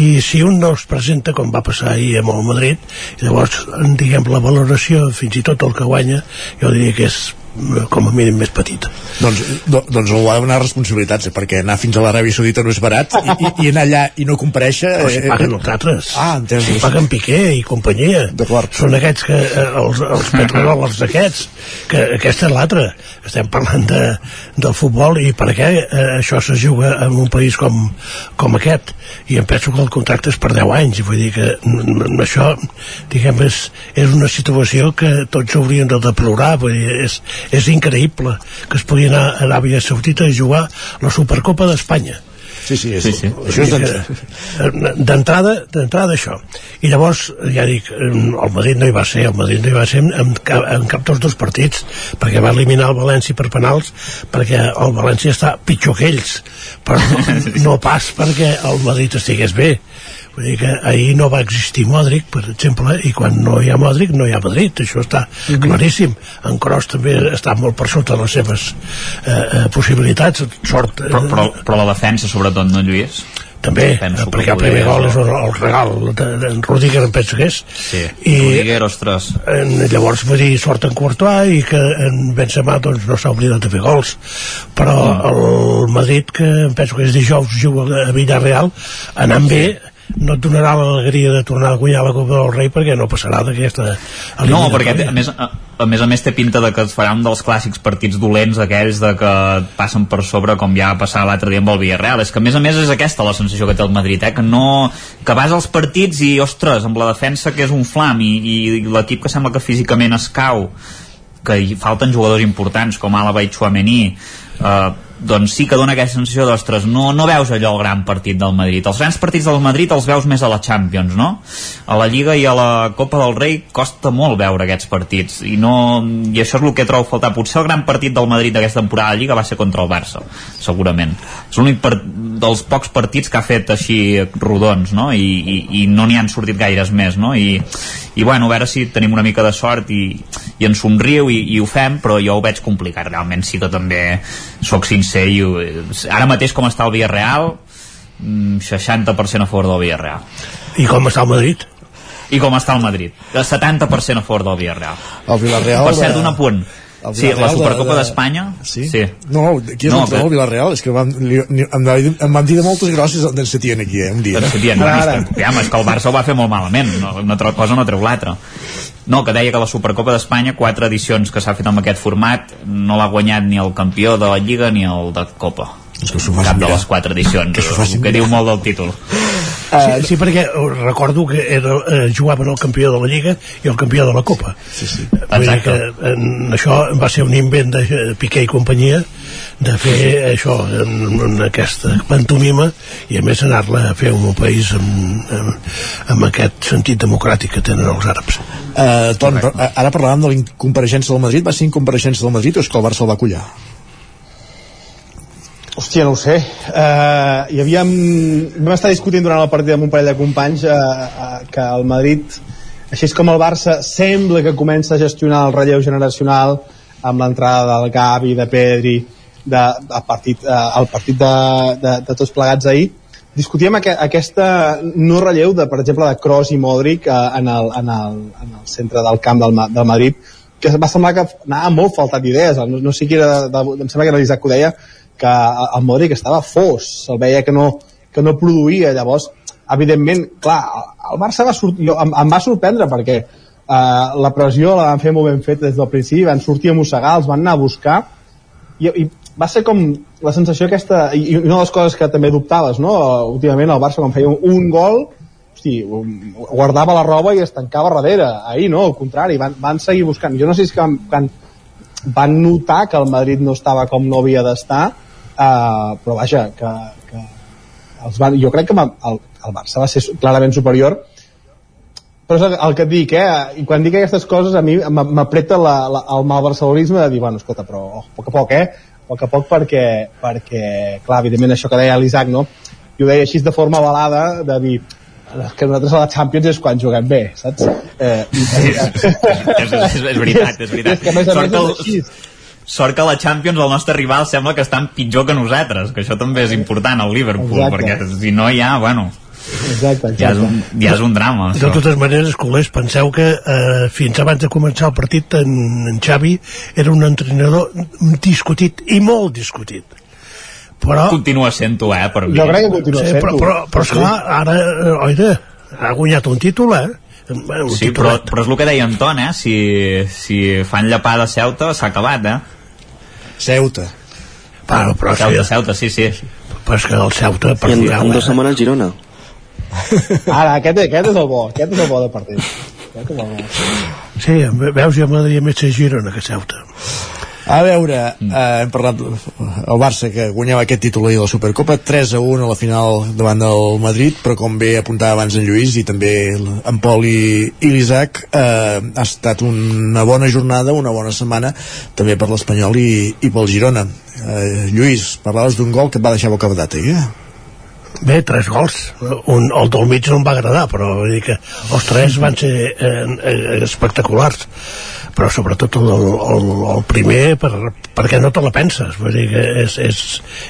I si un no es presenta com va passar ahir amb el Madrid llavors diguem la valoració fins i tot el que guanya jo diria que és eh, com a mínim més petita doncs, do, doncs algú ha de donar responsabilitats, eh, perquè anar fins a l'Aràbia Saudita no és barat i, i, i anar allà i no compareixer... Però si paguen els altres. Ah, entès. Si paguen Piqué i companyia. Són aquests que, eh, els, els petrolers aquests, que aquesta és l'altra. Estem parlant de, del futbol i per què eh, això se juga en un país com, com aquest. I em penso que el contracte és per 10 anys. Vull dir que això, diguem, és, és una situació que tots haurien de deplorar. Vull dir, és, és increïble que es pugui anar a Aràbia Saudita a jugar la Supercopa d'Espanya. Sí, sí, és, sí, sí. això és d'entrada d'entrada això i llavors ja dic el Madrid no hi va ser el Madrid no hi va ser en, cap, en cap dels dos partits perquè va eliminar el València per penals perquè el València està pitjor que ells però no, no pas perquè el Madrid estigués bé Vull dir que ahir no va existir Modric, per exemple, i quan no hi ha Modric no hi ha Madrid, això està claríssim. En Kroos també està molt per sota de les seves eh, eh, possibilitats, sort... Eh, Però, però, però la defensa, sobretot, no, Lluís? també, Penso perquè el primer gol és el, el regal de- d'en Rudiger em penso que és Sí, I- Rudiger, ostres. en, llavors vull dir sort en Courtois i que en Benzema doncs, no s'ha oblidat de fer gols però el Madrid que em penso que és dijous juga a Villarreal anant bé no et donarà l'alegria de tornar a guanyar la Copa del Rei perquè no passarà d'aquesta No, perquè a més, a, a més a més té pinta de que es farà un dels clàssics partits dolents aquells de que passen per sobre com ja va passar l'altre dia amb el Villarreal és que a més a més és aquesta la sensació que té el Madrid eh? que no, que vas als partits i ostres, amb la defensa que és un flam i, i l'equip que sembla que físicament es cau que hi falten jugadors importants com Alaba i Chouameni eh, doncs sí que dona aquesta sensació d'ostres, no, no veus allò el gran partit del Madrid els grans partits del Madrid els veus més a la Champions no? a la Lliga i a la Copa del Rei costa molt veure aquests partits i, no, i això és el que trobo faltar potser el gran partit del Madrid d'aquesta temporada de Lliga va ser contra el Barça, segurament és l'únic dels pocs partits que ha fet així rodons no? I, i, i no n'hi han sortit gaires més no? I, i bueno, a veure si tenim una mica de sort i, i ens somriu i, i ho fem però jo ho veig complicat, realment sí que també sóc sincer ho, ara mateix com està el Villarreal mm, 60% a favor del Villarreal. I com està el Madrid? I com està el Madrid? El 70% a favor del Villarreal. El Villarreal per cert, de- un apunt el sí, la Supercopa de- de- d'Espanya Sí? sí. No, qui és No, no, l'entrenador que- del Villarreal? És que vam, li, em, em van dir de moltes grosses d'en Setién aquí, eh, un dia. Doncs Setién, és que, ja, és que el Barça ho va fer molt malament no, una altra cosa no treu l'altra no, que deia que la Supercopa d'Espanya quatre edicions que s'ha fet amb aquest format no l'ha guanyat ni el campió de la Lliga ni el de Copa cap de les quatre edicions que, que diu molt del títol Sí, sí, perquè eh, recordo que era, eh, jugaven el campió de la Lliga i el campió de la Copa. Sí, sí. Vull dir Exacte. que en, això va ser un invent de eh, Piqué i companyia de fer això en, en aquesta pantomima i a més anar-la a fer un país amb, amb, amb aquest sentit democràtic que tenen els àrabs. Uh, Ton, eh, ara parlàvem de la incompareixença del Madrid. Va ser incompareixença del Madrid o és que el Barça el va collar? Hòstia, no ho sé. Uh, hi havíem... Vam estar discutint durant el partit amb un parell de companys uh, uh, que el Madrid, així com el Barça, sembla que comença a gestionar el relleu generacional amb l'entrada del Gavi, de Pedri, de, de partit, uh, el partit de, de, de tots plegats ahir. Discutíem aqu aquesta no relleu, de, per exemple, de Kroos i Modric uh, en, el, en, el, en el centre del camp del, Ma- del Madrid, que va semblar que anava molt faltat d'idees. No, no sé qui era, de, de, em sembla que era l'Isaac que ho deia, que el Modric estava fos, se'l veia que no, que no produïa, llavors, evidentment, clar, el Barça va sortir, jo, em, em va sorprendre perquè eh, la pressió la van fer molt ben feta des del principi, van sortir a mossegar, els van anar a buscar, i, i va ser com la sensació aquesta, i, i una de les coses que també dubtaves, no? últimament el Barça quan feia un, un gol, hosti, guardava la roba i es tancava darrere, ahir no, al contrari, van, van seguir buscant, jo no sé si és que van, van van notar que el Madrid no estava com no havia d'estar eh, però vaja que, que els van, jo crec que el, el Barça va ser clarament superior però és el, el que et dic, eh? I quan dic aquestes coses a mi m'apreta el mal barcelonisme de dir, bueno, escolta, però oh, a poc a poc, eh? A poc a poc perquè, perquè clar, evidentment això que deia l'Isaac, no? Jo ho deia així de forma balada, de dir, que nosaltres a la Champions és quan juguem bé, saps? Eh, és, és, és, és veritat, és veritat. És que a més a més és així. Sort que la Champions el nostre rival sembla que estan pitjor que nosaltres, que això també és important al Liverpool, Exacte. perquè si no ja, bueno, Exacte, ja és un, ja és un drama. De Això. totes maneres, culers, penseu que eh, fins abans de començar el partit en, en Xavi era un entrenador discutit i molt discutit. Però, Continua sent-ho, eh, per mi. Jo crec que continua sí, sent-ho. però, però, però esclar, ara, eh, oida, ha guanyat un títol, eh? Bueno, Sí, però, però és el que deia Anton, eh? Si, si fan llapada a Ceuta, s'ha acabat, eh? Ceuta. Bueno, però Ceuta, sí, Ceuta, sí, sí. però és que el Ceuta, per I en, en dues setmanes Girona. Ara, aquest, aquest és el bo, aquest és el bo de partit. Sí, veus, ja m'agradaria més ser Girona que Ceuta. A veure, eh, hem parlat el Barça que guanyava aquest títol ahir de la Supercopa 3 a 1 a la final davant del Madrid però com bé apuntava abans en Lluís i també en Pol i, i l'Isaac eh, ha estat una bona jornada una bona setmana també per l'Espanyol i, i pel Girona eh, Lluís, parlaves d'un gol que et va deixar bocabadat ahir eh? Bé, tres gols. Un, el del mig no em va agradar, però vull dir que els tres van ser eh, eh, espectaculars. Però sobretot el, el, el primer per, perquè no te la penses vull dir que és, és,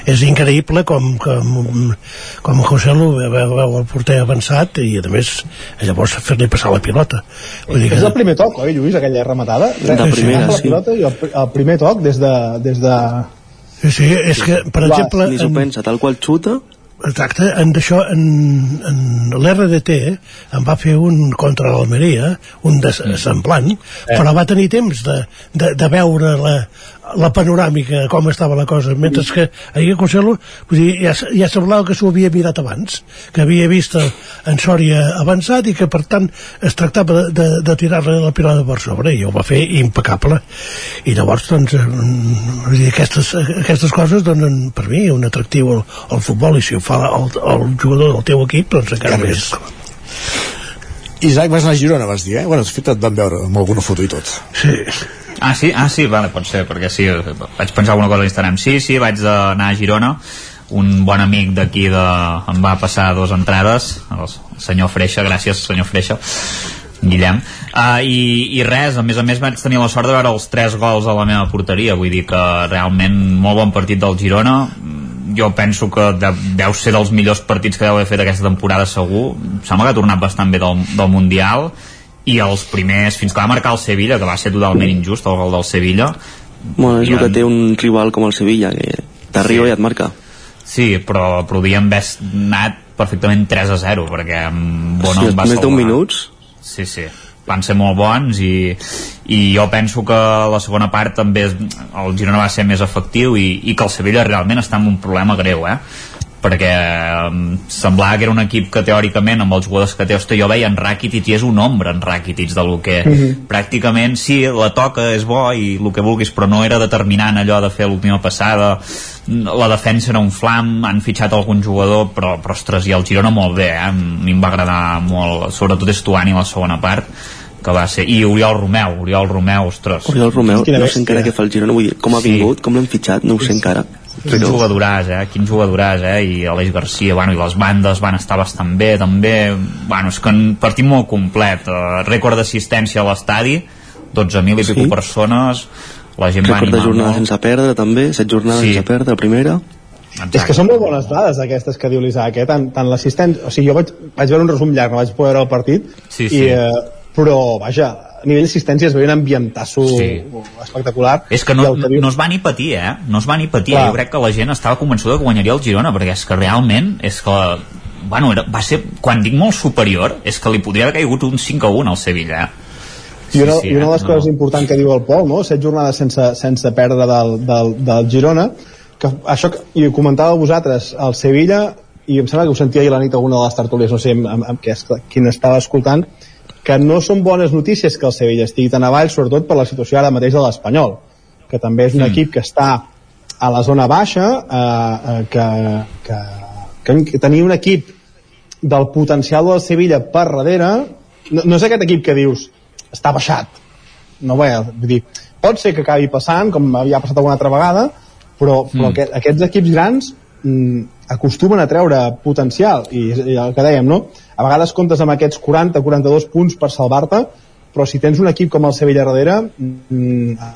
és increïble com, com, com José Lu veu, veu el porter avançat i a més llavors fer-li passar la pilota vull dir És que el primer toc, oi, Lluís, aquella rematada? De primera, la sí. pilota i el, el primer toc des de... Des de... Sí, sí, és que, per Clar, exemple... Ni s'ho en- pensa, tal qual xuta, Exacte, en d'això, en, en l'RDT em va fer un contra l'Almeria, un de semblant, Eh. però va tenir temps de, de, de veure la, la panoràmica, com estava la cosa, mentre que ahir a Conselo vull dir, ja, ja semblava que s'ho havia mirat abans, que havia vist en Sòria avançat i que per tant es tractava de, de, de tirar-li la pilota per sobre i ho va fer impecable i llavors doncs eh, vull dir, aquestes, aquestes coses donen per mi un atractiu al, al futbol i si ho fa el, el jugador del teu equip doncs encara Encara més Isaac, vas anar a Girona, vas dir, eh? Bueno, de fet et van veure amb alguna foto i tot. Sí. Ah, sí? Ah, sí, vale, pot ser, perquè sí, vaig pensar alguna cosa a l'Instagram. Sí, sí, vaig anar a Girona, un bon amic d'aquí de... em va passar dues entrades, el senyor Freixa, gràcies senyor Freixa, Guillem. Uh, i, I res, a més a més vaig tenir la sort de veure els tres gols a la meva porteria, vull dir que realment molt bon partit del Girona, jo penso que de, deu ser dels millors partits que deu haver fet aquesta temporada segur, sembla que ha tornat bastant bé del, del Mundial, i els primers, fins que va marcar el Sevilla, que va ser totalment injust el gol del Sevilla, bueno, és el que té un rival com el Sevilla, que t'arriba Sí. i et marca. Sí, però podríem haver anat perfectament 3 a 0 perquè Bono Sí, va més d'un minuts. Sí, sí, van ser molt bons i, i jo penso que la segona part també el Girona va ser més efectiu i, i que el Sevilla realment està en un problema greu, eh? Perquè semblava que era un equip que teòricament amb els jugadors que té, hosti, jo veia en Rakitic i és un ombra en Rakitic de lo que Mhm. pràcticament sí, la toca és bo i el que vulguis, però no era determinant allò de fer l'última passada la defensa era un flam, han fitxat algun jugador però, però ostres, i el Girona molt bé eh? a mi em va agradar molt sobretot Estuani la segona part que va ser, i Oriol Romeu, Oriol Romeu, ostres Oriol Romeu, no sé encara què fa el Girona, vull dir, com ha Sí. vingut, com l'han fitxat, no ho sé encara. Quin jugadoràs, eh? Quin jugadoràs, eh? I Aleix Garcia, bueno, i les bandes van estar bastant bé, també. Bueno, és que un partit molt complet. Uh, rècord d'assistència a l'estadi, 12.000 i Sí. pico persones, la gent va Rècord de animar jornades molt. sense perdre, també, set jornades Sí. sense perdre, la primera. És que són molt bones dades aquestes que diu l'Isaac, eh? tant, tant l'assistent... O sigui, jo vaig, vaig veure un resum llarg, no vaig poder veure el partit, Sí, sí. I, eh, però, vaja, a nivell d'assistència es veia un ambientasso Sí. espectacular. És que no, que diu- no es va ni patir, eh? No es va ni patir. Clar. Jo crec que la gent estava convençuda que guanyaria el Girona, perquè és que realment és que bueno, era, va ser, quan dic molt superior, és que li podria haver caigut un 5 a 1 al Sevilla, eh? I una, Sí, sí, i una de les eh? coses importants que diu el Pol, no? set jornades sense, sense perdre del, del, del Girona, que això que, i ho comentàveu vosaltres, el Sevilla, i em sembla que ho sentia ahir la nit alguna de les tertúlies, no sé amb, amb, amb què, quin estava escoltant, que no són bones notícies que el Sevilla estigui tan avall, sobretot per la situació ara mateix de l'Espanyol, que també és un equip que està a la zona baixa eh, eh, que, que, que, que tenir un equip del potencial del Sevilla per darrere no, no és aquest equip que dius està baixat no bé, vull dir, pot ser que acabi passant com havia passat alguna altra vegada però, però Mm. aquest, aquests equips grans mm, acostumen a treure potencial i, i el que dèiem, no? a vegades comptes amb aquests 40-42 punts per salvar-te però si tens un equip com el Sevilla darrere mm,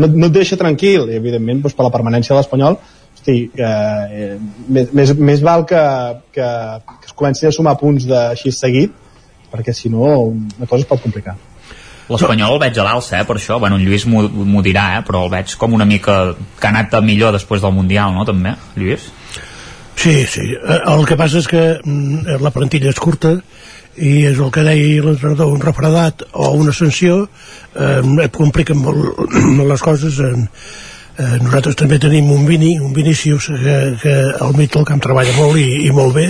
no, no et deixa tranquil i evidentment doncs, per la permanència de l'Espanyol hosti, eh, eh, més, més, més val que, que, que es comenci a sumar punts de així seguit perquè si no la cosa es pot complicar L'Espanyol el veig a l'alça, eh, per això. Bueno, en Lluís m'ho dirà, eh, però el veig com una mica que ha anat millor després del Mundial, no, també, Lluís? Sí, sí. Eh, El que passa és que mm, la plantilla és curta i és el que deia l'entrenador, un refredat o una sanció eh, et compliquen molt les coses en, eh, nosaltres també tenim un Vini, un Vinícius que, que del camp treballa molt i, i molt bé.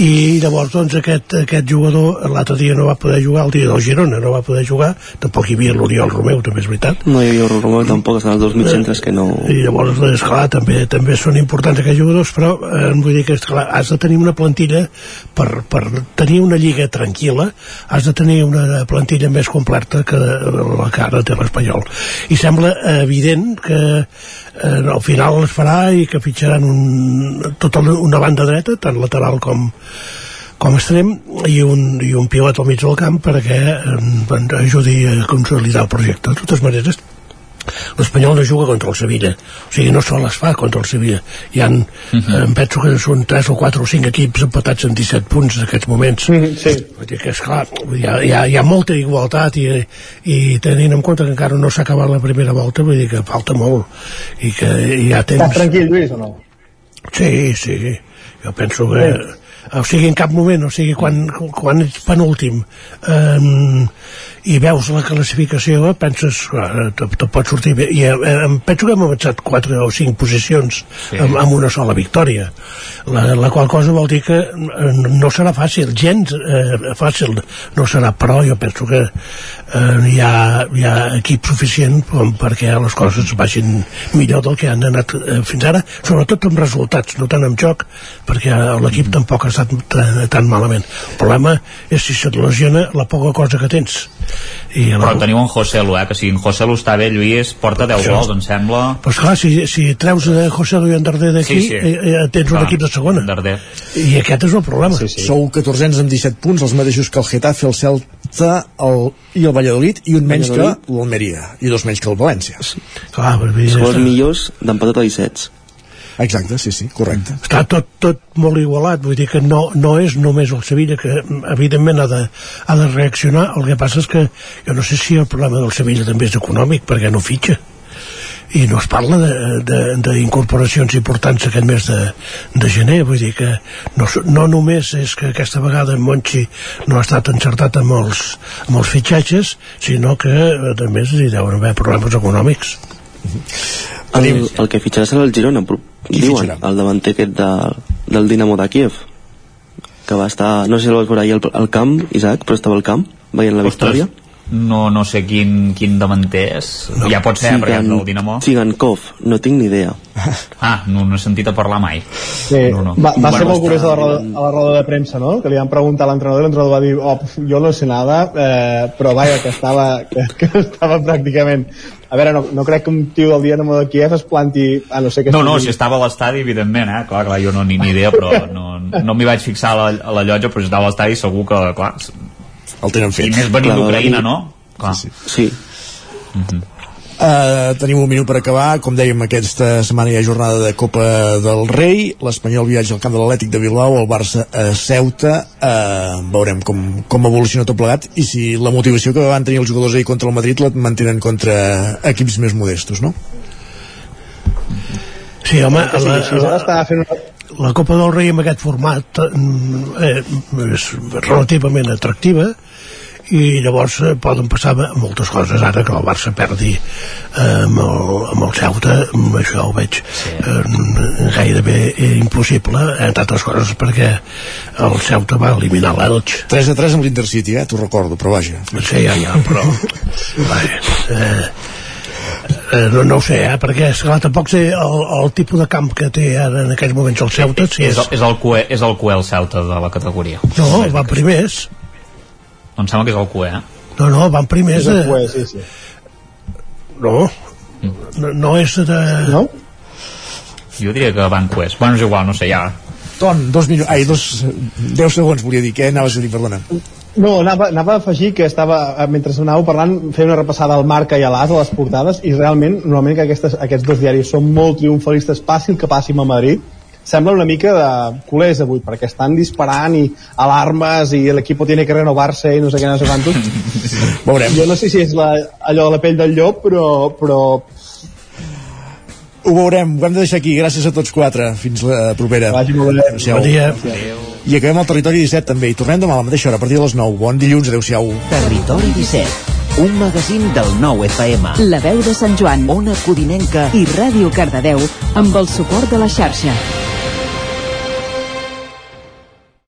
I llavors doncs aquest, aquest jugador l'altre dia no va poder jugar, el dia del Girona no va poder jugar, tampoc hi havia l'Oriol Romeu també és veritat. No hi havia Romeu tampoc, estan els dos mitjans que no... i llavors esclar, també també són importants aquests jugadors però eh, vull dir que esclar, has de tenir una plantilla per, per tenir una lliga tranquil·la has de tenir una plantilla més completa que la que ara té l'Espanyol. I sembla evident que eh, al final es farà i que fitxaran un, tota una banda dreta tant lateral com com extrem i un, i un pilot al mig del camp perquè eh, ajudi a consolidar el projecte. De totes maneres, l'Espanyol no juga contra el Sevilla o sigui, no se les fa contra el Sevilla hi han, uh -huh. em penso que són 3 o 4 o 5 equips empatats en 17 punts en aquests moments sí. vull dir que esclar, hi ha, hi ha, hi ha molta igualtat i, i tenint en compte que encara no s'ha acabat la primera volta vull dir que falta molt i que hi ha temps Estàs tranquil, Lluís, o no? Sí, sí, jo penso que... O sigui, en cap moment, o sigui, quan, quan ets penúltim um, i veus la classificació, penses, uh, te, te pot sortir bé. I uh, em penso que hem avançat 4 o 5 posicions Sí. amb, amb una sola victòria. La, la qual cosa vol dir que eh, no serà fàcil, gens eh, fàcil no serà, però jo penso que eh, hi, ha, hi ha equip suficient com perquè les coses vagin millor del que han anat eh, fins ara, sobretot amb resultats, no tant amb joc, perquè l'equip tampoc ha estat tan, tan malament. El problema és si se't lesiona la poca cosa que tens. I Però teniu en José Lu, eh, que si en José Lu està bé, Lluís, porta 10 Això. gols, em sembla. Pues clar, si, si treus de José Luis Andarder d'aquí, Sí, sí. eh, eh, tens Clar, un equip de segona. Darder. I aquest és el problema. Sí, sí. Sou 14 amb 17 punts, els mateixos que el Getafe, el Celta el, i el Valladolid, i un menys que l'Almeria, i dos menys que el València. Clar, però els millors d'empatat a 17. Exacte, sí, sí, correcte. està tot, tot molt igualat vull dir que no, no és només el Sevilla que evidentment ha de, ha de reaccionar. El que passa és que jo no sé si el problema del Sevilla també és econòmic perquè no fitxa. I no es parla de- de- d'incorporacions importants aquest mes de, de gener. Vull dir que no, no només és que aquesta vegada en Monchi no ha estat encertat amb els, amb els fitxatges sinó que eh, a més hi deuen haver problemes econòmics. El, el que fitxarà serà el Girona, però diuen, fitxarà? el davanter aquest de, del Dinamo de Kiev, que va estar, no sé si el vas veure ahir al, al camp, Isaac, però estava al camp, veient la victòria. No, no sé quin, quin davanter és. No. Ja pot ser, perquè és del Dinamo. Tsigankov, no tinc ni idea. Ah, no no he sentit a parlar mai. Sí, No, no. va, va ser Bueno, molt curiós a la, roda, a la roda de premsa, no? Que li van preguntar a l'entrenador i l'entrenador va dir oh, jo no sé nada, eh, però vaja, que estava, que, que estava pràcticament... A veure, no, no crec que un tio del Dinamo de Kiev es planti a no sé què... No, no, si estava a l'estadi, evidentment, eh? Clar, clar, jo no ni, ni idea, però no, no m'hi vaig fixar a la, a la llotja, però si estava a l'estadi segur que, clar... El tenen fet. I més venint d'Ucraïna, no? Clar. Sí. sí. Uh, tenim un minut per acabar com dèiem aquesta setmana hi ha jornada de Copa del Rei l'Espanyol viatja al camp de l'Atlètic de Bilbao el Barça a Ceuta uh, veurem com, com evoluciona tot plegat i si la motivació que van tenir els jugadors ahir contra el Madrid la mantenen contra equips més modestos no? sí, home, sí, la, així ara estava fent una... la Copa del Rei amb aquest format eh, és relativament atractiva i llavors eh, poden passar moltes coses. Ara que el Barça perdi eh, amb, el, amb el Ceuta això ho veig eh, gairebé impossible. Entre altres coses perquè el Ceuta va eliminar l'Elx. 3 a 3 amb l'Intercity, eh? t'ho recordo, però vaja. Sí, ja, ja, però vaja, eh, Eh, no, no ho sé, eh, perquè esclar, tampoc sé el, el tipus de camp que té ara en aquells moments el Ceuta, si és, és... el, és, el QE, és el QE el Celta de la categoria. No, van primers. Em sembla que és el QE, eh? No, no, van primers. És el eh, QE, sí, sí. No, no, no és de... No? Jo diria que van QE. Bueno, és igual, no sé, ja. Ton, dos minuts, ai, dos, deu segons volia dir, què anaves a dir, perdona? No, anava, anava a afegir que estava, eh, mentre anàveu parlant, feia una repassada al Marca i a l'As, a les portades, i realment, normalment que aquestes, aquests dos diaris són molt triomfalistes, passi el que passi amb el Madrid, sembla una mica de culers avui, perquè estan disparant i alarmes i l'equip tiene que renovar-se i no sé què, no sé quantos. Veurem. Jo no sé si és la, allò de la pell del llop, però, però Ho veurem, ho hem de deixar aquí. Gràcies a tots quatre. Fins la propera. Vagi molt bé. Adéu-siau. Bon dia. I acabem el Territori 17 també. I tornem demà a la mateixa hora, a partir de les 9. Bon dilluns, adéu-siau. Territori 17, un magazín del nou FM. La veu de Sant Joan, Ona Codinenca i Ràdio Cardedeu amb el suport de la xarxa.